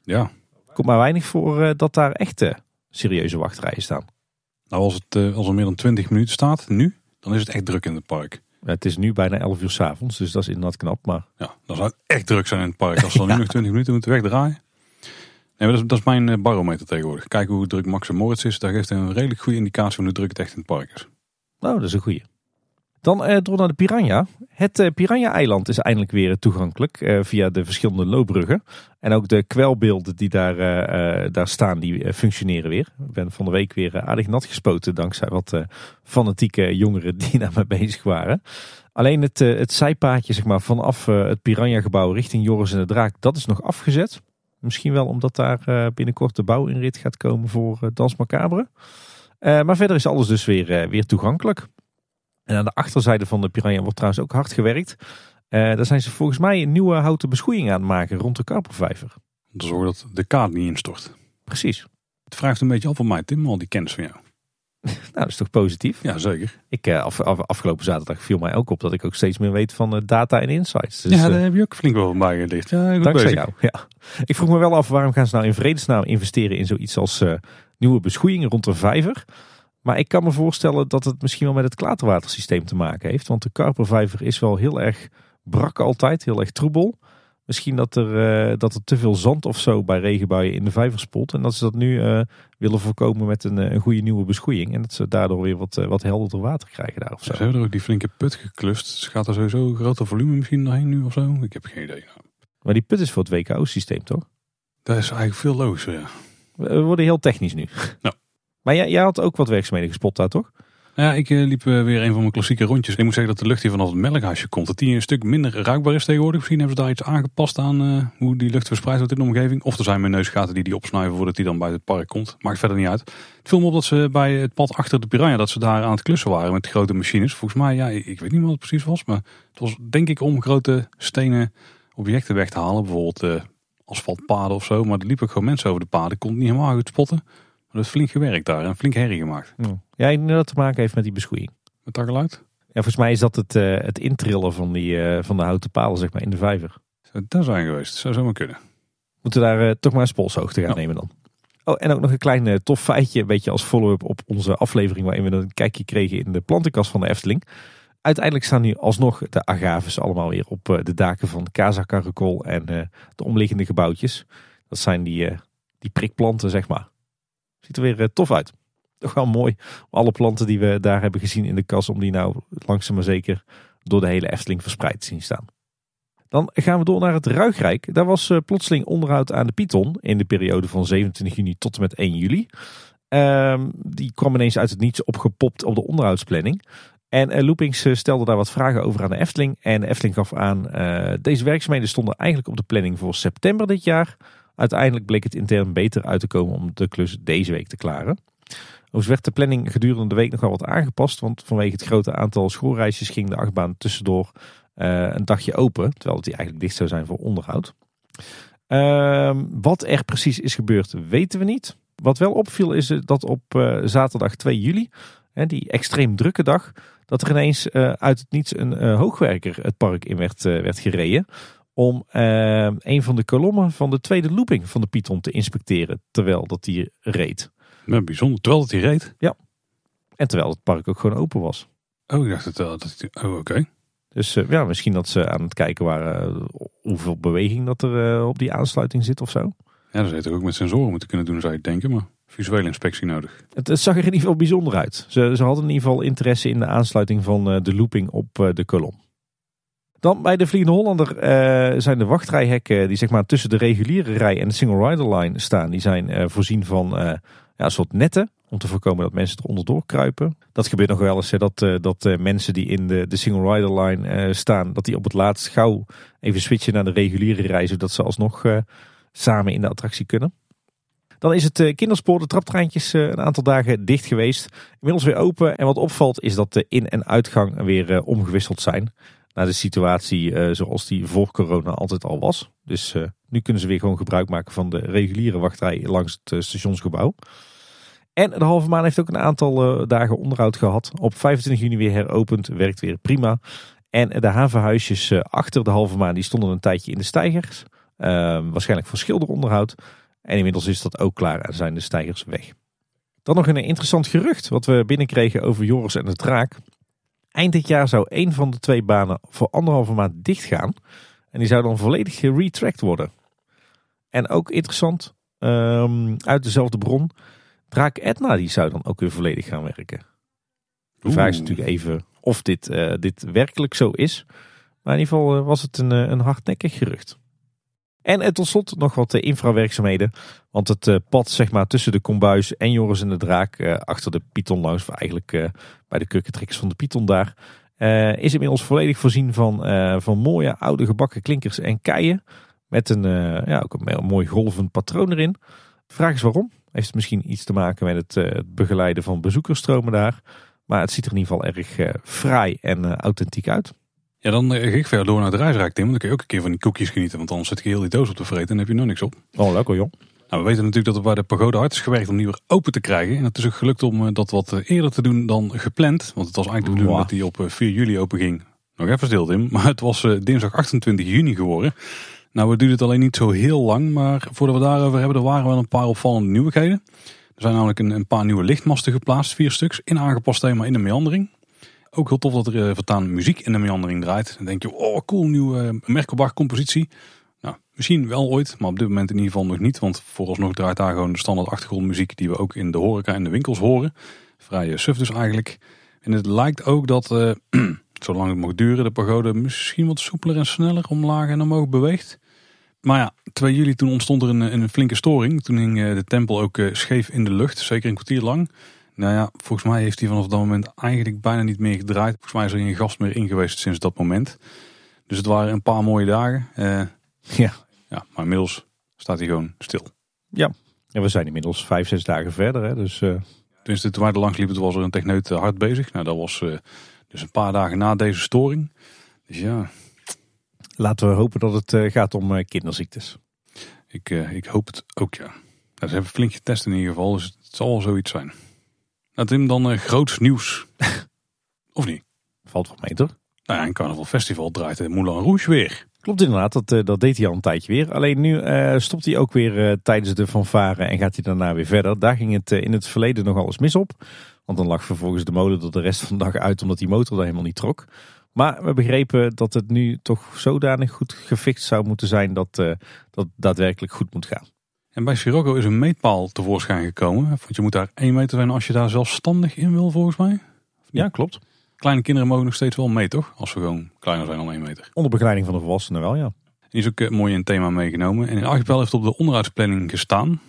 Ja. Komt maar weinig voor dat daar echte serieuze wachtrijen staan. Nou, als, het, uh, als er meer dan 20 minuten staat, nu, dan is het echt druk in het park. het is nu bijna 11 uur s avonds, dus dat is inderdaad knap. Maar... Ja, dan zou het echt druk zijn in het park. Als we dan nu [LAUGHS] nog 20 minuten moeten wegdraaien. Nee, maar dat, is, dat is mijn eh, barometer tegenwoordig. Kijken hoe druk Max en Moritz is. Daar geeft een redelijk goede indicatie van hoe druk het echt in het park is. Nou, dat is een goede. Dan eh, door naar de Piranha. Het eh, Piranha-eiland is eindelijk weer toegankelijk eh, via de verschillende loopbruggen. En ook de kwelbeelden die daar, daar staan, die functioneren weer. Ik ben van de week weer aardig nat gespoten dankzij wat fanatieke jongeren die [LAUGHS] naar me bezig waren. Alleen het, het zijpaadje zeg maar, vanaf het Piranha-gebouw richting Joris en de Draak, dat is nog afgezet. Misschien wel omdat daar binnenkort de bouwinrit gaat komen voor Dans Macabre. maar verder is alles dus weer, weer toegankelijk. En aan de achterzijde van de Piranha wordt trouwens ook hard gewerkt. Uh, daar zijn ze volgens mij een nieuwe houten beschoeiing aan het maken rond de Karpervijver. Om te zorgen dat de kaart niet instort. Precies. Het vraagt een beetje af van mij, Tim, al die kennis van jou. [LAUGHS] nou, dat is toch positief? Ja, zeker. Ik, uh, af, afgelopen zaterdag viel mij ook op dat ik ook steeds meer weet van uh, data en insights. Dus, ja, daar heb je ook flink wel bij gelicht. Ja, dankzij bezig. jou. Ja. Ik vroeg me wel af, waarom gaan ze nou in vredesnaam investeren in zoiets als nieuwe beschoeiing rond de vijver? Maar ik kan me voorstellen dat het misschien wel met het klaterwatersysteem te maken heeft. Want de Karpervijver is wel heel erg brak altijd, heel erg troebel. Misschien dat er, uh, dat er te veel zand of zo bij regenbuien in de vijver spot. En dat ze dat nu uh, willen voorkomen met een, een goede nieuwe beschoeiing. En dat ze daardoor weer wat, uh, wat helderder water krijgen daar of zo. Ze hebben er ook die flinke put geklust. Dus gaat er sowieso een groter volume misschien doorheen nu of zo? Ik heb geen idee. Nou. Maar die put is voor het WKO-systeem toch? Dat is eigenlijk veel logischer, ja. We worden heel technisch nu. Nou. Maar jij, jij had ook wat werkzaamheden gespot daar, toch? Ja, ik uh, liep uh, weer een van mijn klassieke rondjes. Ik moet zeggen dat de lucht hier vanaf het melkhuisje komt. Dat die een stuk minder ruikbaar is tegenwoordig. Misschien hebben ze daar iets aangepast aan uh, hoe die lucht verspreid wordt in de omgeving. Of er zijn mijn neusgaten die die opsnuiven voordat die dan bij het park komt. Maakt verder niet uit. Het viel me op dat ze bij het pad achter de Piranha, dat ze daar aan het klussen waren met grote machines. Volgens mij, ja, ik weet niet wat het precies was. Maar het was denk ik om grote stenen objecten weg te halen. Bijvoorbeeld asfaltpaden of zo. Maar er liepen gewoon mensen over de paden. Ik kon het niet helemaal goed spotten. Dat is flink gewerkt daar en flink herrie gemaakt. Ja, ik denk dat te maken heeft met die beschoeiing. Met dat geluid? Ja, volgens mij is dat het, uh, het intrillen van, die, uh, van de houten palen zeg maar, in de vijver. Zou dat zijn geweest? Zou zomaar kunnen. Moeten we daar uh, toch maar een spolshoogte gaan ja. nemen dan. Oh, en ook nog een klein tof feitje, een beetje als follow-up op onze aflevering waarin we een kijkje kregen in de plantenkast van de Efteling. Uiteindelijk staan nu alsnog de agaves allemaal weer op de daken van Casa Caracol en de omliggende gebouwtjes. Dat zijn die, die prikplanten, zeg maar. Ziet er weer eh, tof uit. Toch wel mooi. Alle planten die we daar hebben gezien in de kas, om die nou langzaam maar zeker door de hele Efteling verspreid te zien staan. Dan gaan we door naar het Ruigrijk. Daar was uh, plotseling onderhoud aan de Python in de periode van 27 juni tot en met 1 juli. Uh, die kwam ineens uit het niets opgepopt op de onderhoudsplanning. En uh, Loopings stelde daar wat vragen over aan de Efteling. En de Efteling gaf aan, deze werkzaamheden stonden eigenlijk op de planning voor september dit jaar. Uiteindelijk bleek het intern beter uit te komen om de klus deze week te klaren. Overigens werd de planning gedurende de week nog wel wat aangepast. Want vanwege het grote aantal schoolreisjes ging de achtbaan tussendoor uh, een dagje open. Terwijl het die eigenlijk dicht zou zijn voor onderhoud. Ehm, wat er precies is gebeurd weten we niet. Wat wel opviel is dat op uh, zaterdag 2 juli, hè, die extreem drukke dag, dat er ineens uit het niets een hoogwerker het park in werd, werd gereden om uh, een van de kolommen van de tweede looping van de Python te inspecteren terwijl dat die reed. Ja, bijzonder, terwijl dat die reed? Ja, en terwijl het park ook gewoon open was. Oh, ik dacht het wel. Dat, oh, oké. Dus uh, ja, misschien dat ze aan het kijken waren uh, hoeveel beweging dat er op die aansluiting zit of zo. Ja, dat zou je ook met sensoren moeten kunnen doen, zou je denken, maar visuele inspectie nodig. Het, het, zag er in ieder geval bijzonder uit. Ze, ze hadden in ieder geval interesse in de aansluiting van de looping op de kolom. Dan bij de Vliegende Hollander uh, zijn de wachtrijhekken die zeg maar tussen de reguliere rij en de single rider line staan. Die zijn uh, voorzien van ja, een soort netten om te voorkomen dat mensen er onderdoor kruipen. Dat gebeurt nog wel eens hè, dat, dat mensen die in de, de single rider line staan, dat die op het laatst gauw even switchen naar de reguliere rij, zodat ze alsnog samen in de attractie kunnen. Dan is het kinderspoor, de traptreintjes, een aantal dagen dicht geweest. Inmiddels weer open. En wat opvalt is dat de in- en uitgang weer omgewisseld zijn naar de situatie uh, zoals die voor corona altijd al was. Dus uh, nu kunnen ze weer gewoon gebruik maken van de reguliere wachtrij langs het uh, stationsgebouw. En de halve maan heeft ook een aantal dagen onderhoud gehad. Op 25 juni weer heropend, werkt weer prima. En de havenhuisjes achter de halve maan die stonden een tijdje in de stijgers. Ehm, waarschijnlijk voor schilderonderhoud. En inmiddels is dat ook klaar en zijn de stijgers weg. Dan nog een interessant gerucht wat we binnenkregen over Joris en de Draak. Eind dit jaar zou één van de twee banen voor anderhalve maand dicht gaan. En die zou dan volledig geretracked worden. En ook interessant, um, uit dezelfde bron, Draak Etna die zou dan ook weer volledig gaan werken. De vraag is natuurlijk even of dit, uh, dit werkelijk zo is. Maar in ieder geval uh, was het een, uh, een hardnekkig gerucht. En tot slot nog wat infrawerkzaamheden. Want het pad zeg maar, tussen de kombuis en Joris en de Draak achter de Python langs, eigenlijk bij de kurkentrekkers van de Python daar, is inmiddels volledig voorzien van, van mooie oude gebakken klinkers en keien. Met een, ja, ook een mooi golvend patroon erin. De vraag is waarom. Heeft het misschien iets te maken met het, het begeleiden van bezoekersstromen daar. Maar het ziet er in ieder geval erg fraai en authentiek uit. Ja, dan ga ik verder door naar de reisrijk, Tim. Want dan kun je ook een keer van die koekjes genieten. Want anders zet je heel die doos op te vreten en heb je nog niks op. Oh, lekker joh. Nou, we weten natuurlijk dat er bij de pagode hard is gewerkt om die weer open te krijgen. En het is ook gelukt om uh, dat wat eerder te doen dan gepland. Want het was eigenlijk de bedoeling dat die op 4 juli open ging. Nog even stil, Tim. [LAUGHS] Maar het was dinsdag 28 juni geworden. Nou, we duurde het alleen niet zo heel lang. Maar voordat we daarover hebben, er waren wel een paar opvallende nieuwigheden. Er zijn namelijk een, een paar nieuwe lichtmasten geplaatst, vier stuks, in aangepast thema in de meandering. Ook heel tof dat er uh, vertaan muziek in de meandering draait. Dan denk je, oh cool, nieuwe uh, Merkelbach compositie. Nou, misschien wel ooit, maar op dit moment in ieder geval nog niet. Want vooralsnog draait daar gewoon de standaard achtergrondmuziek die we ook in de horeca en de winkels horen. Vrij uh, suf dus eigenlijk. En het lijkt ook dat, [CLEARS THROAT] zolang het mag duren, de pagode misschien wat soepeler en sneller omlaag en omhoog beweegt. Maar ja, 2 juli toen ontstond er een, een flinke storing. Toen hing de tempel ook scheef in de lucht, zeker een kwartier lang. Nou ja, volgens mij heeft hij vanaf dat moment eigenlijk bijna niet meer gedraaid. Volgens mij is er geen gast meer in geweest sinds dat moment. Dus het waren een paar mooie dagen. Uh, ja. ja. Maar inmiddels staat hij gewoon stil. Ja, en we zijn inmiddels vijf, zes dagen verder. Hè? Dus, uh... Tenminste, toen wij er langs liepen, was er een techneut hard bezig. Nou, dat was uh, dus een paar dagen na deze storing. Dus ja. Laten we hopen dat het gaat om kinderziektes. Ik, ik hoop het ook, ja. Nou, ze hebben flink getest in ieder geval, dus het zal wel zoiets zijn. Nou Tim, dan uh, groots nieuws. [LAUGHS] of niet? Valt wel mee toch? Nou ja, een carnaval festival draait de Moulin Rouge weer. Klopt inderdaad, dat, uh, dat deed hij al een tijdje weer. Alleen nu uh, stopt hij ook weer tijdens de fanfare en gaat hij daarna weer verder. Daar ging het in het verleden nogal eens mis op. Want dan lag vervolgens de molen er de rest van de dag uit omdat die motor daar helemaal niet trok. Maar we begrepen dat het nu toch zodanig goed gefixt zou moeten zijn dat dat daadwerkelijk goed moet gaan. En bij Sirocco is een meetpaal tevoorschijn gekomen. Want je moet daar 1 meter zijn als je daar zelfstandig in wil, volgens mij. Ja, klopt. Kleine kinderen mogen nog steeds wel mee, toch? Als we gewoon kleiner zijn dan 1 meter. Onder begeleiding van de volwassenen wel, ja. Die is ook uh, mooi een thema meegenomen. En in Archipel heeft op de onderhoudsplanning gestaan.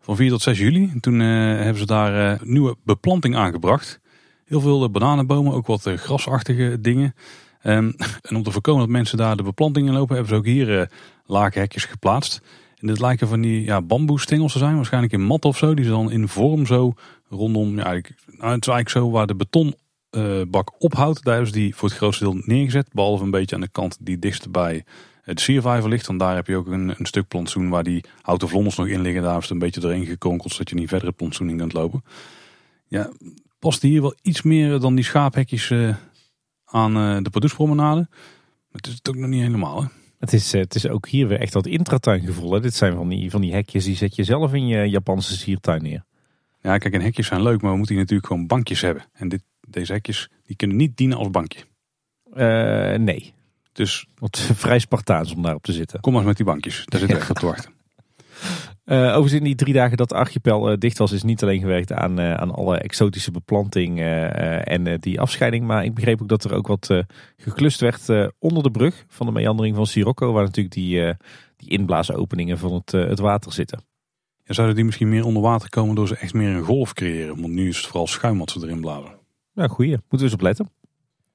Van 4 tot 6 juli. En toen uh, hebben ze daar uh, nieuwe beplanting aangebracht. Heel veel bananenbomen, ook wat grasachtige dingen. Um, [LAUGHS] en om te voorkomen dat mensen daar de beplanting in lopen, hebben ze ook hier lage hekjes geplaatst. En dit lijken van die ja, bamboestengels te zijn, waarschijnlijk in mat of zo. Die ze dan in vorm zo rondom, ja, nou, het is eigenlijk zo waar de betonbak ophoudt. Daar ze die voor het grootste deel neergezet. Behalve een beetje aan de kant die dichtst bij het siervijver ligt. Want daar heb je ook een, een stuk plantsoen waar die houten vlonders nog in liggen. Daar is het een beetje doorheen gekonkeld, zodat je niet verder het plantsoen in kunt lopen. Ja, past hier wel iets meer dan die schaaphekjes uh, aan uh, de Pardoespromenade. Het is het ook nog niet helemaal, hè? Het is, het is ook hier weer echt dat intratuingevoel. Hè? Dit zijn van die, van die hekjes, die zet je zelf in je Japanse siertuin neer. Ja, kijk, en hekjes zijn leuk, maar we moeten hier natuurlijk gewoon bankjes hebben. En dit, deze hekjes, die kunnen niet dienen als bankje. Uh, nee. Dus Wat [LAUGHS] vrij Spartaans om daarop te zitten. kom maar eens met die bankjes. Daar zit [LAUGHS] echt op te wachten. Uh, overigens in die drie dagen dat de archipel uh, dicht was, is niet alleen gewerkt aan, uh, aan alle exotische beplanting en die afscheiding. Maar ik begreep ook dat er ook wat geklust werd onder de brug van de meandering van Sirocco. Waar natuurlijk die, die inblaasopeningen van het, het water zitten. Ja, zouden die misschien meer onder water komen door ze echt meer een golf creëren? Want nu is het vooral schuim wat ze erin blazen. Ja, goeie. Moeten we eens op letten.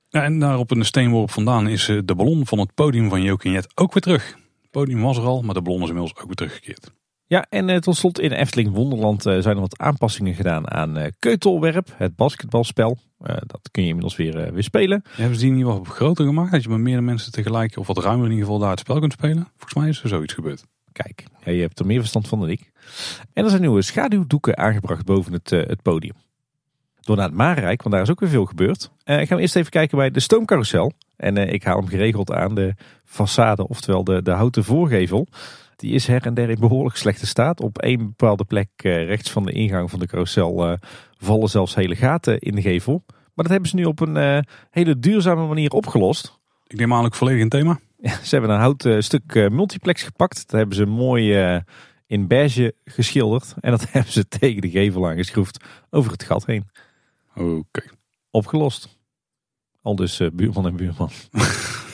Ja, en daar op een steenworp vandaan is de ballon van het podium van Jokinjet ook weer terug. Het podium was er al, maar de ballon is inmiddels ook weer teruggekeerd. Ja, en uh, tot slot in Efteling Wonderland uh, zijn er wat aanpassingen gedaan aan uh, Keutelwerp, het basketbalspel. dat kun je inmiddels weer, weer spelen. Hebben ze die niet wat groter gemaakt? Dat je met meerdere mensen tegelijk, of wat ruimer in ieder geval, daar het spel kunt spelen? Volgens mij is er zoiets gebeurd. Kijk, je hebt er meer verstand van dan ik. En er zijn nieuwe schaduwdoeken aangebracht boven het, het podium. Door naar het Marenrijk, want daar is ook weer veel gebeurd. gaan we eerst even kijken bij de stoomcarousel. En ik haal hem geregeld aan, de façade, oftewel de, de houten voorgevel. Die is her en der in behoorlijk slechte staat. Op één bepaalde plek uh, rechts van de ingang van de carousel uh, vallen zelfs hele gaten in de gevel. Maar dat hebben ze nu op een uh, hele duurzame manier opgelost. Ik neem aan ook volledig een thema. Ja, ze hebben een houten stuk multiplex gepakt. Dat hebben ze mooi in beige geschilderd. En dat [LAUGHS] hebben ze tegen de gevel aangeschroefd over het gat heen. Oké. Okay. Opgelost. Al dus buurman en buurman. [LAUGHS]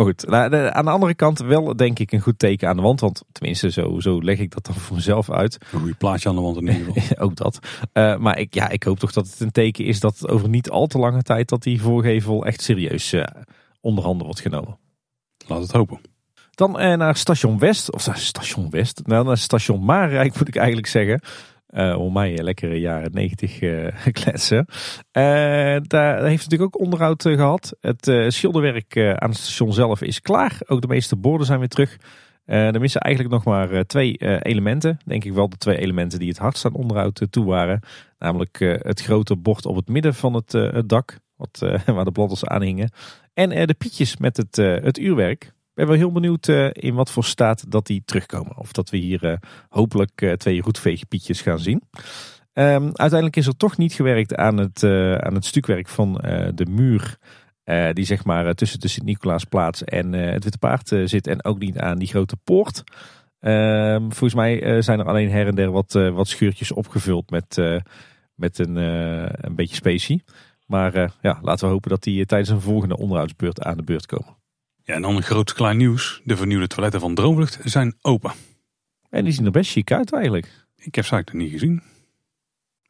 Maar goed, aan de andere kant wel denk ik een goed teken aan de wand. Want tenminste, zo, zo leg ik dat dan voor mezelf uit. Een goede plaatje aan de wand in ieder geval. [LAUGHS] Ook dat. Uh, maar ik, ja, ik hoop toch dat het een teken is dat over niet al te lange tijd... dat die voorgevel echt serieus uh, onder handen wordt genomen. Laat het hopen. Dan uh, naar station West, of station West, nou, naar station Maarrijk moet ik eigenlijk zeggen. Uh, om mij lekkere jaren 90 uh, [LAUGHS] kletsen. Daar heeft natuurlijk ook onderhoud gehad. Het schilderwerk aan het station zelf is klaar. Ook de meeste borden zijn weer terug. er missen eigenlijk nog maar twee elementen. Denk ik wel de twee elementen die het hardst aan onderhoud toe waren. Namelijk het grote bord op het midden van het, het dak. Wat, [LAUGHS] waar de bladders aan hingen. En de pietjes met het, het uurwerk ben wel heel benieuwd uh, in wat voor staat dat die terugkomen. Of dat we hier uh, hopelijk uh, twee roetveegpietjes gaan zien. Um, uiteindelijk is er toch niet gewerkt aan het, aan het stukwerk van de muur. die zeg maar tussen de Sint-Nicolaasplaats en het Witte Paard zit. En ook niet aan die grote poort. Um, volgens mij zijn er alleen her en der wat, wat scheurtjes opgevuld met, met een, een beetje specie. Maar ja, laten we hopen dat die tijdens een volgende onderhoudsbeurt aan de beurt komen. Ja, en dan een groot klein nieuws. De vernieuwde toiletten van Droomvlucht zijn open. En die zien er best chic uit eigenlijk. Ik heb ze eigenlijk nog niet gezien.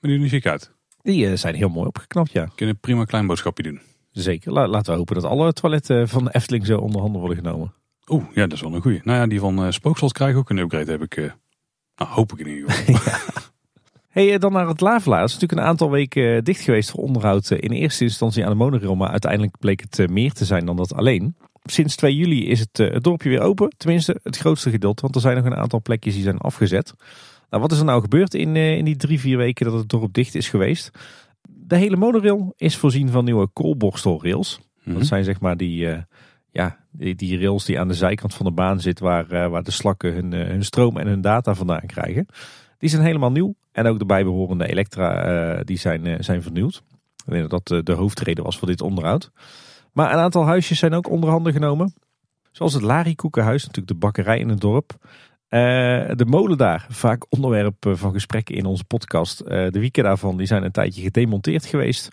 Maar die zien er chic uit. Die uh, zijn heel mooi opgeknapt, ja. Kunnen prima een klein boodschapje doen. Zeker. La laten we hopen dat alle toiletten van de Efteling zo onder handen worden genomen. Oeh, ja, dat is wel een goeie. Nou ja, die van uh, Spookslot krijgen ook een upgrade, heb ik. Uh, nou, hoop ik in ieder geval. [LAUGHS] ja. Hey, dan naar het Lavelaar. Het is natuurlijk een aantal weken dicht geweest voor onderhoud. In eerste instantie aan de monorail, maar uiteindelijk bleek het meer te zijn dan dat alleen sinds 2 juli is het, uh, het dorpje weer open. Tenminste, het grootste gedeelte. Want er zijn nog een aantal plekjes die zijn afgezet. Nou, wat is er nou gebeurd in, uh, in die drie, vier weken dat het dorp dicht is geweest? De hele monorail is voorzien van nieuwe koolborstelrails. Dat zijn zeg maar die, uh, ja, die, die, rails die aan de zijkant van de baan zitten. Waar, waar de slakken hun, hun stroom en hun data vandaan krijgen. Die zijn helemaal nieuw. En ook de bijbehorende elektra die zijn, zijn vernieuwd. Ik denk dat dat de hoofdreden was voor dit onderhoud. Maar een aantal huisjes zijn ook onderhanden genomen. Zoals het Larikoekenhuis, natuurlijk de bakkerij in het dorp. Uh, de molen daar, vaak onderwerp eh, van gesprekken in onze podcast. Uh, de wieken daarvan die zijn een tijdje gedemonteerd geweest.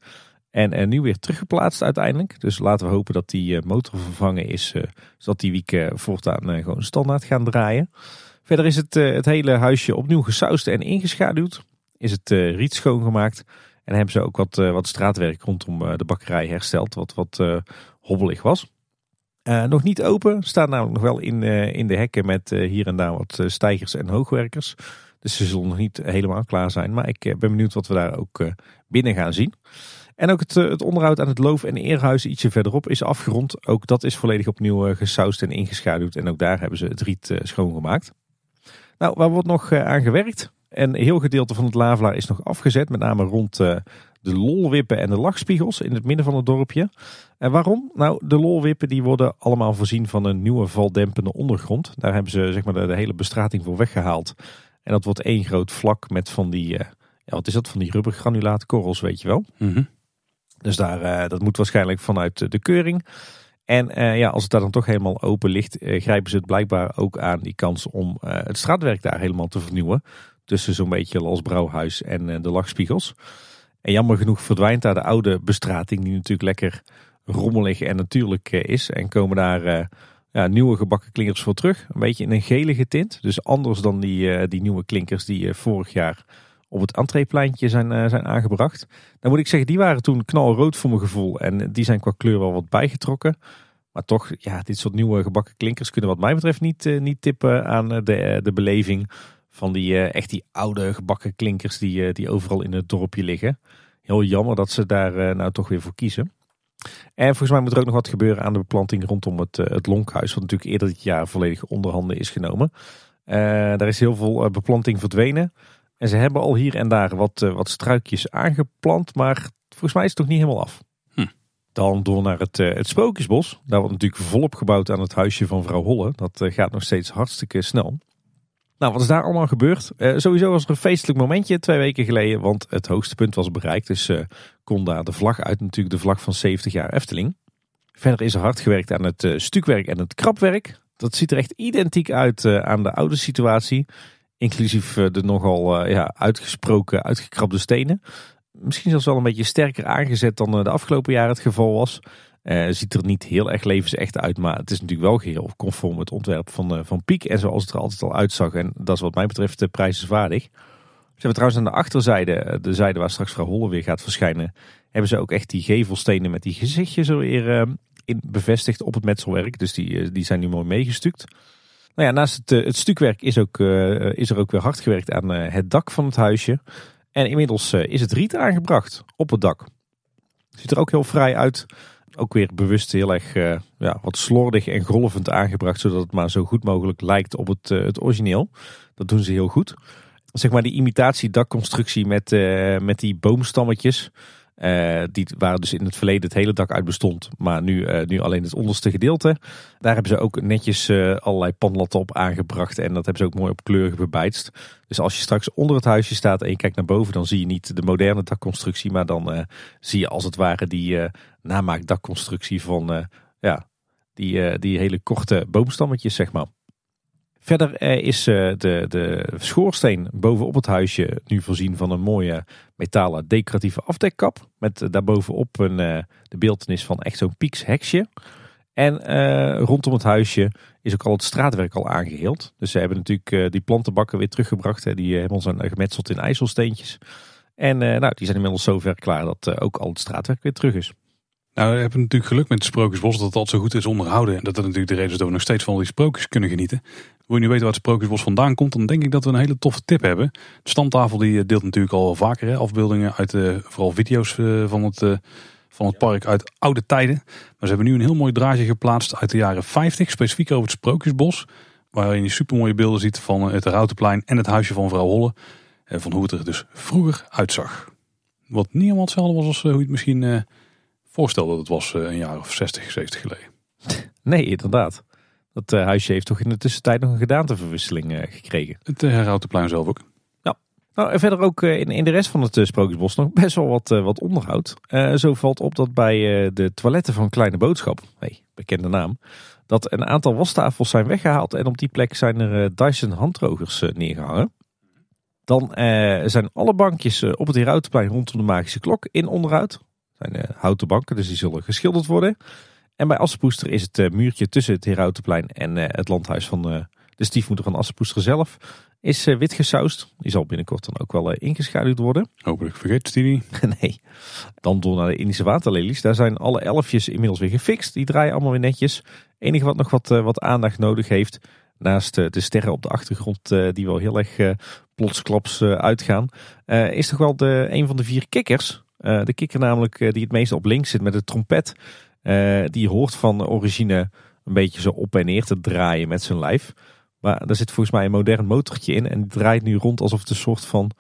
En uh, nu weer teruggeplaatst uiteindelijk. Dus laten we hopen dat die motor vervangen is. zodat die wieken voortaan gewoon standaard gaan draaien. Verder is het, het hele huisje opnieuw gesausd en ingeschaduwd. Is het riet schoongemaakt. En hebben ze ook wat, uh, wat straatwerk rondom uh, de bakkerij hersteld, wat wat uh, hobbelig was. nog niet open, staat namelijk nog wel in, in de hekken met hier en daar wat stijgers en hoogwerkers. Dus ze zullen nog niet helemaal klaar zijn. Maar ik ben benieuwd wat we daar ook binnen gaan zien. En ook het, het, onderhoud aan het loof- en eerhuis ietsje verderop is afgerond. Ook dat is volledig opnieuw gesausd en ingeschaduwd. En ook daar hebben ze het riet schoongemaakt. Nou, waar wordt nog aan gewerkt? En een heel gedeelte van het Lavelaar is nog afgezet. Met name rond uh, de lolwippen en de lachspiegels in het midden van het dorpje. En waarom? Nou, de lolwippen die worden allemaal voorzien van een nieuwe valdempende ondergrond. Daar hebben ze zeg maar, de, hele bestrating voor weggehaald. En dat wordt één groot vlak met van die, uh, ja, wat is dat, van die rubbergranulaatkorrels, weet je wel. Mm Dus daar, uh, dat moet waarschijnlijk vanuit de keuring. En uh, ja, als het daar dan toch helemaal open ligt, grijpen ze het blijkbaar ook aan die kans om het straatwerk daar helemaal te vernieuwen tussen zo'n beetje Los Brouwhuis en eh, de lachspiegels. En jammer genoeg verdwijnt daar de oude bestrating die natuurlijk lekker rommelig en natuurlijk eh, is. En komen daar eh, ja, nieuwe gebakken klinkers voor terug. Een beetje in een gelige tint. Dus anders dan die, die nieuwe klinkers die vorig jaar op het entreepleintje zijn, zijn aangebracht. Dan moet ik zeggen, die waren toen knalrood voor mijn gevoel. En die zijn qua kleur wel wat bijgetrokken. Maar toch, ja, dit soort nieuwe gebakken klinkers kunnen wat mij betreft niet, niet tippen aan de, de beleving van die uh, echt die oude gebakken klinkers die, uh, die overal in het dorpje liggen. Heel jammer dat ze daar uh, nou toch weer voor kiezen. En volgens mij moet er ook nog wat gebeuren aan de beplanting rondom het, het Lonkhuis. Wat natuurlijk eerder dit jaar volledig onderhanden is genomen. daar is heel veel beplanting verdwenen. En ze hebben al hier en daar wat, wat struikjes aangeplant. Maar volgens mij is het nog niet helemaal af. Hm. Dan door naar het, het Sprookjesbos. Daar wordt natuurlijk volop gebouwd aan het huisje van vrouw Holle. Dat gaat nog steeds hartstikke snel. Nou, wat is daar allemaal gebeurd? Uh, sowieso was er een feestelijk momentje twee weken geleden, want het hoogste punt was bereikt. Dus uh, kon daar de vlag uit, natuurlijk de vlag van 70 jaar Efteling. Verder is er hard gewerkt aan het uh, stukwerk en het krapwerk. Dat ziet er echt identiek uit aan de oude situatie. Inclusief de nogal ja, uitgesproken, uitgekrabde stenen. Misschien zelfs wel een beetje sterker aangezet dan de afgelopen jaren het geval was. Uh, ziet er niet heel erg levensecht uit, maar het is natuurlijk wel geheel conform het ontwerp van, uh, van Piek. En zoals het er altijd al uitzag. En dat is wat mij betreft uh, prijzenswaardig. Ze hebben trouwens aan de achterzijde, de zijde waar straks vrouw Holle weer gaat verschijnen, hebben ze ook echt die gevelstenen met die gezichtjes er weer in bevestigd op het metselwerk. Dus die, die zijn nu mooi meegestukt. Nou ja, naast het, het stukwerk is, ook, is er ook weer hard gewerkt aan het dak van het huisje. En inmiddels is het riet aangebracht op het dak. Ziet er ook heel vrij uit ook weer bewust heel erg uh, ja, wat slordig en golvend aangebracht. Zodat het maar zo goed mogelijk lijkt op het, uh, het origineel. Dat doen ze heel goed. Zeg maar die imitatie dakconstructie met, uh, met die boomstammetjes. Uh, die, waar dus in het verleden het hele dak uit bestond, maar nu, uh, nu alleen het onderste gedeelte. Daar hebben ze ook netjes uh, allerlei panlatten op aangebracht en dat hebben ze ook mooi op kleur bebeidst. Dus als je straks onder het huisje staat en je kijkt naar boven, dan zie je niet de moderne dakconstructie, maar dan zie je als het ware die namaakdakconstructie van ja, die, die hele korte boomstammetjes, zeg maar. Verder eh, is eh, de, de schoorsteen bovenop het huisje nu voorzien van een mooie metalen decoratieve afdekkap. Met eh, daarbovenop een, de beeldenis van echt zo'n pieks heksje. En rondom het huisje is ook al het straatwerk al aangeheeld. Dus ze hebben natuurlijk die plantenbakken weer teruggebracht. Hè, die helemaal zijn gemetseld in ijzelsteentjes. En nou, die zijn inmiddels zover klaar dat ook al het straatwerk weer terug is. Nou, we hebben natuurlijk geluk met het Sprookjesbos dat het altijd zo goed is onderhouden. En dat dat natuurlijk de reden is dat we nog steeds van die sprookjes kunnen genieten. Wil je nu weten waar het Sprookjesbos vandaan komt, dan denk ik dat we een hele toffe tip hebben. De stamtafel die eh, deelt natuurlijk al vaker hè, afbeeldingen uit uh, vooral video's uh, van het, uh, van het park uit oude tijden. Maar ze hebben nu een heel mooi draadje geplaatst uit de jaren 50, specifiek over het Sprookjesbos. Waarin je supermooie beelden ziet van het Routenplein en het huisje van vrouw Holle. Van hoe het er dus vroeger uitzag. Wat niet helemaal hetzelfde was als hoe je het misschien voorstelde dat het was een jaar of 60, 70 geleden. [LAUGHS] Nee, inderdaad. Dat uh, huisje heeft toch in de tussentijd nog een gedaanteverwisseling uh, gekregen. Het uh, zelf ook. Ja. Nou, en verder ook in, in de rest van het Sprookjesbos nog best wel wat, wat onderhoud. zo valt op dat bij de toiletten van Kleine Boodschap, hey, bekende naam, dat een aantal wastafels zijn weggehaald en op die plek zijn er Dyson handdrogers neergehangen. Dan zijn alle bankjes op het Herautenplein rondom de Magische Klok in onderhoud. Dat zijn houten banken, dus die zullen geschilderd worden. En bij Assepoester is het uh, muurtje tussen het Herautenplein en uh, het landhuis van uh, de stiefmoeder van Assepoester zelf is wit gesausd. Die zal binnenkort dan ook wel ingeschaduwd worden. Hopelijk vergeet die niet. [LAUGHS] nee. Dan door naar de Indische waterlelies. Daar zijn alle elfjes inmiddels weer gefixt. Die draaien allemaal weer netjes. enige wat nog wat, wat aandacht nodig heeft naast de sterren op de achtergrond die wel heel erg plotsklaps uitgaan, is toch wel de, een van de vier kikkers. de kikker namelijk die het meest op links zit met de trompet. Die hoort van origine een beetje zo op en neer te draaien met zijn lijf. Maar daar zit volgens mij een modern motortje in en draait nu rond alsof het een soort van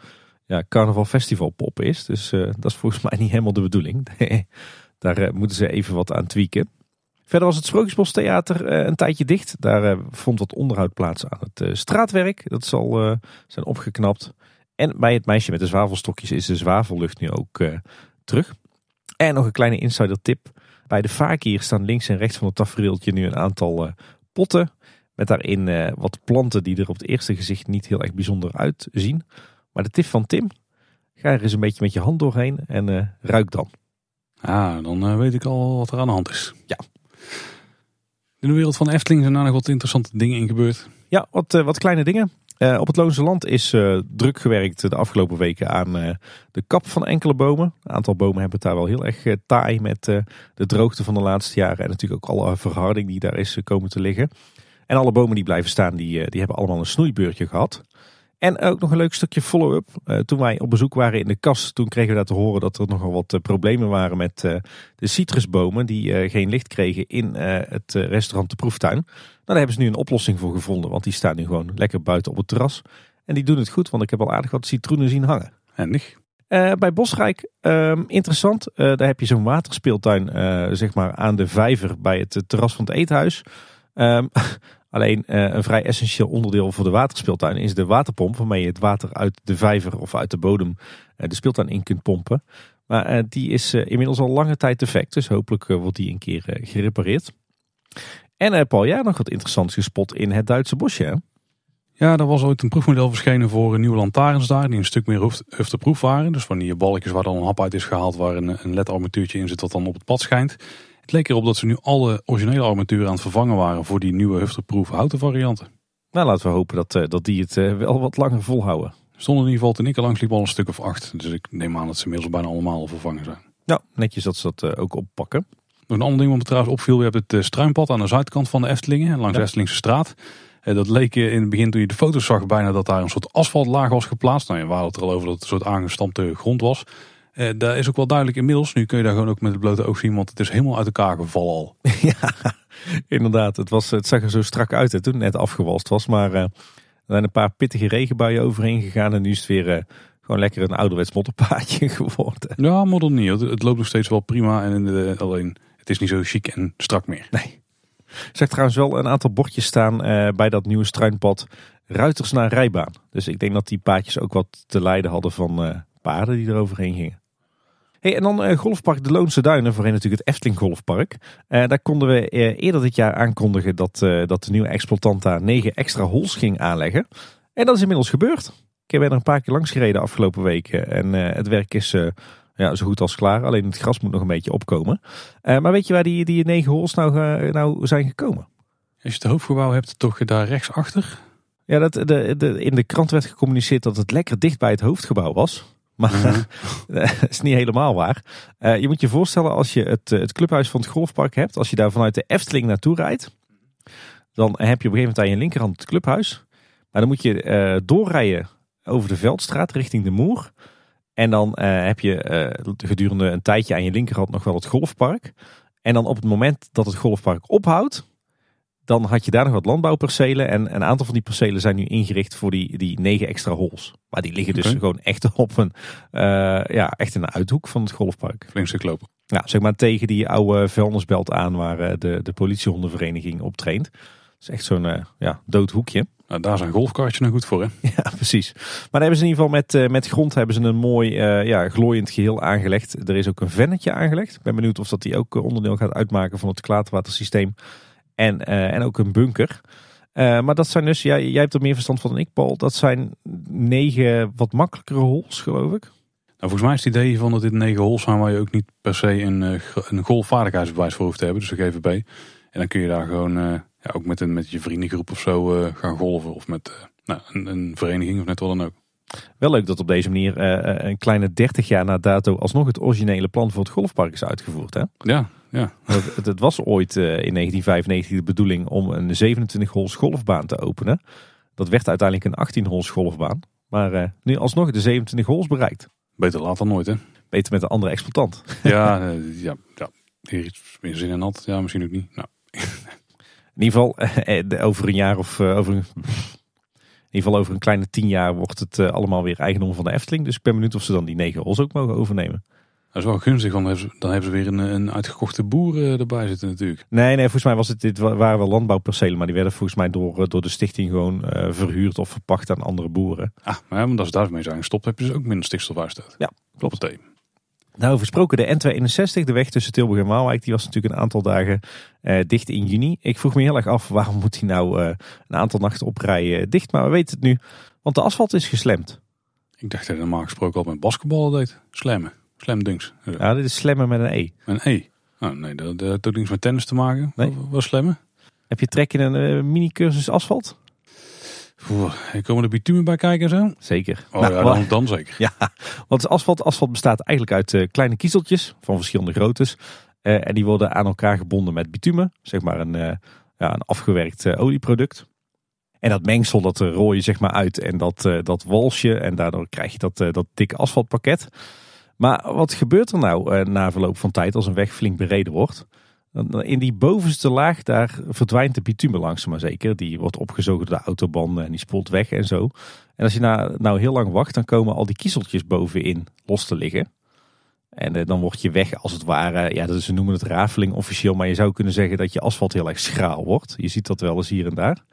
ja, carnaval festival pop is. Dus dat is volgens mij niet helemaal de bedoeling. [LAUGHS] Daar moeten ze even wat aan tweaken. Verder was het Sprookjesbostheater uh, een tijdje dicht. Daar vond wat onderhoud plaats aan het straatwerk. Dat zal zijn opgeknapt. En bij het meisje met de zwavelstokjes is de zwavellucht nu ook terug. En nog een kleine insider tip. Bij de vakier staan links en rechts van het tafereeltje nu een aantal potten. Met daarin wat planten die er op het eerste gezicht niet heel erg bijzonder uitzien. Maar de tip van Tim. Ga er eens een beetje met je hand doorheen en ruik dan. Ah, dan weet ik al wat er aan de hand is. Ja, in de wereld van Efteling zijn er nog wat interessante dingen in gebeurd. Ja, wat, wat kleine dingen. Uh, op het Loonse Land is uh, druk gewerkt de afgelopen weken aan de kap van enkele bomen. Een aantal bomen hebben het daar wel heel erg taai met de droogte van de laatste jaren. En natuurlijk ook alle verharding die daar is komen te liggen. En alle bomen die blijven staan, die, die hebben allemaal een snoeibeurtje gehad. En ook nog een leuk stukje follow-up. Uh, toen wij op bezoek waren in de kas, toen kregen we daar te horen dat er nogal wat uh, problemen waren met uh, de citrusbomen die geen licht kregen in het restaurant De Proeftuin. Nou, daar hebben ze nu een oplossing voor gevonden, want die staan nu gewoon lekker buiten op het terras. En die doen het goed, want ik heb al aardig wat citroenen zien hangen. Handig. bij Bosrijk, um, interessant. daar heb je zo'n waterspeeltuin zeg maar aan de vijver bij het terras van het eethuis. Um, [LAUGHS] Alleen uh, een vrij essentieel onderdeel voor de waterspeeltuin is de waterpomp, waarmee je het water uit de vijver of uit de bodem uh, de speeltuin in kunt pompen. Maar uh, die is inmiddels al lange tijd defect, dus hopelijk wordt die een keer gerepareerd. En Paul, jij nog wat interessants gespot in het Duitse bosje. Ja, er was ooit een proefmodel verschenen voor nieuwe lantaarns daar, die een stuk meer hufteproef waren. Dus van die balkjes waar dan een hap uit is gehaald, waar een, een LED-armatuurtje in zit wat dan op het pad schijnt. Het leek erop dat ze nu alle originele armatuur aan het vervangen waren voor die nieuwe hufterproof houten varianten. Nou, laten we hopen dat, uh, dat die het uh, wel wat langer volhouden. Stonden in ieder geval toen ik er langs liep al een stuk of acht. Dus ik neem aan dat ze inmiddels bijna allemaal vervangen zijn. Ja, netjes dat ze dat uh, ook oppakken. Nog een ander ding wat me trouwens opviel. Je hebt het struimpad aan de zuidkant van de Eftelingen, langs de Eftelingse straat. Dat leek in het begin toen je de foto's zag bijna dat daar een soort asfaltlaag was geplaatst. Nou, je waren het er al over dat het een soort aangestampte grond was. Uh, daar is ook wel duidelijk inmiddels. Nu kun je daar gewoon ook met het blote oog zien, want het is helemaal uit elkaar gevallen al. [LAUGHS] ja, inderdaad. Het, was, het zag er zo strak uit hè, toen het net afgewalst was. Maar uh, er zijn een paar pittige regenbuien overheen gegaan. En nu is het weer uh, gewoon lekker een ouderwets modderpaadje [LAUGHS] geworden. Ja, modder niet. Het, het, loopt nog steeds wel prima. En de, alleen, het is niet zo chic en strak meer. Nee. Ik zag trouwens wel een aantal bordjes staan bij dat nieuwe struinpad. Ruiters naar rijbaan. Dus ik denk dat die paadjes ook wat te lijden hadden van paarden die er overheen gingen. Hey, en dan uh, golfpark De Loonse Duinen, voorheen natuurlijk het Efteling Golfpark. Uh, daar konden we uh, eerder dit jaar aankondigen dat, dat de nieuwe exploitant daar negen extra holes ging aanleggen. En dat is inmiddels gebeurd. Ik ben er een paar keer langs gereden afgelopen weken en het werk is ja, zo goed als klaar. Alleen het gras moet nog een beetje opkomen. maar weet je waar die, die negen holes nou, nou zijn gekomen? Als je het hoofdgebouw hebt, toch daar rechtsachter? Ja, dat, de, de, in de krant werd gecommuniceerd dat het lekker dicht bij het hoofdgebouw was. Maar mhm. [LAUGHS] dat is niet helemaal waar. Uh, je moet je voorstellen als je het, eh, het clubhuis van het golfpark hebt. Als je daar vanuit de Efteling naartoe rijdt. Dan heb je op een gegeven moment aan je linkerhand het clubhuis. Maar dan moet je uh, doorrijden over de Veldstraat richting de Moer. En dan uh, heb je gedurende een tijdje aan je linkerhand nog wel het golfpark. En dan op het moment dat het golfpark ophoudt, dan had je daar nog wat landbouwpercelen. En een aantal van die percelen zijn nu ingericht voor die, die negen extra holes. Maar die liggen dus gewoon echt [LAUGHS] op een, uh, ja, echt in een uithoek van het golfpark. Flink stuk lopen. Ja, zeg maar tegen die oude vuilnisbelt aan waar eh, de, de politiehondenvereniging op traint. Dat is echt zo'n uh, ja, dood hoekje. Nou, daar zijn golfkartje nou goed voor, hè? [LAUGHS] Ja, precies. Maar daar hebben ze in ieder geval met, uh, met grond hebben ze een mooi ja, glooiend geheel aangelegd. Er is ook een vennetje aangelegd. Ik ben benieuwd of dat die ook onderdeel gaat uitmaken van het klaarwatersysteem en, uh, en ook een bunker. Uh, maar dat zijn dus, ja, jij hebt er meer verstand van dan ik, Paul. Dat zijn negen wat makkelijkere holes, geloof ik. Nou, volgens mij is het idee van dat dit negen holes zijn waar je ook niet per se een, uh, een golfvaardigheidsbewijs voor hoeft te hebben. Dus de GVB. En dan kun je daar gewoon ja, ook met, een, met je vriendengroep of zo gaan golven. Of met, Nou, een, een vereniging of net wat dan ook. Wel leuk dat op deze manier uh, een kleine 30 jaar na dato alsnog het originele plan voor het golfpark is uitgevoerd. Hè? Ja, ja. Het, het, was ooit uh, in 1995 de bedoeling om een 27 holes golfbaan te openen. Dat werd uiteindelijk een 18 holes golfbaan. Maar uh, nu alsnog de 27 holes bereikt. Beter laat dan nooit hè? Beter met een andere exploitant. Ja, [LAUGHS] ja, ja. Hier iets meer zin in had. Ja, misschien ook niet. Nou. In ieder geval, over een jaar of over ieder geval over een kleine tien jaar wordt het uh, allemaal weer eigendom van de Efteling. Dus ik ben benieuwd of ze dan die negen hols ook mogen overnemen. Dat is wel gunstig, want dan hebben ze, ze weer een, een uitgekochte boer uh, erbij zitten natuurlijk. Nee, nee, volgens mij was het, dit waren wel landbouwpercelen, maar die werden volgens mij door, eh, door de stichting gewoon uh, verhuurd of verpacht aan andere boeren. Ah, maar, ja, maar als daarmee zijn gestopt, heb je dus ook minder stikstofuitstoot. Ja, klopt. Nou, versproken de N261, de weg tussen Tilburg en Waalwijk, die was natuurlijk een aantal dagen uh, dicht in juni. Ik vroeg me heel erg af, waarom moet hij nou uh, een aantal nachten oprijden dicht? Maar we weten het nu, want de asfalt is geslemd. Ik dacht dat hij normaal gesproken al met basketbal deed. Slemmen, slamdunks. Ja, dit is slemmen met een E. Een E? Oh, nee, dat, dat heeft met tennis te maken. Nee. Wat slemmen? Heb je trek in een mini-cursus asfalt? Komen er bitumen bij kijken en zo? Zeker. Oh nou, ja, dan, dan, zeker. [LAUGHS] Ja, want asfalt, asfalt bestaat eigenlijk uit uh, kleine kiezeltjes van verschillende groottes. Uh, en die worden aan elkaar gebonden met bitumen. Zeg maar een, uh, ja, een afgewerkt olieproduct. En dat mengsel dat rooi je zeg maar uit en dat, dat walsje. En daardoor krijg je dat, dat dikke asfaltpakket. Maar wat gebeurt er nou na verloop van tijd als een weg flink bereden wordt? In die bovenste laag, daar verdwijnt de bitumen langzaam maar zeker. Die wordt opgezogen door de autobanden en die spoelt weg en zo. En als je nou, nou heel lang wacht, dan komen al die kiezeltjes bovenin los te liggen. En eh, dan word je weg als het ware, ja, ze noemen het rafeling officieel, maar je zou kunnen zeggen dat je asfalt heel erg schraal wordt. Je ziet dat wel eens hier en daar.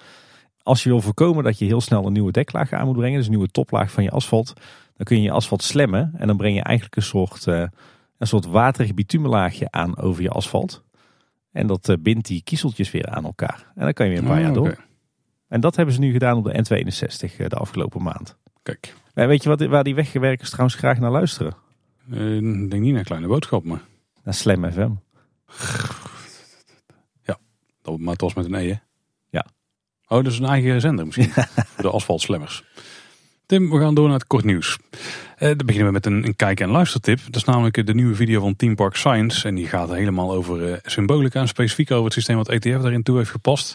Als je wil voorkomen dat je heel snel een nieuwe deklaag aan moet brengen, dus een nieuwe toplaag van je asfalt, dan kun je je asfalt slemmen en dan breng je eigenlijk een soort, uh, een soort waterig bitumenlaagje aan over je asfalt. En dat uh, bindt die kiezeltjes weer aan elkaar. En dan kan je weer een paar oh, jaar door. En dat hebben ze nu gedaan op de N62 uh, de afgelopen maand. Kijk. En weet je wat, waar die weggewerkers trouwens graag naar luisteren? Uh, ik denk niet naar Kleine Boodschap, maar... Naar Slam FM. Ja, dat, maar het was met een E, hè? Ja. Oh, is een eigen zender misschien. [LAUGHS] de asfaltslemmers. Tim, we gaan door naar het kort nieuws. Uh, dan beginnen we met een, een kijk- en luistertip. Dat is namelijk de nieuwe video van Team Park Science. En die gaat helemaal over uh, symbolica en specifiek over het systeem wat ETF daarin toe heeft gepast.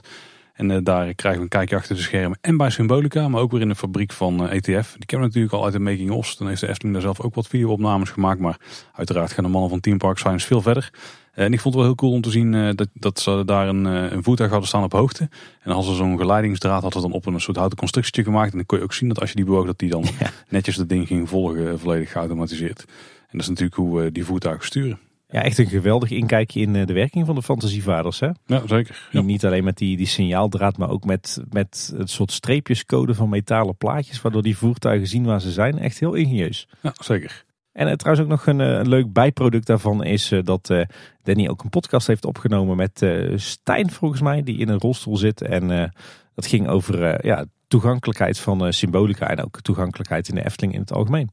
En uh, daar krijgen we een kijkje achter de schermen en bij Symbolica, maar ook weer in de fabriek van ETF. Die kennen we natuurlijk al uit de Making of. Dan heeft de Efteling daar zelf ook wat video-opnames gemaakt. Maar uiteraard gaan de mannen van Team Park Science veel verder. En ik vond het wel heel cool om te zien dat, dat ze daar een, een voertuig hadden staan op hoogte. En als ze zo'n geleidingsdraad hadden dan op een soort houten constructietje gemaakt. En dan kon je ook zien dat als je die bewoog, dat die dan [LAUGHS] netjes dat ding ging volgen, volledig geautomatiseerd. En dat is natuurlijk hoe die voertuigen sturen. Ja, echt een geweldig inkijkje in de werking van de fantasievaders. Hè? Ja, zeker. Ja. Niet alleen met die, die signaaldraad, maar ook met, met het soort streepjescode van metalen plaatjes. Waardoor die voertuigen zien waar ze zijn. Echt heel ingenieus. Ja, zeker. En uh, trouwens ook nog een, een, leuk bijproduct daarvan is uh, dat uh, Danny ook een podcast heeft opgenomen met Stijn volgens mij, die in een rolstoel zit. En dat ging over ja, toegankelijkheid van symbolica en ook toegankelijkheid in de Efteling in het algemeen.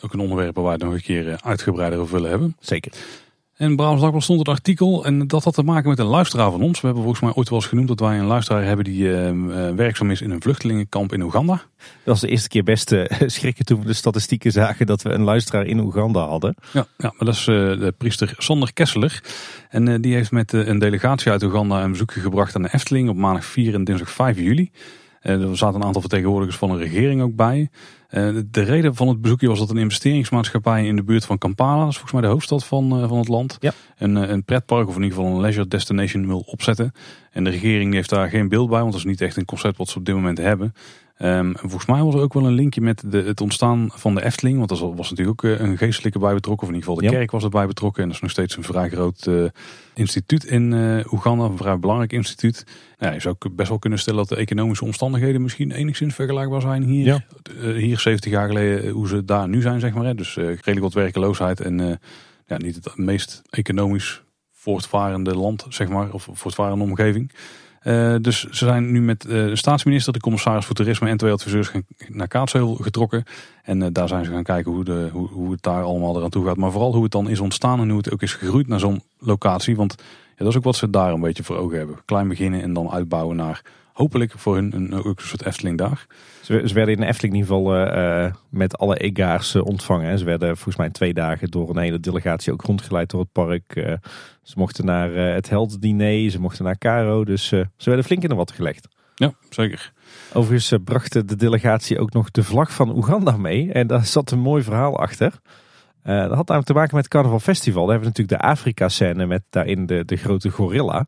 Ook een onderwerp waar we het nog een keer uitgebreider over willen hebben. Zeker. En Brabants Dagblad stond het artikel en dat had te maken met een luisteraar van ons. We hebben volgens mij ooit wel eens genoemd dat wij een luisteraar hebben die uh, werkzaam is in een vluchtelingenkamp in Oeganda. Dat was de eerste keer best uh, [LAUGHS] schrikken toen we de statistieken zagen dat we een luisteraar in Oeganda hadden. Ja, ja maar dat is de priester Sander Kesseler. En die heeft met een delegatie uit Oeganda een bezoekje gebracht aan de Efteling op maandag 4 en dinsdag 5 juli. Er zaten een aantal vertegenwoordigers van een regering ook bij. Uh, de reden van het bezoekje was dat een investeringsmaatschappij in de buurt van Kampala, dat is volgens mij de hoofdstad van, uh, van het land, ja. een, een pretpark of in ieder geval een leisure destination wil opzetten. En de regering heeft daar geen beeld bij, want dat is niet echt een concept wat ze op dit moment hebben. Um, volgens mij was er ook wel een linkje met de, het ontstaan van de Efteling. Want er was natuurlijk ook een geestelijke bij betrokken. Of in ieder geval de kerk was erbij betrokken. En dat is nog steeds een vrij groot uh, instituut in uh, Oeganda. Een vrij belangrijk instituut. Nou, je zou best wel kunnen stellen dat de economische omstandigheden misschien enigszins vergelijkbaar zijn hier. Ja. Uh, hier 70 jaar geleden hoe ze daar nu zijn, zeg maar. Hè. Dus redelijk wat werkeloosheid. En ja, niet het meest economisch voortvarende land, zeg maar. Of voortvarende omgeving. Uh, dus ze zijn nu met uh, de staatsminister, de commissaris voor toerisme en twee adviseurs naar Kaatsheuvel getrokken. En uh, daar zijn ze gaan kijken hoe, de, hoe, hoe het daar allemaal eraan toe gaat. Maar vooral hoe het dan is ontstaan en hoe het ook is gegroeid naar zo'n locatie. Want ja, dat is ook wat ze daar een beetje voor ogen hebben. Klein beginnen en dan uitbouwen naar hopelijk voor hun een, ook een soort Efteling daar. Ze, ze werden in de Efteling in ieder geval uh, met alle egaars ontvangen. Ze werden volgens mij twee dagen door een hele delegatie ook rondgeleid door het park. Uh, ze mochten naar het heldendiner, ze mochten naar Caro. Dus ze werden flink in de watten gelegd. Ja, zeker. Overigens bracht de delegatie ook nog de vlag van Oeganda mee. En daar [LAUGHS] zat een mooi verhaal achter. Uh, dat had namelijk te maken met het Carnaval Festival. Daar hebben we natuurlijk de Afrika-scène met daarin de, de grote gorilla.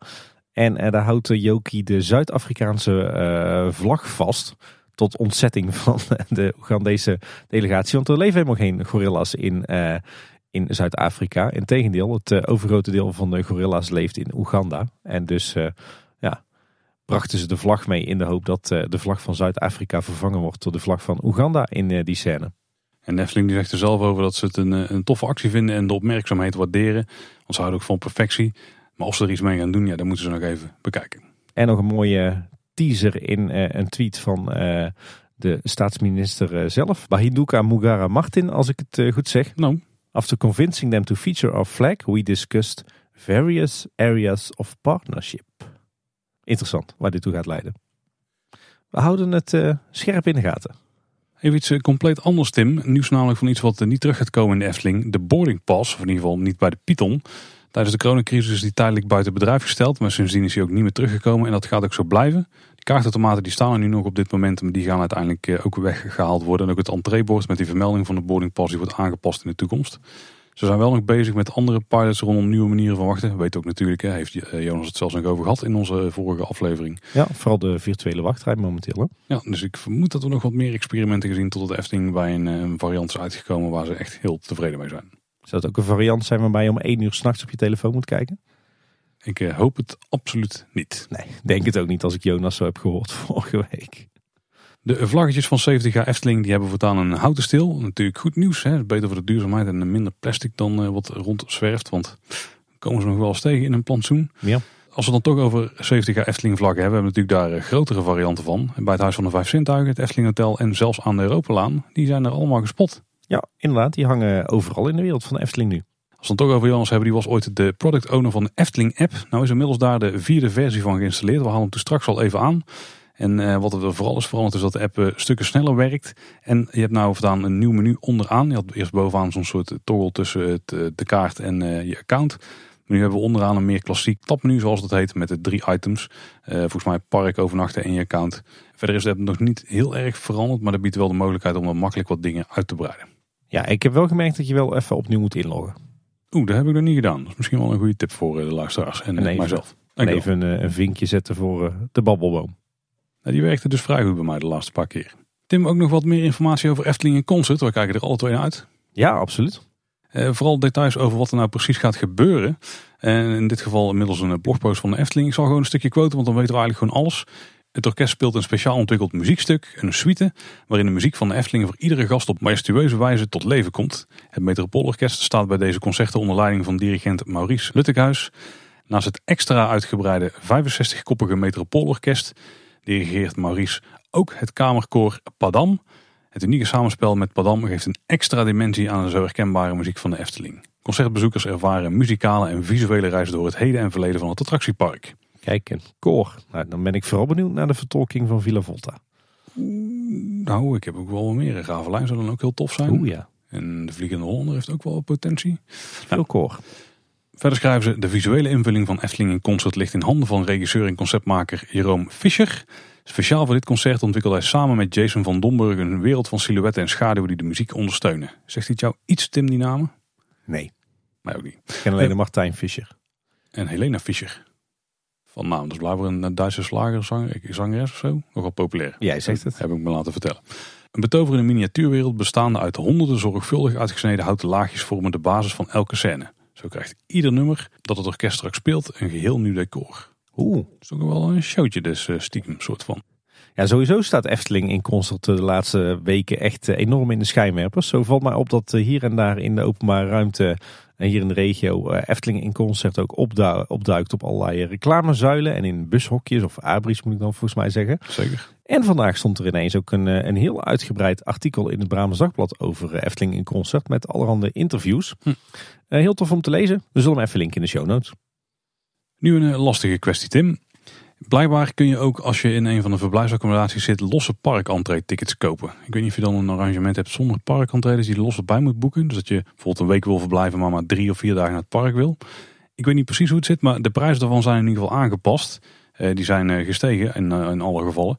En uh, daar houdt Joki de Zuid-Afrikaanse uh, vlag vast. Tot ontzetting [LAUGHS] van de Oegandese delegatie. Want er leven helemaal geen gorilla's in, in Zuid-Afrika. Integendeel, het overgrote deel van de gorilla's leeft in Oeganda. En dus ja, brachten ze de vlag mee in de hoop dat de vlag van Zuid-Afrika vervangen wordt door de vlag van Oeganda in die scène. En Nefteling die zegt er zelf over dat ze het een, een toffe actie vinden en de opmerkzaamheid waarderen. Want ze houden ook van perfectie. Maar of ze er iets mee gaan doen, ja, dat moeten ze nog even bekijken. En nog een mooie teaser in uh, een tweet van uh, de staatsminister uh, zelf. Bahiduka Mugara Martin, als ik het goed zeg. No. After convincing them to feature our flag, we discussed various areas of partnership. Interessant waar dit toe gaat leiden. We houden het scherp in de gaten. Even iets compleet anders, Tim. Nieuws namelijk van iets wat niet terug gaat komen in de Efteling. De boarding pass, of in ieder geval niet bij de Python. Tijdens de coronacrisis is die tijdelijk buiten bedrijf gesteld. Maar sindsdien is hij ook niet meer teruggekomen. En dat gaat ook zo blijven. Die kaartautomaten die staan er nu nog op dit moment. Maar die gaan uiteindelijk ook weggehaald worden. En ook het entreebord met die vermelding van de boarding pass die wordt aangepast in de toekomst. Ze zijn wel nog bezig met andere pilots rondom nieuwe manieren van wachten. Weet ook natuurlijk, heeft Jonas het zelfs nog over gehad in onze vorige aflevering. Ja, vooral de virtuele wachtrij momenteel. Hè? Ja, dus ik vermoed dat we nog wat meer experimenten gezien tot het Efteling bij een, een variant is uitgekomen waar ze echt heel tevreden mee zijn. Zou het ook een variant zijn waarbij je om één uur s'nachts op je telefoon moet kijken? Ik hoop het absoluut niet. Nee, denk het ook niet als ik Jonas zo heb gehoord [LAUGHS] vorige week. De vlaggetjes van 70 jaar Efteling die hebben voortaan een houten stil. Natuurlijk goed nieuws. Hè? Beter voor de duurzaamheid en minder plastic dan uh, wat rondzwerft. Want komen ze nog wel eens tegen in een plantsoen. Ja. Als we dan toch over 70 jaar Efteling vlaggen hebben, hebben we natuurlijk daar eh, grotere varianten van. bij het Huis van de Vijf Zintuigen, het Efteling Hotel en zelfs aan de Europalaan. Die zijn er allemaal gespot. Ja, inderdaad. Die hangen overal in de wereld van de Efteling nu. Als we het toch over Jonas hebben, die was ooit de product owner van de Efteling app. Nou is inmiddels daar de vierde versie van geïnstalleerd. We halen hem toen straks al even aan. En uh, wat er vooral is veranderd is dat de app uh, stukken sneller werkt. En je hebt nou vandaan een nieuw menu onderaan. Je had eerst bovenaan zo'n soort toggle tussen het, de kaart en je account. Nu hebben we onderaan een meer klassiek tapmenu zoals dat heet. Met de drie items. volgens mij park, overnachten en je account. Verder is de app nog niet heel erg veranderd. Maar dat biedt wel de mogelijkheid om er makkelijk wat dingen uit te breiden. Ja, ik heb wel gemerkt dat je wel even opnieuw moet inloggen. Oeh, dat heb ik nog niet gedaan. Dat is misschien wel een goede tip voor de luisteraars en, en even, mijzelf. En even een, een vinkje zetten voor de babbelboom. Nou, die werkte dus vrij goed bij mij de laatste paar keer. Tim, ook nog wat meer informatie over Efteling en Concert. We kijken er alle twee naar uit. Ja, absoluut. Uh, vooral details over wat er nou precies gaat gebeuren. En in dit geval inmiddels een blogpost van de Efteling. Ik zal gewoon een stukje quoten, want dan weten we eigenlijk gewoon alles. Het orkest speelt een speciaal ontwikkeld muziekstuk, een suite, waarin de muziek van de Efteling voor iedere gast op majestueuze wijze tot leven komt. Het Metropoolorkest staat bij deze concerten onder leiding van dirigent Maurice Luttekhuis. Naast het extra uitgebreide 65-koppige Metropoolorkest dirigeert Maurice ook het kamerkoor Padam. Het unieke samenspel met Padam geeft een extra dimensie aan de zo herkenbare muziek van de Efteling. Concertbezoekers ervaren muzikale en visuele reizen door het heden en verleden van het attractiepark. Kijk, een koor. Nou, dan ben ik vooral benieuwd naar de vertolking van Villa Volta. Nou, ik heb ook wel meer. Ravelijn zou dan ook heel tof zijn. Oeh ja. En de Vliegende Hollander heeft ook wel potentie. Veel koor. Verder schrijven ze, de visuele invulling van Efteling in Concert ligt in handen van regisseur en conceptmaker Jeroen Fischer. Speciaal voor dit concert ontwikkelde hij samen met Jason van Domburg een wereld van silhouetten en schaduwen die de muziek ondersteunen. Zegt dit jou iets, Tim, die namen? Nee. Mij ook niet. Ik ken alleen de Martijn Fischer. En Helena Fischer. Van naam, dat is blijkbaar een Duitse slagerzanger, zangeres of zo. Nogal populair. Jij zegt het. Heb ik me laten vertellen. Een betoverende miniatuurwereld bestaande uit honderden zorgvuldig uitgesneden houten laagjes vormen de basis van elke scène. Zo krijgt ieder nummer dat het orkest straks speelt een geheel nieuw decor. Oeh. Dat is ook wel een showtje dus stiekem soort van. Ja, sowieso staat Efteling in concert de laatste weken echt enorm in de schijnwerpers. Zo valt mij op dat hier en daar in de openbare ruimte en hier in de regio Efteling in concert ook opduikt op allerlei reclamezuilen en in bushokjes of abris moet ik dan volgens mij zeggen. Zeker. En vandaag stond er ineens ook een, een heel uitgebreid artikel in het Brabants Dagblad over Efteling in concert met allerhande interviews. Hm. heel tof om te lezen. We zullen hem even linken in de show notes. Nu een lastige kwestie Tim. Blijkbaar kun je ook als je in een van de verblijfsaccommodaties zit losse parkentree tickets kopen. Ik weet niet of je dan een arrangement hebt zonder parkentree, dus die er los bij moet boeken. Dus dat je bijvoorbeeld een week wil verblijven, maar maar drie of vier dagen naar het park wil. Ik weet niet precies hoe het zit, maar de prijzen daarvan zijn in ieder geval aangepast. Eh, die zijn eh, gestegen in, eh, in alle gevallen.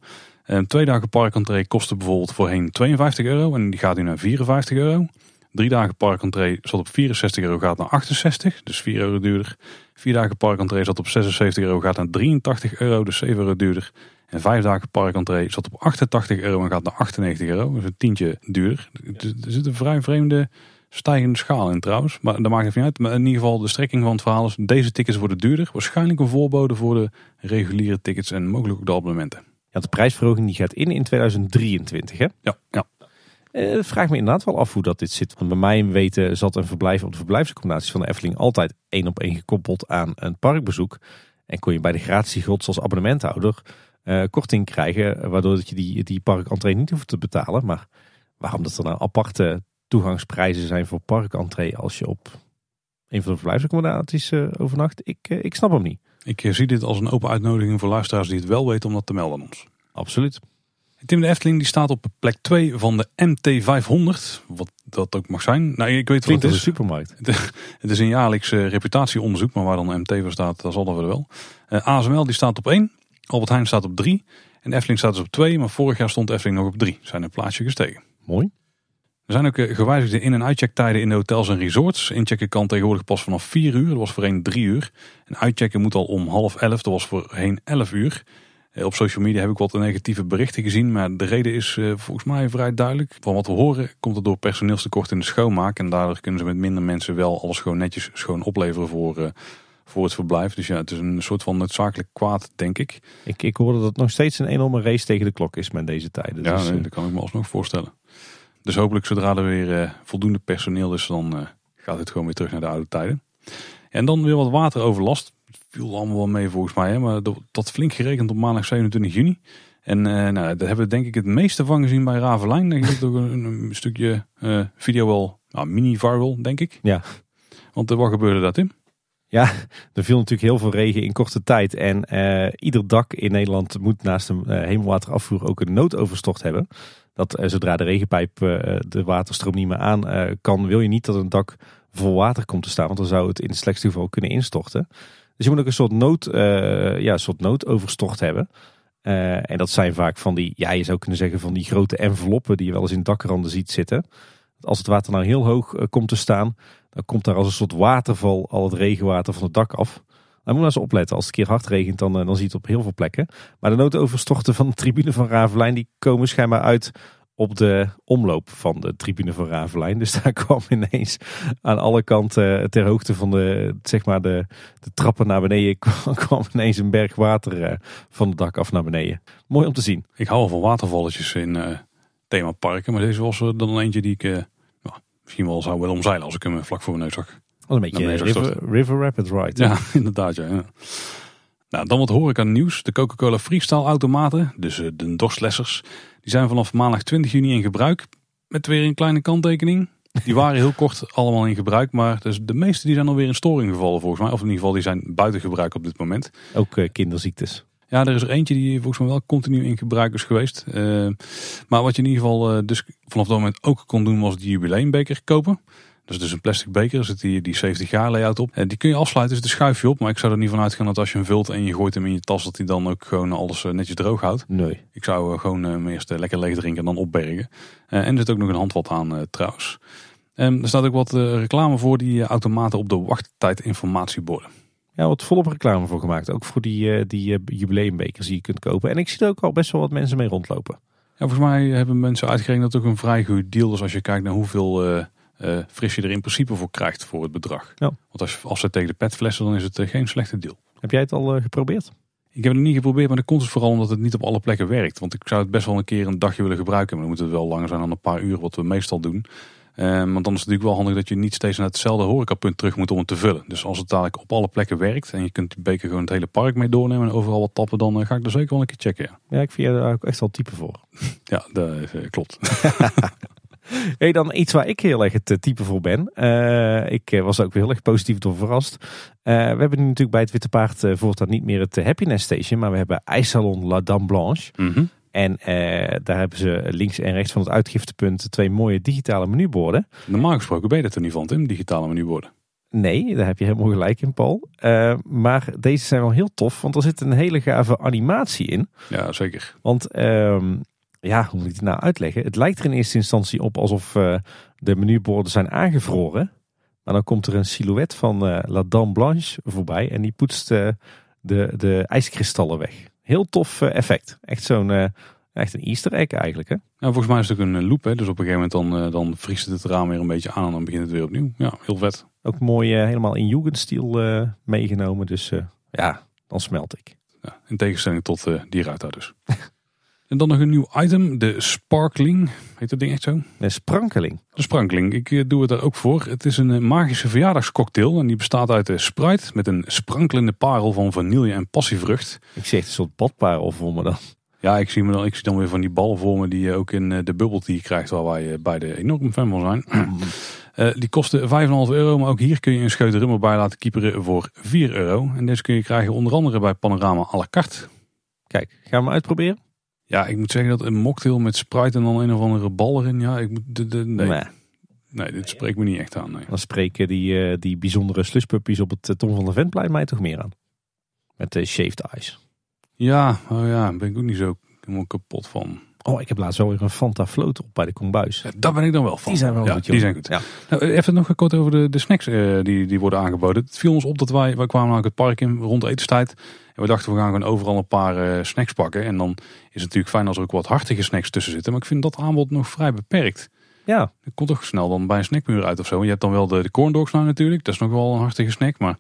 Twee dagen parkentree kostte bijvoorbeeld voorheen 52 euro en die gaat nu naar 54 euro. Drie dagen parkentree zat op 64 euro, gaat naar 68, dus 4 euro duurder. Vier dagen parkentree zat op 76 euro, gaat naar 83 euro, dus 7 euro duurder. En vijf dagen parkentree zat op 88 euro en gaat naar 98 euro, dus een tientje duurder. Er zit een vrij vreemde stijgende schaal in trouwens, maar dat maakt het niet uit. Maar in ieder geval de strekking van het verhaal is, deze tickets worden duurder. Waarschijnlijk een voorbode voor de reguliere tickets en mogelijk ook de abonnementen. Ja, de prijsverhoging die gaat in in 2023 hè? Ja, ja. Uh, vraag me inderdaad wel af hoe dat dit zit. Want bij mij weten zat een verblijf op de verblijfsaccommodaties van de Efteling altijd één op één gekoppeld aan een parkbezoek. En kon je bij de gratie gods als abonnementhouder uh, korting krijgen, waardoor dat je die, die parkentree niet hoeft te betalen. Maar waarom dat er nou aparte toegangsprijzen zijn voor parkentree als je op een van de verblijfsaccommodaties uh, overnacht, ik, ik snap hem niet. Ik zie dit als een open uitnodiging voor luisteraars die het wel weten om dat te melden aan ons. Absoluut. Tim de Efteling die staat op plek 2 van de MT500. Wat dat ook mag zijn. Nou, ik weet wat het is. een supermarkt. Het is een jaarlijks uh, reputatieonderzoek, maar waar dan MT voor staat, dat zal dat wel. Uh, ASML die staat op 1. Albert Heijn staat op 3. En Efteling staat dus op 2, maar vorig jaar stond Efteling nog op 3. Zijn een plaatsje gestegen. Mooi. Er zijn ook uh, gewijzigde in- en uitchecktijden in de hotels en resorts. Inchecken kan tegenwoordig pas vanaf 4 uur. Dat was voorheen 3 uur. En uitchecken moet al om half 11. Dat was voorheen 11 uur. Eh, op social media heb ik wat negatieve berichten gezien, maar de reden is uh, volgens mij vrij duidelijk. Van wat we horen komt het door personeelstekort in de schoonmaak. En daardoor kunnen ze met minder mensen wel alles gewoon netjes schoon opleveren voor, uh, voor het verblijf. Dus ja, het is een soort van noodzakelijk kwaad, denk ik. Ik, ik hoorde dat het nog steeds een enorme race tegen de klok is met deze tijden. Ja, dus, nee, dat kan ik me alsnog voorstellen. Dus hopelijk zodra er weer voldoende personeel is, dan gaat het gewoon weer terug naar de oude tijden. En dan weer wat wateroverlast viel allemaal wel mee volgens mij. Hè? Maar dat flink gerekend op maandag 27 juni. En uh, nou, daar hebben we denk ik het meeste van gezien bij Ravelijn. Denk ik ook een, een stukje uh, video wel nou, mini-viral, denk ik. Ja. Want uh, wat gebeurde dat, Tim? Ja, er viel natuurlijk heel veel regen in korte tijd. En ieder dak in Nederland moet naast een hemelwaterafvoer ook een noodoverstort hebben. Dat zodra de regenpijp de waterstroom niet meer aan kan, wil je niet dat een dak vol water komt te staan. Want dan zou het in het slechtste geval kunnen instorten. Dus je moet ook een soort, nood, uh, ja, soort noodoverstort hebben. Uh, en dat zijn vaak van die, ja, je zou kunnen zeggen van die grote enveloppen die je wel eens in dakranden ziet zitten. Als het water nou heel hoog uh, komt te staan, dan komt daar als een soort waterval al het regenwater van het dak af. Dan moet je eens opletten. Als het een keer hard regent, dan, dan zie je het op heel veel plekken. Maar de noodoverstorten van de tribune van Ravelijn, die komen schijnbaar uit op de omloop van de tribune van Ravelijn. Dus daar [LAUGHS] kwam ineens aan alle kanten ter hoogte van de, zeg maar de, de trappen naar beneden [LAUGHS] kwam, kwam ineens een berg water uh, van het dak af naar beneden. Mooi om te zien. Ik hou van watervalletjes in uh, themaparken, maar deze was er dan eentje die ik uh, nou, misschien wel zou willen omzeilen als ik hem vlak voor mijn neus zag. Dat een beetje river, river, Rapid Ride. Ja, [LAUGHS] inderdaad. Ja, ja. Nou, dan wat hoor ik aan nieuws. De Coca-Cola Freestyle automaten, dus de dorstlessers, die zijn vanaf maandag 20 juni in gebruik. Met weer een kleine kanttekening. Die waren heel kort allemaal in gebruik, maar dus de meeste die zijn alweer in storing gevallen volgens mij. Of in ieder geval die zijn buiten gebruik op dit moment. Ook uh, kinderziektes. Ja, er is er eentje die volgens mij wel continu in gebruik is geweest. Uh, maar wat je in ieder geval uh, dus vanaf dat moment ook kon doen was die jubileumbeker kopen. Dat is dus een plastic beker, er zit die, die 70 jaar layout op. En die kun je afsluiten, zit een schuifje op. Maar ik zou er niet van uitgaan dat als je hem vult en je gooit hem in je tas, dat hij dan ook gewoon alles netjes droog houdt. Nee. Ik zou gewoon uh, eerst lekker leeg drinken en dan opbergen. En er zit ook nog een handvat aan trouwens. Um, er staat ook wat reclame voor die automaten op de wachttijdinformatieborden. Ja, wat volop reclame voor gemaakt. Ook voor die, die jubileumbekers die je kunt kopen. En ik zie er ook al best wel wat mensen mee rondlopen. Ja, volgens mij hebben mensen uitgerekend dat het ook een vrij goed deal is als je kijkt naar hoeveel uh, fris je er in principe voor krijgt voor het bedrag. Ja. Want als je afzet tegen de petflessen, dan is het uh, geen slechte deal. Heb jij het al uh, geprobeerd? Ik heb het niet geprobeerd, maar dat komt dus vooral omdat het niet op alle plekken werkt. Want ik zou het best wel een keer een dagje willen gebruiken. Maar dan moet het wel langer zijn dan een paar uur, wat we meestal doen. want dan is het natuurlijk wel handig dat je niet steeds naar hetzelfde horecapunt terug moet om het te vullen. Dus als het dadelijk op alle plekken werkt en je kunt die beker gewoon het hele park mee doornemen en overal wat tappen, dan ga ik er zeker wel een keer checken. Ja, ja ik vind je daar ook echt wel type voor. [LAUGHS] ja, dat klopt. [LAUGHS] [LAUGHS] Hey, dan iets waar ik heel erg het eh, type voor ben. Uh, ik was ook weer heel erg positief door verrast. Uh, we hebben nu natuurlijk bij het Witte Paard uh, voortaan niet meer het Happiness Station. Maar we hebben IJssalon La Dame Blanche. Mm -hmm. En daar hebben ze links en rechts van het uitgiftepunt twee mooie digitale menuborden. Normaal gesproken ben je dat er niet van, Tim, digitale menuborden. Nee, daar heb je helemaal gelijk in, Paul. Uh, maar deze zijn wel heel tof, want er zit een hele gave animatie in. Ja, zeker. Want, uh, ja, hoe moet ik het nou uitleggen? Het lijkt er in eerste instantie op alsof uh, de menuborden zijn aangevroren. Maar dan komt er een silhouet van uh, La Dame Blanche voorbij en die poetst de, de ijskristallen weg. Heel tof effect. Echt zo'n Echt een easter egg eigenlijk hè? Ja, volgens mij is het ook een loop hè. Dus op een gegeven moment dan, dan vriest het het raam weer een beetje aan en dan begint het weer opnieuw. Ja, heel vet. Ook mooi helemaal in Jugendstil meegenomen. Dus ja, dan smelt ik. Ja, in tegenstelling tot die ruit daar dus. En dan nog een nieuw item. De Sparkling. Heet dat ding echt zo? De Sprankeling. De Sprankeling. Ik doe het er ook voor. Het is een magische verjaardagscocktail. En die bestaat uit de Sprite met een sprankelende parel van vanille en passievrucht. Ik zeg het een soort badparel voor me dan. Ja, ik zie, me dan, ik zie dan weer van die ballen voor me die je ook in de bubble tea krijgt. Waar wij beide enorm fan van zijn. Uh, [CLEARS THROAT] die kosten 5,5 euro, maar ook hier kun je een scheut rummer bij laten kieperen voor 4 euro. En deze kun je krijgen onder andere bij Panorama à la carte. Kijk, gaan we hem uitproberen? Ja, ik moet zeggen dat een mocktail met Sprite en dan een of andere bal erin. Ja, ik moet, de, de, nee. nee. nee. dit spreekt me niet echt aan. Nee. Dan spreken die, uh, die bijzondere slushpuppies op het Tom van de Ventplein mij toch meer aan. Met de shaved ice. Ja, oh ja, daar ben ik ook niet zo helemaal kapot van. Oh, ik heb laatst wel weer een Fanta float op bij de Kombuis. Ja, daar ben ik dan wel van. Die zijn wel ja, goed, Die zijn goed. Ja. Nou, even nog kort over de, de snacks uh, die, die worden aangeboden. Het viel ons op dat wij, wij kwamen naar het park in rond etenstijd. En we dachten we gaan gewoon overal een paar uh, snacks pakken. En dan is het natuurlijk fijn als er ook wat hartige snacks tussen zitten. Maar ik vind dat aanbod nog vrij beperkt. Ja. Het komt toch snel dan bij een snackmuur uit of zo. Je hebt dan wel de, de corn dogs nou natuurlijk. Dat is nog wel een hartige snack. Maar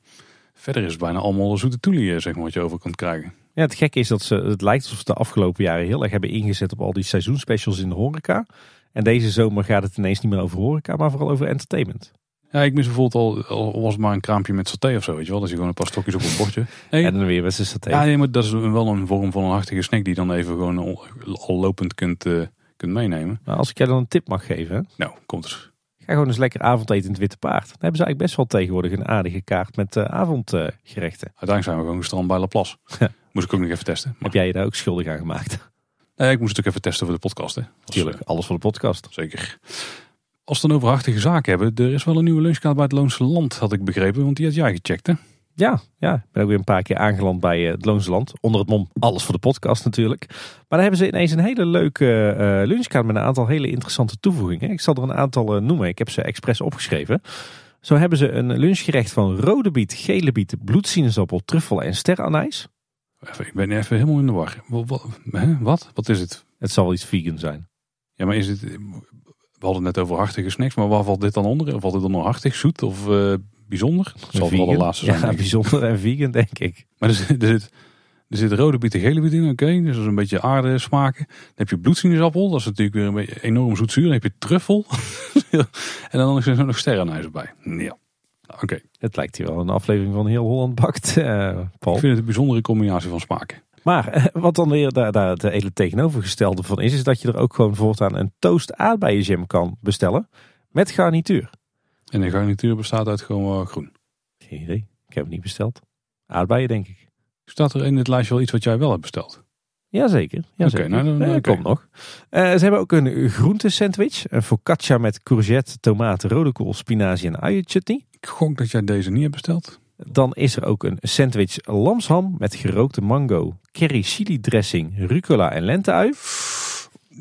verder is het bijna allemaal zoete toelie, zeg maar, wat je over kunt krijgen. Ja, het gekke is dat ze, het lijkt alsof ze de afgelopen jaren heel erg hebben ingezet op al die seizoenspecials in de horeca. En deze zomer gaat het ineens niet meer over horeca, maar vooral over entertainment. Ja, ik mis bijvoorbeeld al, al was het maar een kraampje met saté of zo, weet je wel. Dat je gewoon een paar stokjes op een bordje. [LAUGHS] En dan weer met saté. Ja, nee, maar dat is wel een vorm van een hartige snack die je dan even gewoon al, lopend kunt, uh, kunt meenemen. Maar als ik jij dan een tip mag geven. Nou, komt er. Ga gewoon eens lekker avondeten in het Witte Paard. Dan hebben ze eigenlijk best wel tegenwoordig een aardige kaart met uh, avondgerechten. Uiteindelijk zijn we gewoon gestrand bij La Place. [LAUGHS] Moest ik ook nog even testen. Maar... Heb jij je daar ook schuldig aan gemaakt? Nee, ik moest het ook even testen voor de podcast. Hè. Tuurlijk, alles voor de podcast. Zeker. Als we het dan over hartige zaken hebben, er is wel een nieuwe lunchkaart bij het Loonse Land, had ik begrepen. Want die had jij gecheckt, hè? Ja, ja, ik ben ook weer een paar keer aangeland bij het Loonse Land. Onder het mom, alles voor de podcast natuurlijk. Maar daar hebben ze ineens een hele leuke uh, lunchkaart met een aantal hele interessante toevoegingen. Ik zal er een aantal uh, noemen. Ik heb ze expres opgeschreven. Zo hebben ze een lunchgerecht van rode biet, gele biet, bloedsinaasappel, truffel en sterrenanijs. Even, ik ben even helemaal in de war. Wat, wat? Is het? Het zal iets vegan zijn. Ja, maar is het... We hadden het net over hartige snacks, maar waar valt dit dan onder? Valt dit dan nog hartig, zoet of uh, bijzonder? Het zal wel de laatste zijn. Ja, bijzonder en vegan denk ik. Maar er zit, er zit, er zit rode biet en gele biet in, oké. Okay. Dus dat is een beetje aarde smaken. Dan heb je bloedsinaasappel, dat is natuurlijk weer een beetje enorm zoet zuur. Dan heb je truffel. [LAUGHS] en dan is er nog sterrenijs erbij. Ja. Oké. Okay. Het lijkt hier wel een aflevering van Heel Holland Bakt, uh, Paul. Ik vind het een bijzondere combinatie van smaken. Maar wat dan weer daar, daar het hele tegenovergestelde van is, is dat je er ook gewoon voortaan een toast aardbeienjam kan bestellen met garnituur. En de garnituur bestaat uit gewoon groen? Geen idee. Ik heb het niet besteld. Aardbeien denk ik. Staat er in het lijstje wel iets wat jij wel hebt besteld? Jazeker. Jazeker. Oké, nou, dan, uh, komt nog. Uh, ze hebben ook een groentesandwich. Een focaccia met courgette, tomaten, rode kool, spinazie en ui chutney. Ik gok dat jij deze niet hebt besteld. Dan is er ook een sandwich lamsham met gerookte mango, curry chili dressing, rucola en lenteui.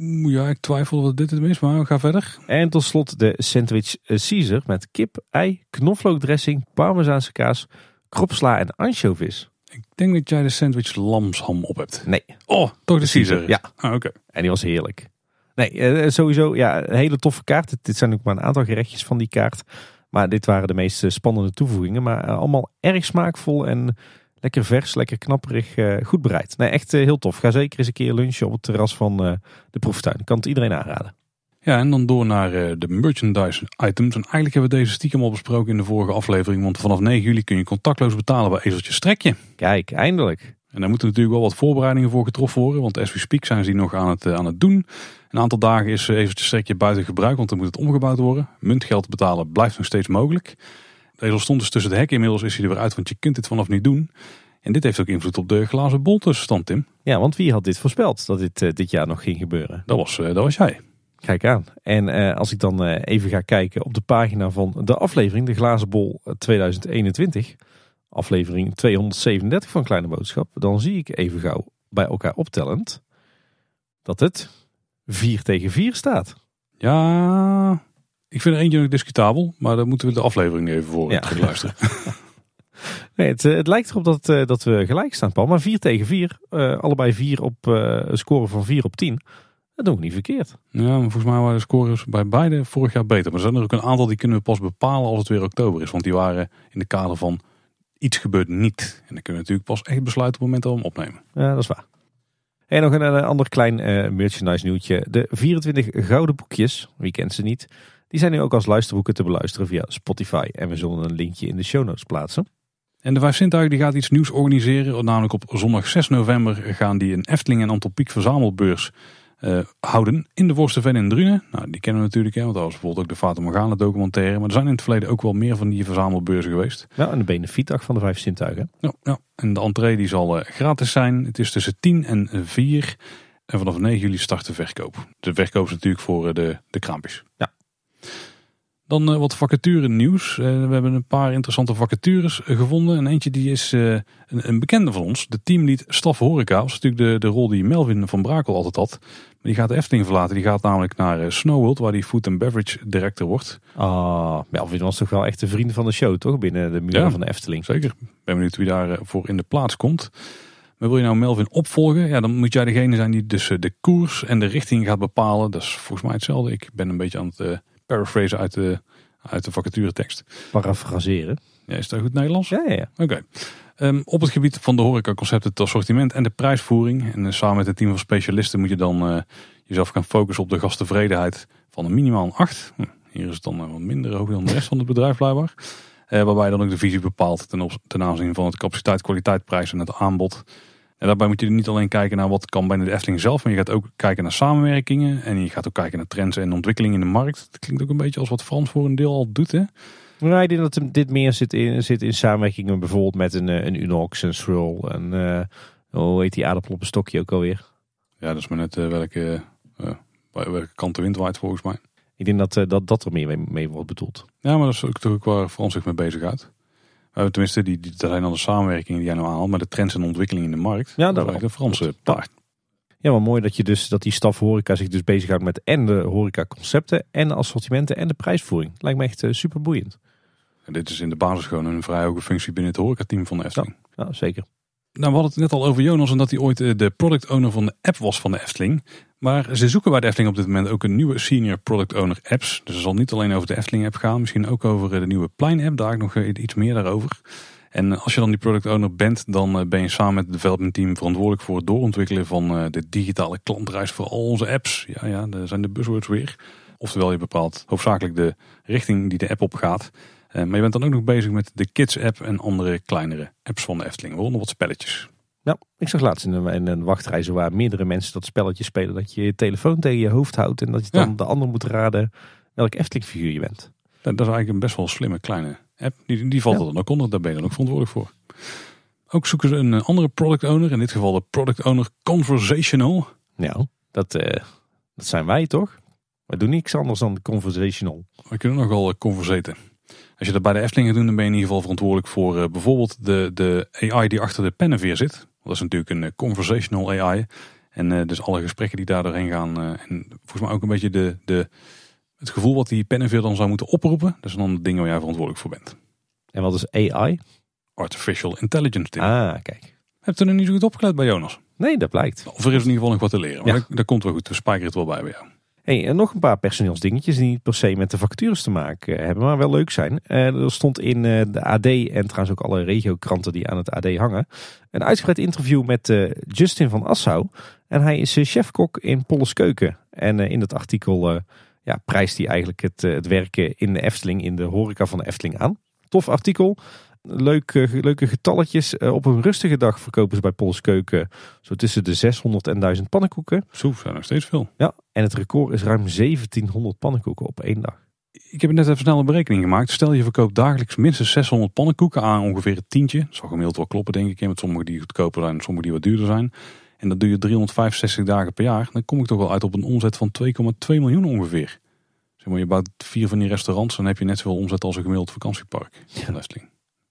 Ja, ik twijfel dat dit het is, maar we gaan verder. En tot slot de sandwich Caesar met kip, ei, knoflookdressing, parmezaanse kaas, kropsla en anchovies. Ik denk dat jij de sandwich lamsham op hebt. Nee. Oh, toch de Caesar? Ja. Ah, Oké. En die was heerlijk. Nee, uh, sowieso ja, een hele toffe kaart. Dit zijn ook maar een aantal gerechtjes van die kaart. Maar dit waren de meest spannende toevoegingen. Maar allemaal erg smaakvol en lekker vers, lekker knapperig, uh, goed bereid. Nee, echt heel tof. Ga zeker eens een keer lunchen op het terras van de proeftuin. Ik kan het iedereen aanraden. Ja, en dan door naar de merchandise items. En eigenlijk hebben we deze stiekem al besproken in de vorige aflevering. Want vanaf 9 juli kun je contactloos betalen bij Ezeltje Strekje. Kijk, eindelijk. En daar moeten natuurlijk wel wat voorbereidingen voor getroffen worden. Want as we speak zijn ze die nog aan het, aan het doen. Een aantal dagen is een strekje buiten gebruik, want dan moet het omgebouwd worden. Muntgeld betalen blijft nog steeds mogelijk. Deze stond dus tussen de hekken. Inmiddels is hij er weer uit, want je kunt dit vanaf nu doen. En dit heeft ook invloed op de glazen bol tussenstand, Tim. Ja, want wie had dit voorspeld dat dit dit jaar nog ging gebeuren? Dat was, dat was jij. Kijk aan. En uh, als ik dan even ga kijken op de pagina van de aflevering, de Glazen Bol 2021, aflevering 237 van Kleine Boodschap, dan zie ik even gauw bij elkaar optellend dat het 4 tegen 4 staat. Ja, ik vind er eentje nog discutabel, maar dan moeten we de aflevering even voor ja. luisteren. [LAUGHS] nee, het, het, lijkt erop dat, uh, dat we gelijk staan, Paul. Maar 4 tegen 4, allebei 4 op een score van 4 op 10. Dat doen we niet verkeerd. Ja, maar volgens mij waren de scores bij beide vorig jaar beter. Maar er zijn er ook een aantal die kunnen we pas bepalen als het weer oktober is. Want die waren in de kader van iets gebeurt niet. En dan kunnen we natuurlijk pas echt besluiten op het moment dat we hem opnemen. Ja, dat is waar. En nog een, een ander klein uh, merchandise nieuwtje. De 24 gouden boekjes, wie kent ze niet, die zijn nu ook als luisterboeken te beluisteren via Spotify. En we zullen een linkje in de show notes plaatsen. En de Vijf Zintuigen die gaat iets nieuws organiseren. Namelijk op zondag 6 november gaan die een Efteling en Antropiek verzamelbeurs uh, houden in de Worstenven in Drunen. Nou, die kennen we natuurlijk, hè, want dat was bijvoorbeeld ook de Fata Morgana documentaire. Maar er zijn in het verleden ook wel meer van die verzamelbeurzen geweest. Ja, en de benefietdag van de Vijf Zintuigen. Ja, ja. en de entree die zal uh, gratis zijn. Het is tussen 10 en 4. En vanaf 9 juli start de verkoop. De verkoop is natuurlijk voor uh, de, de kraampjes. Ja. Dan uh, wat vacature nieuws. Uh, we hebben een paar interessante vacatures uh, gevonden. En eentje die is een, een, bekende van ons. De teamlead staf horeca. Dat was natuurlijk de, de rol die Melvin van Brakel altijd had. Maar die gaat de Efteling verlaten. Die gaat namelijk naar Snowworld. Waar die food and beverage director wordt. Ah, Melvin was toch wel echt de vriend van de show toch? Binnen de muren ja, van de Efteling. Zeker. Ben benieuwd wie daarvoor in de plaats komt. Maar wil je nou Melvin opvolgen? Ja, dan moet jij degene zijn die dus de koers en de richting gaat bepalen. Dat is volgens mij hetzelfde. Ik ben een beetje aan het paraphrase uit de, uit de vacaturetekst. Parafraseren. Ja, is dat goed Nederlands? Ja, ja, ja. Oké. Okay. Um, op het gebied van de horecaconcept, het assortiment en de prijsvoering. En uh, samen met een team van specialisten moet je dan uh, jezelf gaan focussen op de gasttevredenheid van een minimaal een 8. Hm, hier is het dan uh, wat minder hoog dan de rest van het bedrijf blijkbaar. waarbij je dan ook de visie bepaalt ten, op, ten aanzien van het capaciteit, kwaliteit, prijs en het aanbod. En daarbij moet je niet alleen kijken naar wat kan binnen de Efteling zelf, maar je gaat ook kijken naar samenwerkingen. En je gaat ook kijken naar trends en ontwikkelingen in de markt. Dat klinkt ook een beetje als wat Frans voor een deel al doet, hè? Nou, ik denk dat dit meer zit in, zit in samenwerkingen bijvoorbeeld met een, een Unox, een Swirl. En uh, hoe heet die aardappel op een stokje ook alweer? Ja, dat is maar net uh, welke, uh, welke kant de wind waait volgens mij. Ik denk dat dat, dat er meer mee, mee wordt bedoeld. Ja, maar dat is ook toch ook waar Frans zich mee bezig gaat. Uh, tenminste, die, die, dat zijn dan de samenwerkingen die jij nou aanhaalt, maar de trends en ontwikkelingen in de markt. Ja, dat is de Franse paard. Ja, maar mooi dat je dus dat die staf horeca zich dus bezighoudt met en de horeca concepten en de assortimenten en de prijsvoering. Lijkt me echt uh, super boeiend. En dit is in de basis gewoon een vrij hoge functie binnen het horecateam van de Efteling. Ja, ja, zeker. Nou, we hadden het net al over Jonas en dat hij ooit uh, de product owner van de app was van de Efteling. Maar ze zoeken bij de Efteling op dit moment ook een nieuwe senior product owner apps. Dus het zal niet alleen over de Efteling app gaan, misschien ook over de nieuwe Plein app. Daar nog iets meer daarover. En als je dan die product owner bent, dan ben je samen met het development team verantwoordelijk voor het doorontwikkelen van de digitale klantreis voor al onze apps. Ja, ja, daar zijn de buzzwords weer. Oftewel, je bepaalt hoofdzakelijk de richting die de app op gaat. Maar je bent dan ook nog bezig met de Kids app en andere kleinere apps van de Efteling. Waaronder wat spelletjes. Nou, ik zag laatst in een, in een wachtrij waar meerdere mensen dat spelletje spelen. Dat je je telefoon tegen je hoofd houdt en dat je dan ja. de ander moet raden welk Efteling figuur je bent. Dat, dat is eigenlijk een best wel slimme kleine app. Die, die valt ja. er dan ook onder, daar ben je dan ook verantwoordelijk voor. Ook zoeken ze een andere product owner, in dit geval de product owner conversational. Nou, dat, uh, dat zijn wij toch? We doen niks anders dan conversational. We kunnen nogal conversaten. Als je dat bij de Efteling gaat doen, dan ben je in ieder geval verantwoordelijk voor uh, bijvoorbeeld de, de AI die achter de pennenveer zit. Dat is natuurlijk een uh, conversational AI. En uh, dus alle gesprekken die daar doorheen gaan. en volgens mij ook een beetje de, de, het gevoel wat die pennenveer dan zou moeten oproepen. Dat is dan de dingen waar jij verantwoordelijk voor bent. En wat is AI? Artificial Intelligence. Tim. Ah, kijk. Heb je er niet zo goed opgelet bij Jonas? Nee, dat blijkt. Of er is in ieder geval nog wat te leren. Maar ja. dat, dat, komt wel goed. We spijkeren het wel bij bij jou. Hey, nog een paar personeelsdingetjes die niet per se met de vacatures te maken hebben, maar wel leuk zijn. Uh, er stond in uh, de AD en trouwens ook alle regiokranten die aan het AD hangen, een uitgebreid interview met Justin van Assau. En hij is chefkok in Polles Keuken. En in dat artikel ja, prijst hij eigenlijk het, het werken in de Efteling, in de horeca van de Efteling aan. Tof artikel. Leuk, eh, leuke getalletjes. Eh, op een rustige dag verkopen ze bij Pols Keuken zo tussen de 600 en 1000 pannenkoeken. Zo, zijn nog steeds veel. Ja, en het record is ruim 1700 pannenkoeken op één dag. Ik heb net even snel een berekening gemaakt. Stel je verkoopt dagelijks minstens 600 pannenkoeken aan ongeveer een tientje. Dat zal gemiddeld wel kloppen denk ik. Met sommige die goedkoper zijn en sommige die wat duurder zijn. En dat doe je 365 dagen per jaar. Dan kom ik toch wel uit op een omzet van 2,2 miljoen ongeveer. Zeg maar, je bouwt vier van die restaurants, dan heb je net zoveel omzet als een gemiddeld vakantiepark van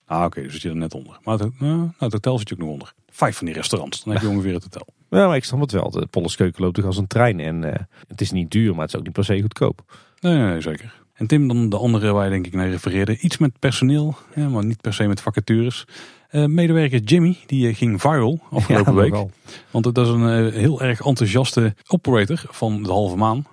Ah, oké, dus zit je er net onder. Maar het, nou, nou, het hotel zit je ook nog onder. Vijf van die restaurants, dan heb je [LAUGHS] ongeveer het hotel. Ja, maar ik snap het wel. De Polleskeuken loopt toch als een trein. En uh, het is niet duur, maar het is ook niet per se goedkoop. Nee, nee, zeker. En Tim, dan de andere waar je denk ik naar refereerde. Iets met personeel, ja, maar niet per se met vacatures. Uh, medewerker Jimmy, die ging viral afgelopen [LAUGHS] ja, week. Want dat is een uh, heel erg enthousiaste operator van de halve maan.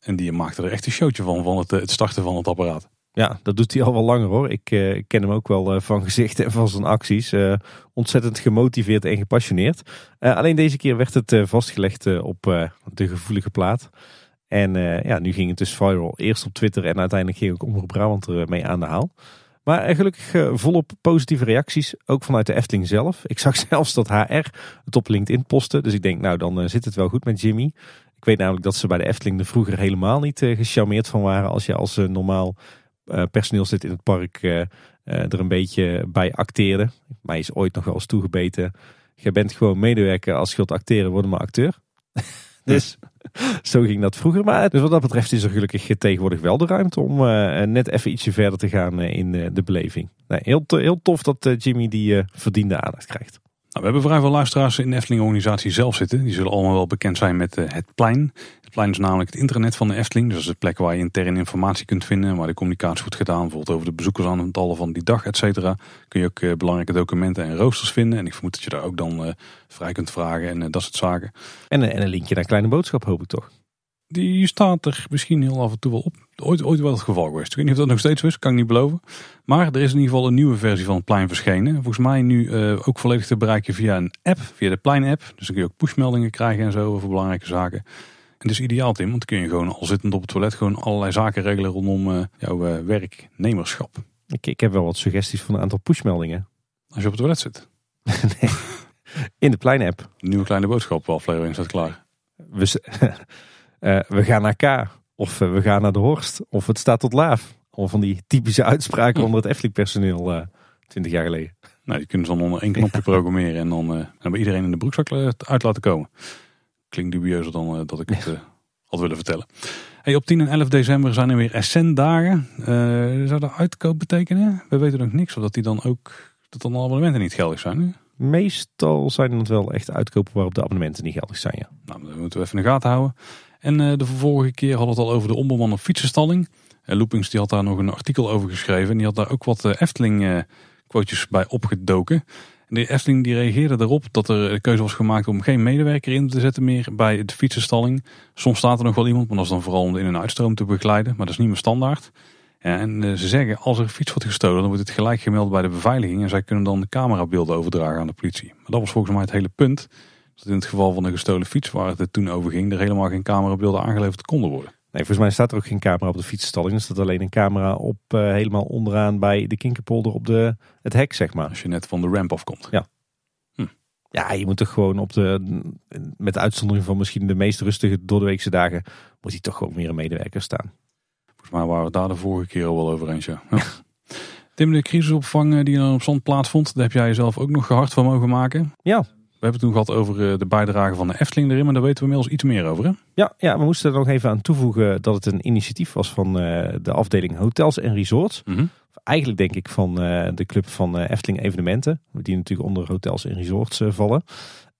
En die maakte er echt een showtje van, van het, het starten van het apparaat. Ja, dat doet hij al wel langer hoor. Ik uh, ken hem ook wel uh, van [LAUGHS] gezicht en van zijn acties. Uh, ontzettend gemotiveerd en gepassioneerd. alleen deze keer werd het vastgelegd op de gevoelige plaat. En ja, nu ging het dus viral. Eerst op Twitter en uiteindelijk ging ook Omroep Brabant er mee aan de haal. Maar gelukkig volop positieve reacties, ook vanuit de Efteling zelf. Ik zag [LAUGHS] zelfs dat HR het op LinkedIn postte. Dus ik denk, nou dan zit het wel goed met Jimmy. Ik weet namelijk dat ze bij de Efteling er vroeger helemaal niet gecharmeerd van waren als je als normaal uh, personeelslid in het park uh, er een beetje bij acteerde. Mij is ooit nog wel eens toegebeten. Je bent gewoon medewerker als je wilt acteren, worden maar acteur. [LAUGHS] dus zo ging dat vroeger. Maar dus wat dat betreft is er gelukkig tegenwoordig wel de ruimte om net even ietsje verder te gaan in de beleving. Nee, heel, heel tof dat Jimmy die verdiende aandacht krijgt. Nou, we hebben vrij veel luisteraars in de Efteling-organisatie zelf zitten. Die zullen allemaal wel bekend zijn met het plein. Het plein is namelijk het internet van de Efteling. Dus dat is de plek waar je interne informatie kunt vinden. Waar de communicatie wordt gedaan. Bijvoorbeeld over de bezoekersaantallen van die dag, et cetera. Kun je ook uh, belangrijke documenten en roosters vinden. En ik vermoed dat je daar ook dan uh, vrij kunt vragen en dat soort zaken. En, en een linkje naar Kleine Boodschap hoop ik toch? Die staat er misschien heel af en toe wel op. Ooit, ooit wel het geval geweest. Ik weet niet of dat nog steeds is, kan ik niet beloven. Maar er is in ieder geval een nieuwe versie van het plein verschenen. Volgens mij nu uh, ook volledig te bereiken via een app, via de plein app. Dus dan kun je ook pushmeldingen krijgen en zo over belangrijke zaken. En het is ideaal Tim, want dan kun je gewoon al zittend op het toilet gewoon allerlei zaken regelen rondom uh, jouw uh, werknemerschap. Ik, ik heb wel wat suggesties van een aantal pushmeldingen. Als je op het toilet zit? [LAUGHS] nee, in de plein app. De nieuwe kleine boodschap aflevering staat klaar. We, [LAUGHS] uh, we gaan naar K. Of we gaan naar de Horst. Of het staat tot laaf. Al van die typische uitspraken onder het Efteling personeel 20 jaar geleden. Nou, die kunnen ze dan onder één knopje programmeren en dan, dan bij iedereen in de broekzak uit laten komen. Klinkt dubieuzer dan uh, dat ik het uh, had willen vertellen. Hey, op 10 en 11 december zijn er weer Essent-dagen. Uh, zou dat uitkoop betekenen? We weten nog niks, of dat die dan ook dat dan abonnementen niet geldig zijn. Hè? Meestal zijn het wel echt uitkopen waarop de abonnementen niet geldig zijn. Ja. Nou, dat moeten we even in de gaten houden. En de vorige keer hadden het al over de onbemande fietsenstalling. Loopings die had daar nog een artikel over geschreven. En die had daar ook wat Efteling quotejes bij opgedoken. De Efteling die reageerde erop dat er de keuze was gemaakt om geen medewerker in te zetten meer bij de fietsenstalling. Soms staat er nog wel iemand, maar dat is dan vooral om de in- en uitstroom te begeleiden. Maar dat is niet meer standaard. en eh, ze zeggen, als er een fiets wordt gestolen, dan wordt het gelijk gemeld bij de beveiliging. En zij kunnen dan de camerabeelden overdragen aan de politie. Maar dat was volgens mij het hele punt. Dat in het geval van een gestolen fiets, waar het toen over ging, er helemaal geen camerabeelden aangeleverd konden worden. Nee, volgens mij staat er ook geen camera op de fietsstalling. Er staat alleen een camera op uh, helemaal onderaan bij de Kinkerpolder op de, het hek, zeg maar. Als je net van de ramp afkomt. Ja. Hm. Ja, je moet toch gewoon op de, met uitzondering van misschien de meest rustige doordeweekse dagen, moet hij toch gewoon meer een medewerker staan. Volgens mij waren we daar de vorige keer al wel over eens, ja. ja. Tim, de crisisopvang eh, die dan op zand plaatsvond, daar heb jij jezelf ook nog gehard van mogen maken. Ja, we hebben het toen gehad over eh, de bijdrage van de Efteling erin, maar daar weten we inmiddels iets meer over. Hè? Ja, ja, we moesten er nog even aan toevoegen dat het een initiatief was van uh, de afdeling Hotels en Resorts. Mm -hmm. Eigenlijk denk ik van uh, de club van Efteling Evenementen, die natuurlijk onder Hotels en Resorts vallen.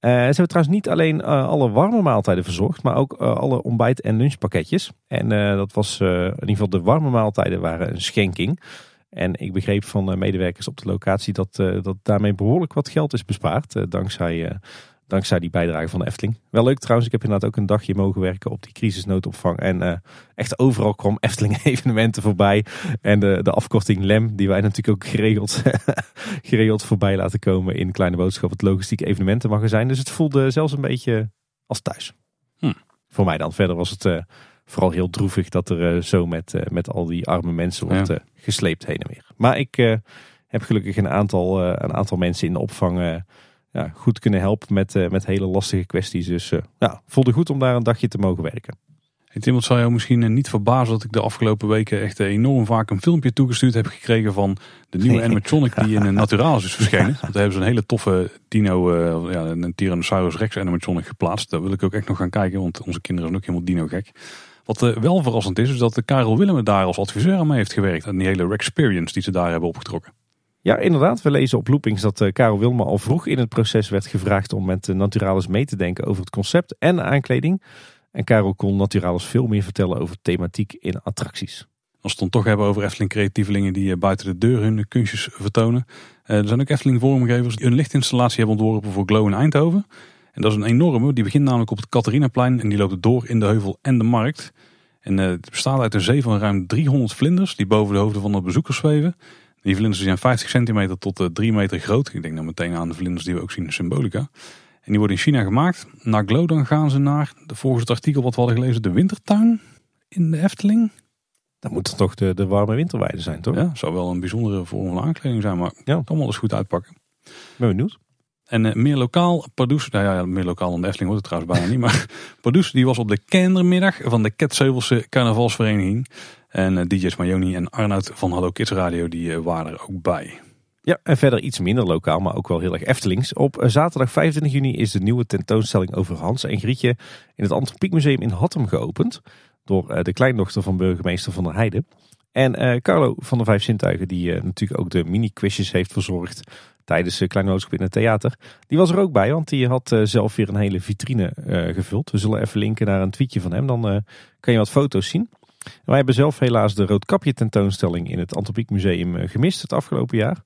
ze hebben trouwens niet alleen alle warme maaltijden verzorgd, maar ook alle ontbijt- en lunchpakketjes. En dat was in ieder geval de warme maaltijden waren een schenking. En ik begreep van medewerkers op de locatie dat, dat daarmee behoorlijk wat geld is bespaard. dankzij, dankzij die bijdrage van de Efteling. Wel leuk trouwens, ik heb inderdaad ook een dagje mogen werken op die crisisnoodopvang. En echt overal kwam [LAUGHS] Efteling evenementen voorbij. En de, de afkorting LEM, die wij natuurlijk ook geregeld, [LAUGHS] geregeld voorbij laten komen in Kleine Boodschap, het logistieke evenementenmagazijn. Dus het voelde zelfs een beetje als thuis. Hm. Voor mij dan. Verder was het vooral heel droevig dat er uh, zo met, uh, met al die arme mensen wordt uh, gesleept heen en weer. Maar ik, heb gelukkig een aantal, een aantal mensen in de opvang ja, goed kunnen helpen met, met hele lastige kwesties. Dus ja, voelde goed om daar een dagje te mogen werken. Hey Tim, wat zou jou misschien niet verbazen dat ik de afgelopen weken echt enorm vaak een filmpje toegestuurd heb gekregen van de nieuwe animatronic die in [LAUGHS] Naturalis is verschenen. Want daar hebben ze een hele toffe dino, uh, ja, een Tyrannosaurus Rex animatronic geplaatst. Daar wil ik ook echt nog gaan kijken, want onze kinderen zijn ook helemaal dino gek. Wat uh, wel verrassend is, is dat de Karel Willem daar als adviseur aan mee heeft gewerkt. Aan die hele Rexperience die ze daar hebben opgetrokken. Ja, inderdaad. We lezen op Loopings dat uh, Karel Wilma al vroeg in het proces werd gevraagd om met Naturalis mee te denken over het concept en aankleding. En Karel kon Naturalis veel meer vertellen over thematiek in attracties. Als we het dan toch hebben over Efteling creatievelingen die eh, buiten de deur hun kunstjes vertonen. Eh, er zijn ook Efteling vormgevers die een lichtinstallatie hebben ontworpen voor Glow in Eindhoven. En dat is een enorme, die begint namelijk op het Catharinaplein en die loopt door in de heuvel en de markt. En eh, het bestaat uit een zee van ruim 300 vlinders die boven de hoofden van de bezoekers zweven. Die vlinders zijn 50 centimeter tot 3 meter groot. Ik denk dan meteen aan de vlinders die we ook zien in Symbolica. En die worden in China gemaakt. Naar Glow dan gaan ze naar, volgens het artikel wat we hadden gelezen, de wintertuin in de Efteling. Dat moet toch de, de warme winterweide zijn, toch? Ja, zou wel een bijzondere vorm van aankleding zijn, maar ja. kan wel eens goed uitpakken. Ben benieuwd. En uh, meer lokaal, Pardoes, nou ja, meer lokaal dan de Efteling wordt het trouwens bijna niet, [LAUGHS] maar Pardoes die was op de kindermiddag van de Ketzeuvelse carnavalsvereniging. En uh, DJ's Majoni en Arnoud van Hallo Kids Radio die uh, waren er ook bij. Ja, en verder iets minder lokaal, maar ook wel heel erg Eftelings. Op eh, zaterdag 25 juni is de nieuwe tentoonstelling over Hans en Grietje in het Antropiek Museum in Hattem geopend. Door eh, de kleindochter van burgemeester Van der Heijden. En Carlo van de Vijf Zintuigen, die natuurlijk ook de mini-quizjes heeft verzorgd tijdens de Kleine Boodschap in het theater. Die was er ook bij, want die had uh, zelf weer een hele vitrine gevuld. We zullen even linken naar een tweetje van hem, dan kan je wat foto's zien. wij hebben zelf helaas de Roodkapje tentoonstelling in het Antropiek Museum gemist het afgelopen jaar.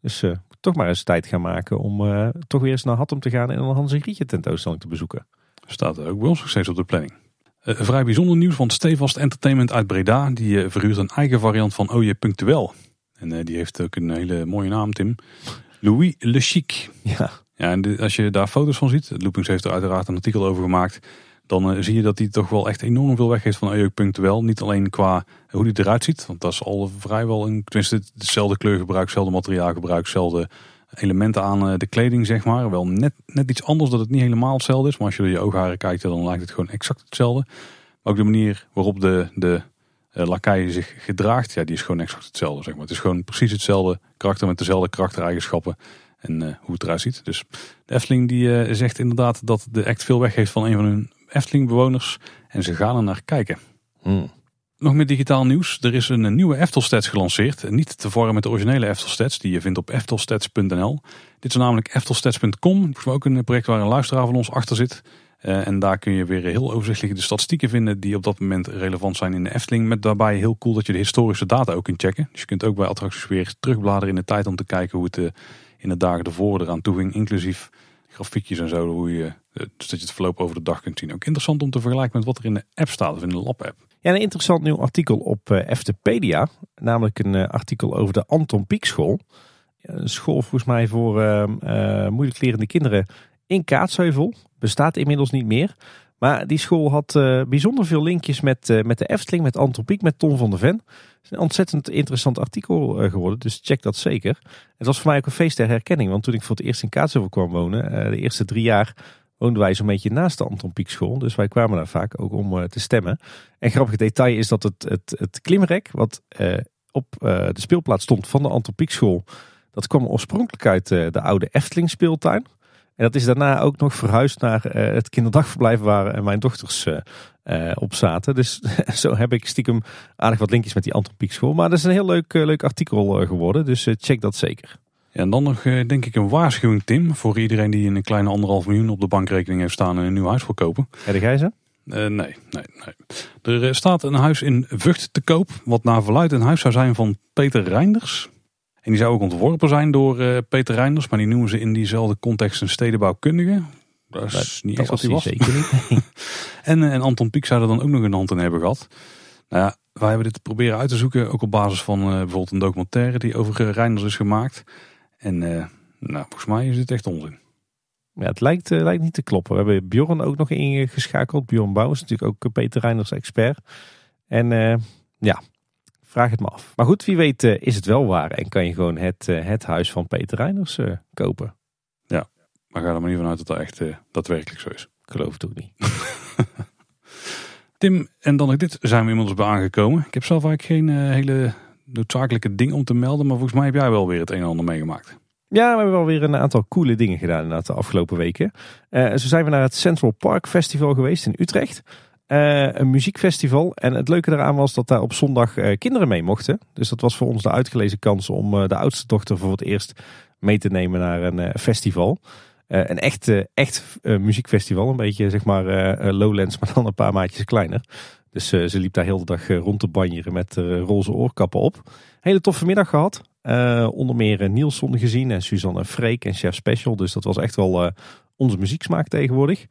Dus toch maar eens tijd gaan maken om toch weer eens naar Hattem te gaan en een Hans en Grietje tentoonstelling te bezoeken. Staat ook bij ons nog steeds op de planning. Vrij bijzonder nieuws van Stevast Entertainment uit Breda. Die verhuurt een eigen variant van Oje Punctueel. En die heeft ook een hele mooie naam, Tim. Louis Le Chic. Ja. Ja, en als je daar foto's van ziet, Loopings heeft er uiteraard een artikel over gemaakt dan uh, zie je dat hij toch wel echt enorm veel weggeeft van Punctueel. Niet alleen qua hoe hij eruit ziet, want dat is al vrijwel een, tenminste dezelfde kleurgebruik, hetzelfde materiaalgebruik, hetzelfde elementen aan uh, de kleding zeg maar. Wel net, net iets anders dat het niet helemaal hetzelfde is, maar als je door je oogharen kijkt dan lijkt het gewoon exact hetzelfde. Maar ook de manier waarop de, de uh, lakai zich gedraagt, ja die is gewoon exact hetzelfde zeg maar. Het is gewoon precies hetzelfde karakter met dezelfde karaktereigenschappen en hoe het eruit ziet. Dus de Efteling die zegt inderdaad dat de act veel weggeeft van een van hun Efteling-bewoners en ze gaan er naar kijken. Hmm. Nog meer digitaal nieuws. Er is een nieuwe Eftelstats gelanceerd. Niet te vormen met de originele Eftelstats die je vindt op eftelstats.nl. Dit is namelijk eftelstats.com. Is ook een project waar een luisteraar van ons achter zit. Uh, en daar kun je weer heel overzichtelijk de statistieken vinden die op dat moment relevant zijn in de Efteling. Met daarbij heel cool dat je de historische data ook kunt checken. Dus je kunt ook bij attracties weer terugbladeren in de tijd om te kijken hoe het uh, in de dagen ervoor eraan toe ging. Inclusief grafiekjes en zo, hoe je, dus dat je het verloop over de dag kunt zien. Ook interessant om te vergelijken met wat er in de app staat, of in de lab-app. Ja, een interessant nieuw artikel op Eftepedia. Namelijk een artikel over de Anton Pieck School. Een school volgens mij voor uh, moeilijk lerende kinderen in Kaatsheuvel. Bestaat inmiddels niet meer. Maar die school had uh, bijzonder veel linkjes met, uh, met de Efteling, met Anton Pieck, met Tom van der Ven. Het is een ontzettend interessant artikel uh, geworden, dus check dat zeker. Het was voor mij ook een feest der herkenning, want toen ik voor het eerst in Kaatsheuvel kwam wonen, de eerste drie jaar woonden wij zo'n beetje naast de Anton Pieck school. Dus wij kwamen daar vaak ook om te stemmen. En grappig detail is dat het, het, het klimrek, wat op de speelplaats stond van de Anton Pieck school, dat kwam oorspronkelijk uit de oude Efteling speeltuin. En dat is daarna ook nog verhuisd naar uh, het kinderdagverblijf waar mijn dochters uh, uh, op zaten. Dus [LAUGHS] zo heb ik stiekem aardig wat linkjes met die Anton Pieck school. Maar dat is een heel leuk, leuk artikel geworden, dus check dat zeker. Ja, en dan nog denk ik een waarschuwing Tim, voor iedereen die een kleine anderhalf miljoen op de bankrekening heeft staan en een nieuw huis wil kopen. Heb jij ze? nee, nee, nee. Er staat een huis in Vught te koop, wat naar verluidt een huis zou zijn van Peter Reinders. En die zou ook ontworpen zijn door uh, Peter Reinders, maar die noemen ze in diezelfde context een stedenbouwkundige. Dat is niet echt wat hij was. Zeker niet. [LAUGHS] en, uh, en Anton Pieck zou er dan ook nog een hand in hebben gehad. Nou ja, wij hebben dit proberen uit te zoeken, ook op basis van uh, bijvoorbeeld een documentaire die over Reinders is gemaakt. En nou, volgens mij is dit echt onzin. Ja, het lijkt, lijkt niet te kloppen. We hebben Bjorn ook nog ingeschakeld. Bjorn Bouw is natuurlijk ook Peter Reinders expert. En ja, vraag het me af. Maar goed, wie weet uh, is het wel waar en kan je gewoon het, uh, het huis van Peter Reiners uh, kopen. Ja, maar ga er maar niet vanuit dat dat echt daadwerkelijk zo is. Ik geloof het ook niet. [LAUGHS] Tim, en dan ook dit zijn we inmiddels bij aangekomen. Ik heb zelf eigenlijk geen hele noodzakelijke ding om te melden, maar volgens mij heb jij wel weer het een en ander meegemaakt. Ja, we hebben wel weer een aantal coole dingen gedaan inderdaad de afgelopen weken. zo zijn we naar het Central Park Festival geweest in Utrecht. Uh, een muziekfestival. En het leuke daaraan was dat daar op zondag uh, kinderen mee mochten. Dus dat was voor ons de uitgelezen kans om uh, de oudste dochter voor het eerst mee te nemen naar een festival. een echt, echt muziekfestival. Een beetje zeg maar Lowlands, [LAUGHS] maar dan een paar maatjes kleiner. Dus ze liep daar heel de dag rond te banjeren met roze oorkappen op. Hele toffe middag gehad. onder meer Nielson gezien en Suzanne Freek en Chef Special. Dus dat was echt wel onze muzieksmaak tegenwoordig.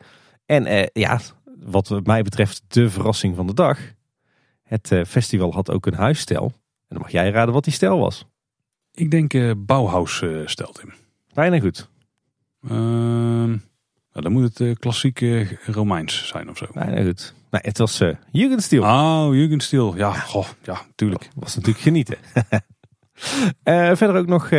En ja, wat mij betreft de verrassing van de dag. Het eh, festival had ook een huisstijl. En dan mag jij raden wat die stijl was. Ik denk uh, Bauhaus-stijl, Tim. Bijna goed. Ehm, nou, dan moet het klassieke Romeins zijn of zo. Bijna goed. Nee, het was uh, Jugendstil. Oh, Jugendstil. Ja, goh, ja, tuurlijk. Was natuurlijk genieten. [LAUGHS] Uh, verder ook nog uh,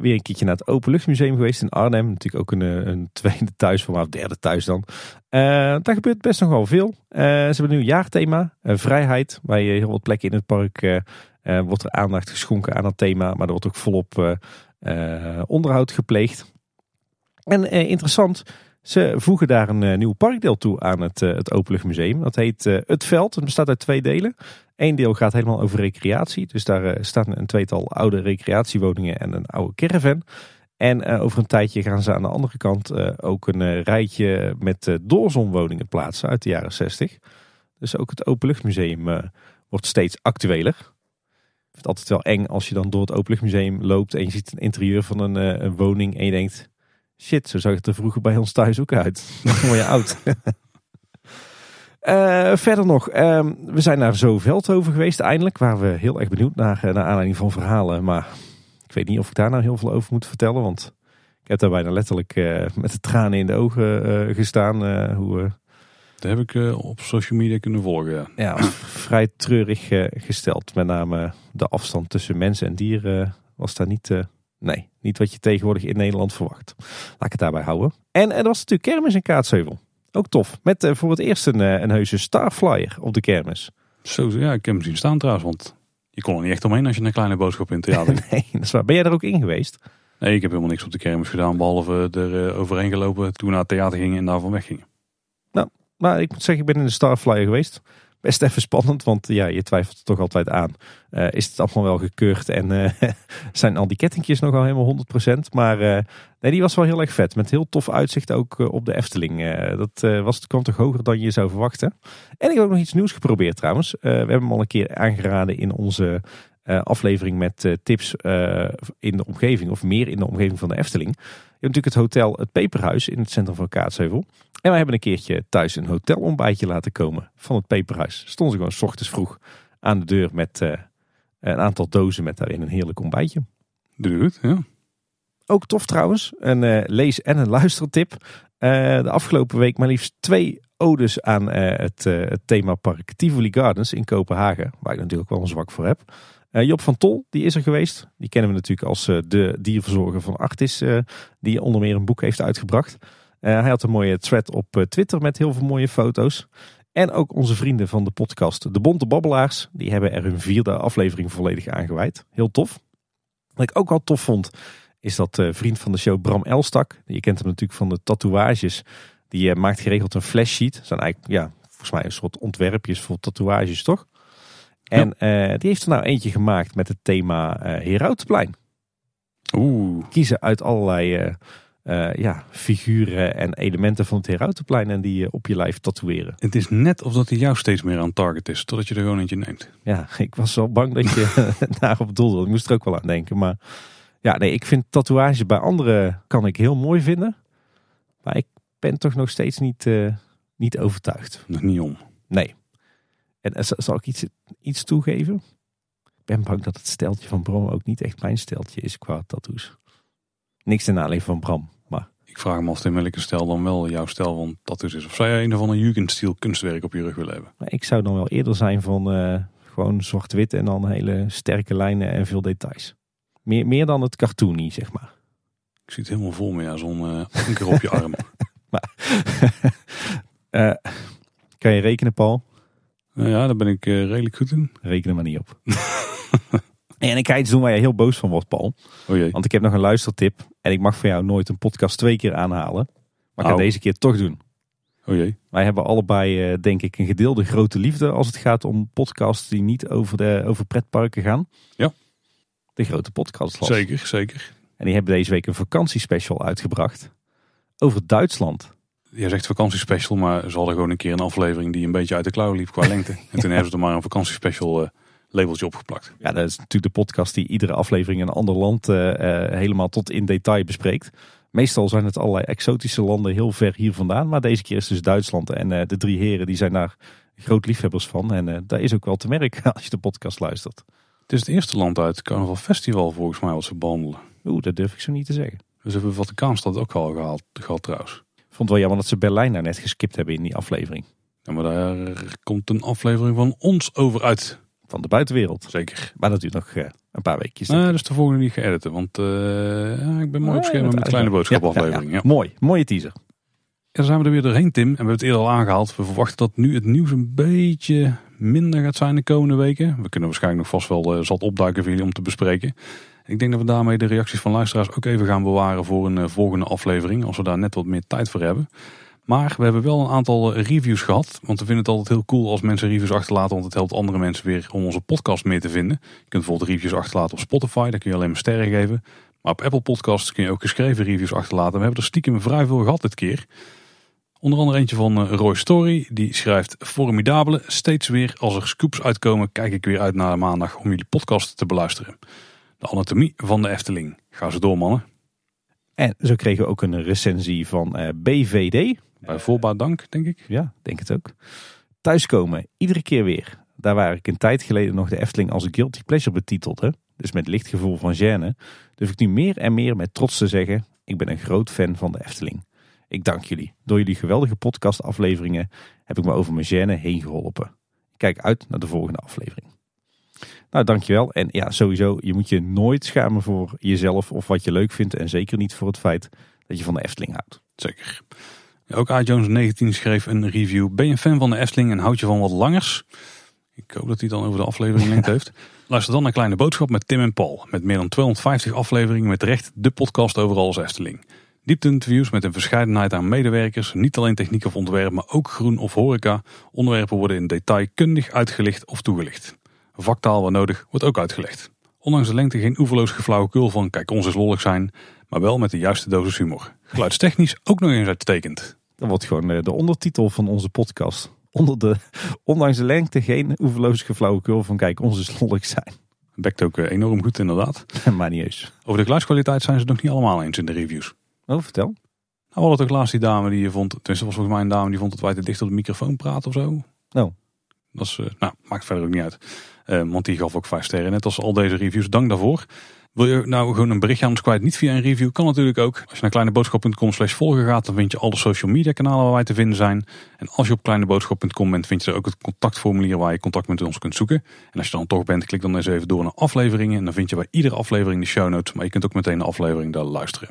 weer een keertje naar het Openluchtmuseum geweest in Arnhem. Natuurlijk ook een, eh, een tweede thuis, of derde thuis dan. Daar gebeurt best nog wel veel. ze hebben een jaarthema, vrijheid. Bij heel wat plekken in het park wordt er aandacht geschonken aan dat thema. Maar er wordt ook volop onderhoud gepleegd. En interessant, ze voegen daar een nieuw parkdeel toe aan het, het Openluchtmuseum. Dat heet Het Veld. Het bestaat uit twee delen. Eén deel gaat helemaal over recreatie. Dus daar staan een tweetal oude recreatiewoningen en een oude caravan. En over een tijdje gaan ze aan de andere kant ook een rijtje met doorzonwoningen plaatsen uit de jaren 60. Dus ook het Openluchtmuseum wordt steeds actueler. Ik vind het altijd wel eng als je dan door het Openluchtmuseum loopt en je ziet een interieur van een, een woning en je denkt... Shit, zo zag het er vroeger bij ons thuis ook uit. [LAUGHS] Dan word je oud. Uh, [LAUGHS] verder nog, uh, we zijn naar Zo-Veldhoven geweest eindelijk. Waar we heel erg benieuwd naar, naar aanleiding van verhalen. Maar ik weet niet of ik daar nou heel veel over moet vertellen. Want ik heb daar bijna letterlijk uh, met de tranen in de ogen gestaan. hoe, dat heb ik op social media kunnen volgen. Ja, ja [CLEARS THROAT] vrij treurig gesteld. Met name de afstand tussen mensen en dieren was daar niet... nee, niet wat je tegenwoordig in Nederland verwacht. Laat ik het daarbij houden. En er was natuurlijk kermis in Kaatsheuvel. Ook tof. Met uh, voor het eerst een, uh, een heuse Starflyer op de kermis. Zo, ja, ik heb hem zien staan trouwens. Want je kon er niet echt omheen als je een kleine boodschap in het theater [LAUGHS] Nee, dat is waar. Ben jij er ook in geweest? Nee, ik heb helemaal niks op de kermis gedaan. Behalve er uh, overheen gelopen toen we naar het theater gingen en daarvan weggingen. Nou, maar ik moet zeggen, ik ben in de Starflyer geweest best even spannend, want ja, je twijfelt toch altijd aan. Uh, is het allemaal wel gekeurd en uh, [LAUGHS] zijn al die kettingjes nog al helemaal 100%? Maar uh, nee, die was wel heel erg vet. Met heel tof uitzicht ook op de Efteling. dat was, kwam toch hoger dan je zou verwachten. En ik heb ook nog iets nieuws geprobeerd trouwens. we hebben hem al een keer aangeraden in onze aflevering met tips in de omgeving, of meer in de omgeving van de Efteling. Je hebt natuurlijk het hotel Het Peperhuis in het centrum van Kaatsheuvel. En wij hebben een keertje thuis een hotelontbijtje laten komen van het Peperhuis. Stonden ze gewoon s ochtends vroeg aan de deur met een aantal dozen met daarin een heerlijk ontbijtje. Het, ja. Ook tof trouwens, een lees- en een luistertip. De afgelopen week maar liefst twee odes aan het, het themapark Tivoli Gardens in Kopenhagen. Waar ik natuurlijk wel een zwak voor heb. Uh, Job van Tol, die is er geweest. Die kennen we natuurlijk als uh, de dierverzorger van Artis. Uh, die onder meer een boek heeft uitgebracht. hij had een mooie thread op Twitter met heel veel mooie foto's. En ook onze vrienden van de podcast De Bonte Babbelaars. Die hebben er hun vierde aflevering volledig aangeweid. Heel tof. Wat ik ook wel tof vond, is dat vriend van de show Bram Elstak. Je kent hem natuurlijk van de tatoeages. Die maakt geregeld een flashsheet. Dat zijn eigenlijk, ja, volgens mij een soort ontwerpjes voor tatoeages, toch? En uh, die heeft er nou eentje gemaakt met het thema uh, Herautenplein. Oeh. Kiezen uit allerlei uh, ja, figuren en elementen van het Herautenplein en die op je lijf tatoeëren. Het is net of dat hij jou steeds meer aan target is, totdat je er gewoon eentje neemt. Ja, [LAUGHS] ik was wel bang dat je [LAUGHS] daarop doelde. Ik moest er ook wel aan denken. Maar ja, nee, ik vind tatoeages bij anderen kan ik heel mooi vinden. Maar ik ben toch nog steeds niet, niet overtuigd. Nog niet om. Nee. En zal ik iets, iets toegeven? Ik ben bang dat het steltje van Bram ook niet echt mijn steltje is qua tattoos. Niks ten aanleiding van Bram, maar... Ik vraag me af in welke stijl dan wel jouw stijl van tattoos is. Of zou jij een of andere Jugendstil kunstwerk op je rug willen hebben? Maar ik zou dan wel eerder zijn van uh, Gewoon zwart-wit en dan hele sterke lijnen en veel details. Meer, meer dan het cartoony, zeg maar. Ik zie het helemaal voor me, ja, zo'n uh, anker op je arm. [LAUGHS] maar, uh, [LAUGHS] kan je rekenen, Paul? Nou ja, daar ben ik uh, redelijk goed in. Reken er maar niet op. [LAUGHS] en ik ga iets doen waar je heel boos van wordt, Paul. Oh jee. Want ik heb nog een luistertip. En ik mag voor jou nooit een podcast twee keer aanhalen. Maar ik ga deze keer toch doen. Oh jee. Wij hebben allebei, uh, denk ik, een gedeelde grote liefde als het gaat om podcasts die niet over, de, over pretparken gaan. Ja. De grote podcast. Zeker, zeker. En die hebben deze week een vakantiespecial uitgebracht over Duitsland. Jij zegt vakantiespecial, maar ze hadden gewoon een keer een aflevering die een beetje uit de klauw liep qua lengte. [LAUGHS] en toen hebben ze er maar een vakantiespecial uh, labeltje opgeplakt. Ja, dat is natuurlijk de podcast die iedere aflevering in een ander land uh, uh, helemaal tot in detail bespreekt. Meestal zijn het allerlei exotische landen heel ver hier vandaan. Maar deze keer is dus Duitsland. En de drie heren die zijn daar groot liefhebbers van. En daar is ook wel te merken [LAUGHS] als je de podcast luistert. Het is het eerste land uit het Carnaval Festival volgens mij wat ze behandelen. Oeh, dat durf ik zo niet te zeggen. Dus hebben we Vaticaanstad ook al gehaald, gehad trouwens. Vond het wel jammer dat ze Berlijn daar net geskipt hebben in die aflevering. Ja, maar daar komt een aflevering van ons over uit. Van de buitenwereld. Zeker. Maar dat duurt nog uh, een paar weekjes. Nee, dat is de volgende niet geëdit. Want uh, ja, ik ben mooi op scherm met een kleine boodschap aflevering. Ja, ja, Mooi, mooie teaser. En dan zijn we er weer doorheen Tim. En we hebben het eerder al aangehaald. We verwachten dat nu het nieuws een beetje minder gaat zijn de komende weken. We kunnen waarschijnlijk nog vast wel uh, zat opduiken voor jullie om te bespreken. Ik denk dat we daarmee de reacties van luisteraars ook even gaan bewaren voor een uh, volgende aflevering. Als we daar net wat meer tijd voor hebben. Maar we hebben wel een aantal reviews gehad. Want we vinden het altijd heel cool als mensen reviews achterlaten. Want het helpt andere mensen weer om onze podcast meer te vinden. Je kunt bijvoorbeeld reviews achterlaten op Spotify. Daar kun je alleen maar sterren geven. Maar op Apple Podcasts kun je ook geschreven reviews achterlaten. We hebben er stiekem vrij veel gehad dit keer. Onder andere eentje van Roy Story. Die schrijft formidabele. Steeds weer als er scoops uitkomen kijk ik weer uit naar maandag om jullie podcast te beluisteren. De anatomie van de Efteling. Ga ze door mannen. En zo kregen we ook een recensie van uh, BVD. Bij voorbaat dank, denk ik. Ja, denk het ook. Thuiskomen, iedere keer weer. Daar waar ik een tijd geleden nog de Efteling als guilty pleasure betitelde, dus met licht gevoel van gêne, durf ik nu meer en meer met trots te zeggen, ik ben een groot fan van de Efteling. Ik dank jullie. Door jullie geweldige podcastafleveringen heb ik me over mijn gêne heen geholpen. Ik kijk uit naar de volgende aflevering. Nou, dankjewel. En ja, sowieso, je moet je nooit schamen voor jezelf of wat je leuk vindt. En zeker niet voor het feit dat je van de Efteling houdt. Zeker. Ook A. Jones 19 schreef een review. Ben je een fan van de Efteling en houd je van wat langers? Ik hoop dat hij dan over de aflevering [LAUGHS] lengte heeft. Luister dan naar Kleine Boodschap met Tim en Paul. Met meer dan 250 afleveringen met recht de podcast over alles Efteling. Diepte-interviews met een verscheidenheid aan medewerkers. Niet alleen techniek of ontwerp, maar ook groen of horeca. Onderwerpen worden in detail kundig uitgelicht of toegelicht. Vaktaal waar nodig wordt ook uitgelegd. Ondanks de lengte geen oeverloos geflauwekul van kijk ons is lollig zijn, maar wel met de juiste dosis humor. Geluidstechnisch ook nog eens uitstekend. Dat wordt gewoon de ondertitel van onze podcast. Onder de, ondanks de lengte geen oeverloos geflauwekul van kijk ons is lollig zijn. Bekt ook enorm goed inderdaad. [LAUGHS] maar niet eens. Over de geluidskwaliteit zijn ze het nog niet allemaal eens in de reviews. Oh, vertel. Nou, we hadden toch laatst die dame die je vond, tenminste was volgens mij een dame die vond dat wij te dicht op de microfoon praten of zo. Oh. Dat is, uh, nou, maakt verder ook niet uit. Uh, want die gaf ook vijf sterren, net als al deze reviews. Dank daarvoor. Wil je nou gewoon een berichtje aan ons kwijt, niet via een review, kan natuurlijk ook. Als je naar kleineboodschap.com slash volgen gaat, dan vind je alle social media kanalen waar wij te vinden zijn. En als je op kleineboodschap.com bent, vind je er ook het contactformulier waar je contact met ons kunt zoeken. En als je dan toch bent, klik dan eens even door naar afleveringen. En dan vind je bij iedere aflevering de show notes. Maar je kunt ook meteen de aflevering daar luisteren.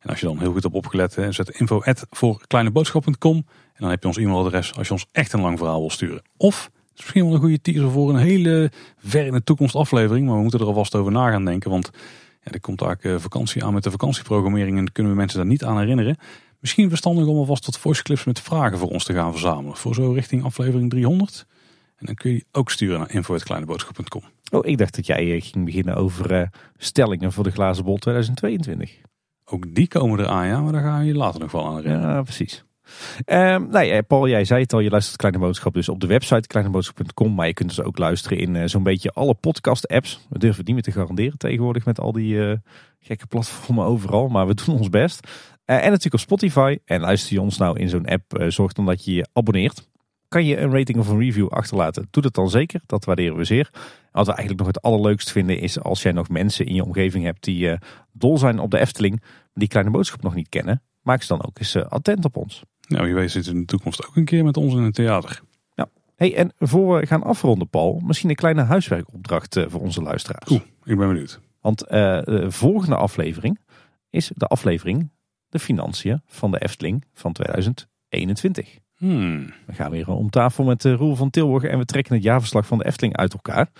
En als je dan heel goed op opgelet, zet info voor kleineboodschap.com. En dan heb je ons e-mailadres als je ons echt een lang verhaal wil sturen. Of, is misschien wel een goede teaser voor een hele ver in de toekomst aflevering. Maar we moeten er alvast over na gaan denken. Want ja, er komt eigenlijk vakantie aan met de vakantieprogrammering. En kunnen we mensen daar niet aan herinneren. Misschien verstandig om alvast wat voice clips met vragen voor ons te gaan verzamelen. Voor zo richting aflevering 300. En dan kun je die ook sturen naar info.kleineboodschap.com. Oh, ik dacht dat jij ging beginnen over uh, stellingen voor de glazen bol 2022. Ook die komen eraan, ja, maar daar gaan we je later nog wel aan herinneren. Ja, precies. Um, nou ja, Paul, jij zei het al, je luistert Kleine Boodschap dus op de website kleineboodschap.com. Maar je kunt dus ook luisteren in uh, zo'n beetje alle podcast-apps. We durven het niet meer te garanderen tegenwoordig met al die uh, gekke platformen overal. Maar we [LAUGHS] doen ons best. Uh, en natuurlijk op Spotify. En luister je ons nou in zo'n app, zorg dan dat je je abonneert. Kan je een rating of een review achterlaten? Doe dat dan zeker. Dat waarderen we zeer. Wat we eigenlijk nog het allerleukst vinden is als jij nog mensen in je omgeving hebt die dol zijn op de Efteling, die kleine boodschap nog niet kennen. Maak ze dan ook eens attent op ons. Nou, wie weet zit in de toekomst ook een keer met ons in het theater. Ja, Hey, en voor we gaan afronden, Paul, misschien een kleine huiswerkopdracht voor onze luisteraars. Oeh, ik ben benieuwd. Want de volgende aflevering is de aflevering De Financiën van de Efteling van 2021. Hmm. We gaan weer om tafel met Roel van Tilburg en we trekken het jaarverslag van de Efteling uit elkaar.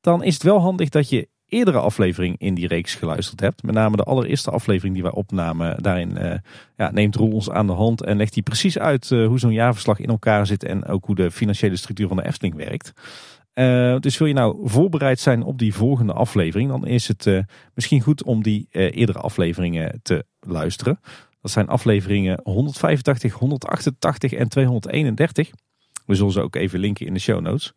Dan is het wel handig dat je eerdere aflevering in die reeks geluisterd hebt. Met name de allereerste aflevering die wij opnamen. Daarin uh, ja, neemt Roel ons aan de hand en legt hij precies uit uh, hoe zo'n jaarverslag in elkaar zit. En ook hoe de financiële structuur van de Efteling werkt. Uh, dus wil je nou voorbereid zijn op die volgende aflevering, dan is het misschien goed om die eerdere afleveringen te luisteren. Dat zijn afleveringen 185, 188 en 231. We zullen ze ook even linken in de show notes.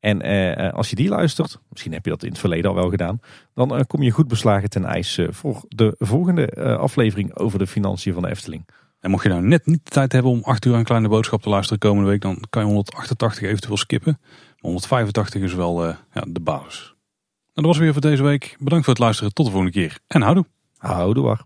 En uh, als je die luistert, misschien heb je dat in het verleden al wel gedaan, dan uh, kom je goed beslagen ten ijs voor de volgende aflevering over de financiën van de Efteling. En mocht je nou net niet de tijd hebben om 8 uur een kleine boodschap te luisteren komende week, dan kan je 188 eventueel skippen. Maar 185 is wel ja, de basis. En dat was weer voor deze week. Bedankt voor het luisteren. Tot de volgende keer. En houdoe. Houdoe.